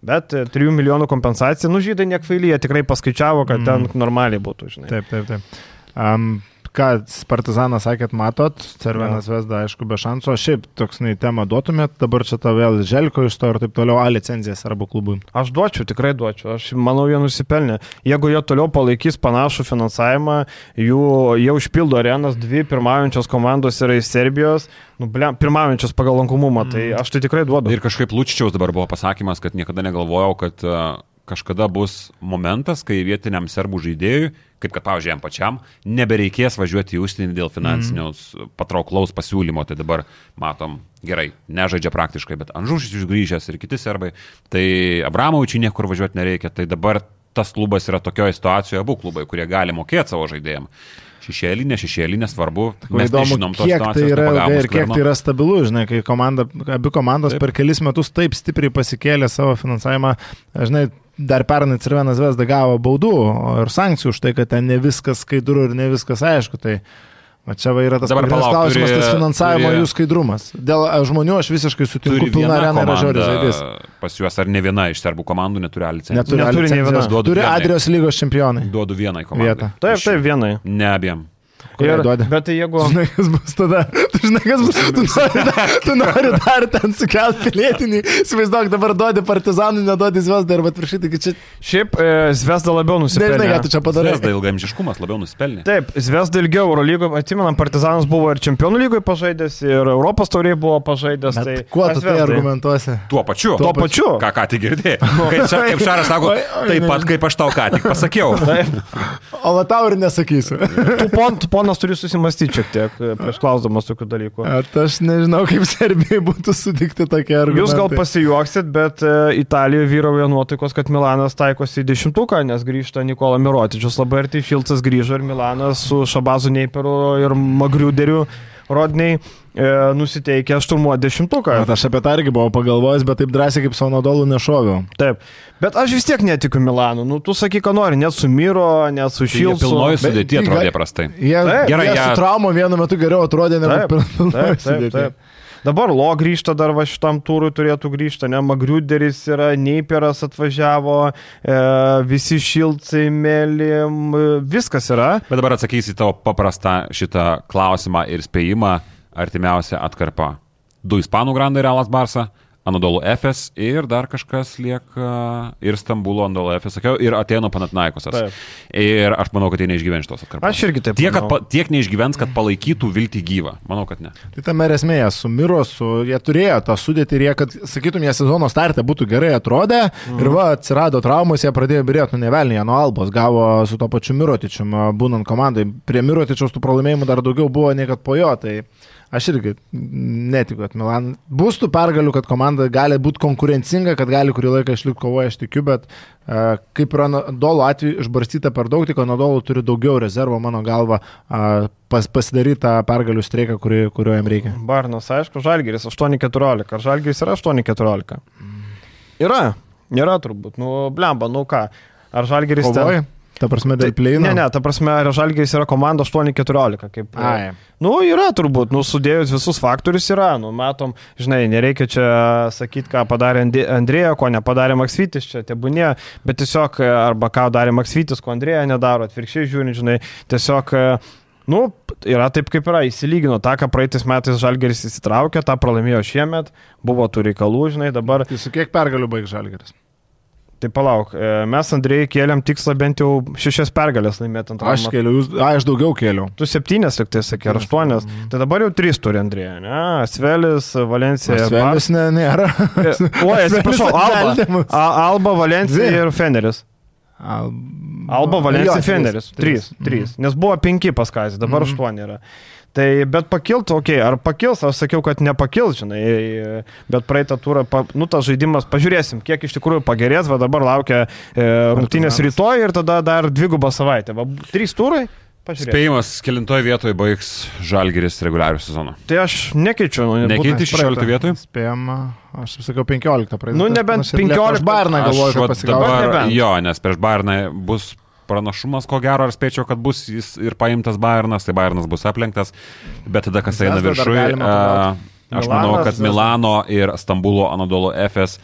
Bet e, 3 milijonų kompensacija, nu žydai nekvailyje tikrai paskaičiavo, kad mm. ten normaliai būtų, žinai. Taip, taip, taip. Um, ką Partizanas sakėt, matot, Cervenas Vesda, aišku, be šansų, o šiaip toks nei temą duotumėt, dabar čia ta vėl Želko iš to ir taip toliau, A licenzijas arba klubui. Aš duočiau, tikrai duočiau. Aš manau, jie nusipelnė. Jeigu jie toliau palaikys panašų finansavimą, jų, jie užpildo arenas, dvi pirmaujančios komandos yra iš Serbijos, nu, blem, pirmaujančios pagal lankomumą, tai aš tai tikrai duodu. Ir kažkaip Lučičiaus dabar buvo pasakymas, kad niekada negalvojau, kad uh, kažkada bus momentas, kai vietiniam serbų žaidėjui, kaip kad, pavyzdžiui, jam pačiam, nebereikės važiuoti į užsienį dėl finansinio mm. patrauklaus pasiūlymo. Tai dabar matom, gerai, nežaidžia praktiškai, bet Anžušis išgrįžęs ir kiti serbai. Tai Abramovičiui niekur važiuoti nereikia. Tai dabar tas klubas yra tokioje situacijoje, abu klubai, kurie gali mokėti savo žaidėjim. Šešėlinė, šešėlinė, svarbu. Mes įdomu, nežinom tos kiek tai yra ilgai ir kiek skverno. tai yra stabilu, žinai, kai komanda, abi komandos taip. per kelis metus taip stipriai pasikėlė savo finansavimą, žinai, dar pernai Cervenas Vesda gavo baudų ir sankcijų už tai, kad ten ne viskas skaidru ir ne viskas aišku. Tai O čia va yra tas Dabar palauk, klausimas, turi- tas finansavimo turi- jų skaidrumas. Dėl a, žmonių aš visiškai sutinku, pilna arena yra komanda žaidėjas. pas juos, ar ne viena iš serbų komandų neturi licencijos? Neturi, Neturi neturi nei viena. licencijos. Duodu Turi vienai. Adrijos lygos čempionai. Duodu vienai komandai. Vietą. Taip, taip, vienai. Ne abiem. Ir-? Bet tai jeigu... Žinai, kas bus tada. Tu žinai, kas bus. Tu nori, dar, tu nori dar ten sukelt pilietinį. Įsivaizduok, dabar duodi partizanui, neduodi zvesdą ir atvirkščiai, taigi čia... Šiaip e, Zvezda labiau Nežinai, ką nusipelnė. tu čia padarai. Zvezda ilgamžiškumas labiau nusipelnė. Taip, Zvezda ilgiau Eurolygoje, atsimenam, Partizanas buvo ir Čempionų lygoje pažaidęs, ir Europos tauriai buvo pažaidęs. Bet Tai kuo tu tai argumentuosi? Tuo pačiu. Tuo pačiu. Ką, ką tik girdėjai. Kaip, kaip Šaras sako, taip pat kaip aš tau ką tik pasakiau. Taip. O va tau ir nesakysiu. Tu, pon, ponas turi susimastyti šiek tiek e, prieš klausdamas tokių dalykų. At aš nežinau, kaip Serbijai būtų sutikti tokie argumentai. Jūs gal pasijuoksit, bet e, Italijoje vyrauja nuotaikos, kad Milanas taikosi į dešimtuką, nes grįžta Nikola Mirotičius labai arti, Šilcas grįžo ir Milanas su Šabazu Neiperu ir Magriuderiu Rodniai e, nusiteikia šturmuoti dešimtuką. At aš apie tą irgi buvau pagalvojęs, bet taip drąsiai kaip Sonodolų nešoviau. Taip. Bet aš vis tiek netikiu Milanu. Nu, tu sakyk, ką nori, net su Miro, net su Jie Šilcu. pilnoji Bet- sudėti tai atrodė prastai. Jie, Taip. Gerai, jie jie- su traumom vienu metu geriau atrodė negu Taip, pirmoje taip, taip, taip. Dabar Lo grįžta dar va šitam turui turėtų grįžti, ne, Magriuderis yra, Neiperas atvažiavo, e, visi šilcai, mėlim, e, viskas yra. Bet dabar atsakysi tavo paprastą šitą klausimą ir spėjimą artimiausia atkarpa. Du ispanų grandai Realas Barsa, Anadolu Efes ir dar kažkas lieka ir Stambulo Anadolu Efes, sakiau, ir Atėnų Panatnaikosas. Taip. Ir aš manau, kad jie neišgyvens šitos atkarpos. Aš irgi taip Tiek, kad, pa, tiek neišgyvens, kad palaikytų viltį gyvą. Manau, kad ne. Tai tam ir esmė, su Miro, su, jie turėjo tą sudėtį ir jie, kad, sakytum, jie sezono startą būtų gerai atrodę mm. ir va, atsirado traumos, jie pradėjo birėti, nu nevelnį, jie nuo Albos gavo su to pačiu Mirotičiu, būnant komandai. Prie Mirotičiaus tų pralaimėjimų dar daugiau buvo nei kad po jo, tai aš irgi netikiu, kad Milan bus tų pergalių, kad komanda gali būti konkurencinga, kad gali kurį laiką išlikti kovoje, aš tikiu, bet uh, kaip yra Nadolo atveju išbarstyta per daug, tik Nadolo turi daugiau rezervo, mano galva, uh, pas, pasidaryti tą pergalių streiką, kuri, kurio jam reikia. Barnas, aišku, Žalgeris 8-14. Ar Žalgeris yra 8-14? Yra, yra turbūt. Nu, blemba, nu ką. Ar Žalgeris Kovoji? Ta prasme, dėl pleino? Ne, ne, ta prasme, ar Žalgeris yra komanda 8-14. Kaip, Ai. Nu, yra turbūt, nu, sudėjus visus faktorius yra, nu, matom, žinai, nereikia čia sakyti, ką padarė Andrėja, ko nepadarė Maksvitis, čia tebūnė, bet tiesiog, e, arba ką darė Maksvitis, ko Andrėja nedaro, atvirkščiai žiūrint, žinai, tiesiog, e, nu, yra taip kaip yra, įsilygino tą, ką praeitais metais Žalgeris įsitraukė, tą pralaimėjo šiemet, buvo tų reikalų, žinai, dabar Tai su kiek pergalių baigs Žalgeris? Tai palauk, e, mes Andrėjai kėlėm tikslą bent jau šešias pergalės laimėti ant Aš kėliau, jūs, a, aš daugiau kėliau. Tu septynės, liktai sakė, ar aštuonias. Tai dabar jau trys turi Andrėja, ne? Svelis, Valencija. Svelis ne, nėra. Bar- Oi, atsiprašau, Alba. A, Alba, Valencija ir Feneris. Al... Alba, Valencija, Jo, Feneris. Trys. Trys. Nes buvo penki paskais, dabar Mhm. aštuoni yra. Tai bet pakilt, okei, okay, ar pakils, aš sakiau, kad nepakils, žinai, bet praeitą turą, pa, nu tas žaidimas, pažiūrėsim, kiek iš tikrųjų pagerės, va dabar laukia e, rungtynės rytoj ir tada dar dvigubą savaitę. Va, trys turai, pažiūrėsim. Spėjimas, kelintoje vietoje baigs Žalgeris reguliarių sezoną. Tai aš nekeičiu, nu, Nekeiti būtent 16 praeitą. vietoj? Spėjom, aš sakiau 15 praeitą. Nu, nebent Aš ir Lietuvos 15. Barną galvoju, kad pasigausiu. dabar, nebent. jo, nes prieš Bayerną bus pranašumas, ko gero, ar spėčiau, kad bus jis ir paimtas Bayernas, tai Bayernas bus aplenktas, bet tada kas eina viršui, aš manau, Milanas, kad Zvezda. Milano ir Stambulo Anadolo FS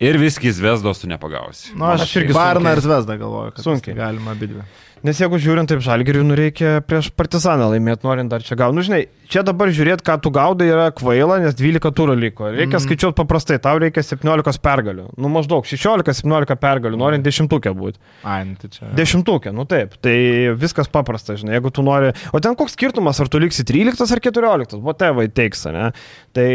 ir viskis Vesdos tu nepagausi. Nu, aš, Aš irgi sunkiai. ir Zvezdą galvoju, kad Sunkiai. galima abidvi. Nes jeigu žiūrint taip žalgeriui, nu reikia prieš partizaną laimėti, norint dar čia gauti. Nu, žinai, čia dabar žiūrėti, ką tu gaudai, yra kvaila, nes 12 turų liko. Reikia mm. skaičiuoti paprastai, tau reikia 17 pergalių. Nu, maždaug 16-17 pergalių, norint dešimtukė būti. Ai, nu, tai čia. Dešimtukė, nu taip, tai viskas paprasta, žinai, jeigu tu nori. O ten koks skirtumas, ar tu liksi 13 ar 14, whatever teiks, ne? Tai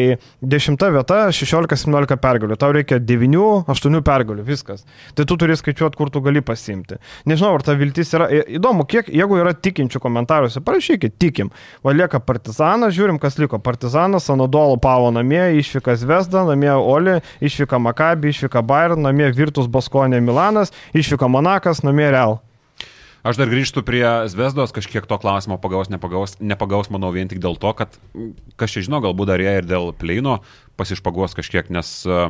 10 vieta, 16-17 pergalių, tau reikia 9-8 pergalių, viskas. Tai tu turi skaičiuoti, kur tu gali pasimti. Nežinau, ar ta viltis yra. Įdomu, kiek, jeigu yra tikinčių komentaruose, parašykit, tikim. Va lieka partizanas, žiūrim, kas liko. Partizanas, Anadolo Pavo namie, išvyka Zvezda, namie Oli, išvyka Makabi, išvyka Bayern, namie Virtus Baskonė Milanas, išvyka Monakas, namie Real. Aš dar grįžtu prie Zvezdos, kažkiek to klausimo pagaus, nepagaus, nepagaus, manau, vien tik dėl to, kad, kas čia žino, galbūt dar jie ir dėl pleino pasišpagos kažkiek, nes a,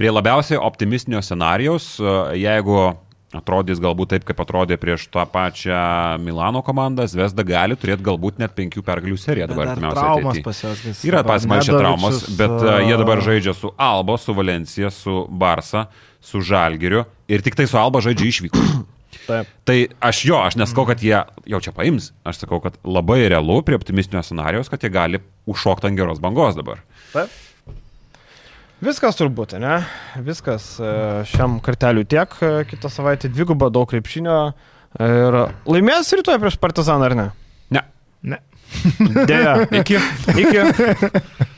prie labiausiai optimistinio scenarijaus, a, jeigu atrodys galbūt taip, kaip atrodė prieš tą pačią Milano komandą, Zvezda gali turėti galbūt net penkių pergalių seriją dabar artimiausiai. pas Yra pasimaišę traumas, bet a, jie dabar a, žaidžia su Alba, su Valencija, su Barsa, su Žalgiriu ir tik tai su Alba žaidžia išvyko. Taip. Tai aš jo, aš nesakau, kad jie jau čia paims, aš sakau, kad labai realu prie optimistinio scenarijos, kad jie gali užšokti ant geros bangos dabar. Taip. Viskas turbūt, ne? Viskas e, šiam karteliu tiek, e, kitą savaitę dvigubą daug krepšinio. Ir laimės rytoj prieš partizaną, ar ne? Ne. Ne. Deja. Iki. Iki.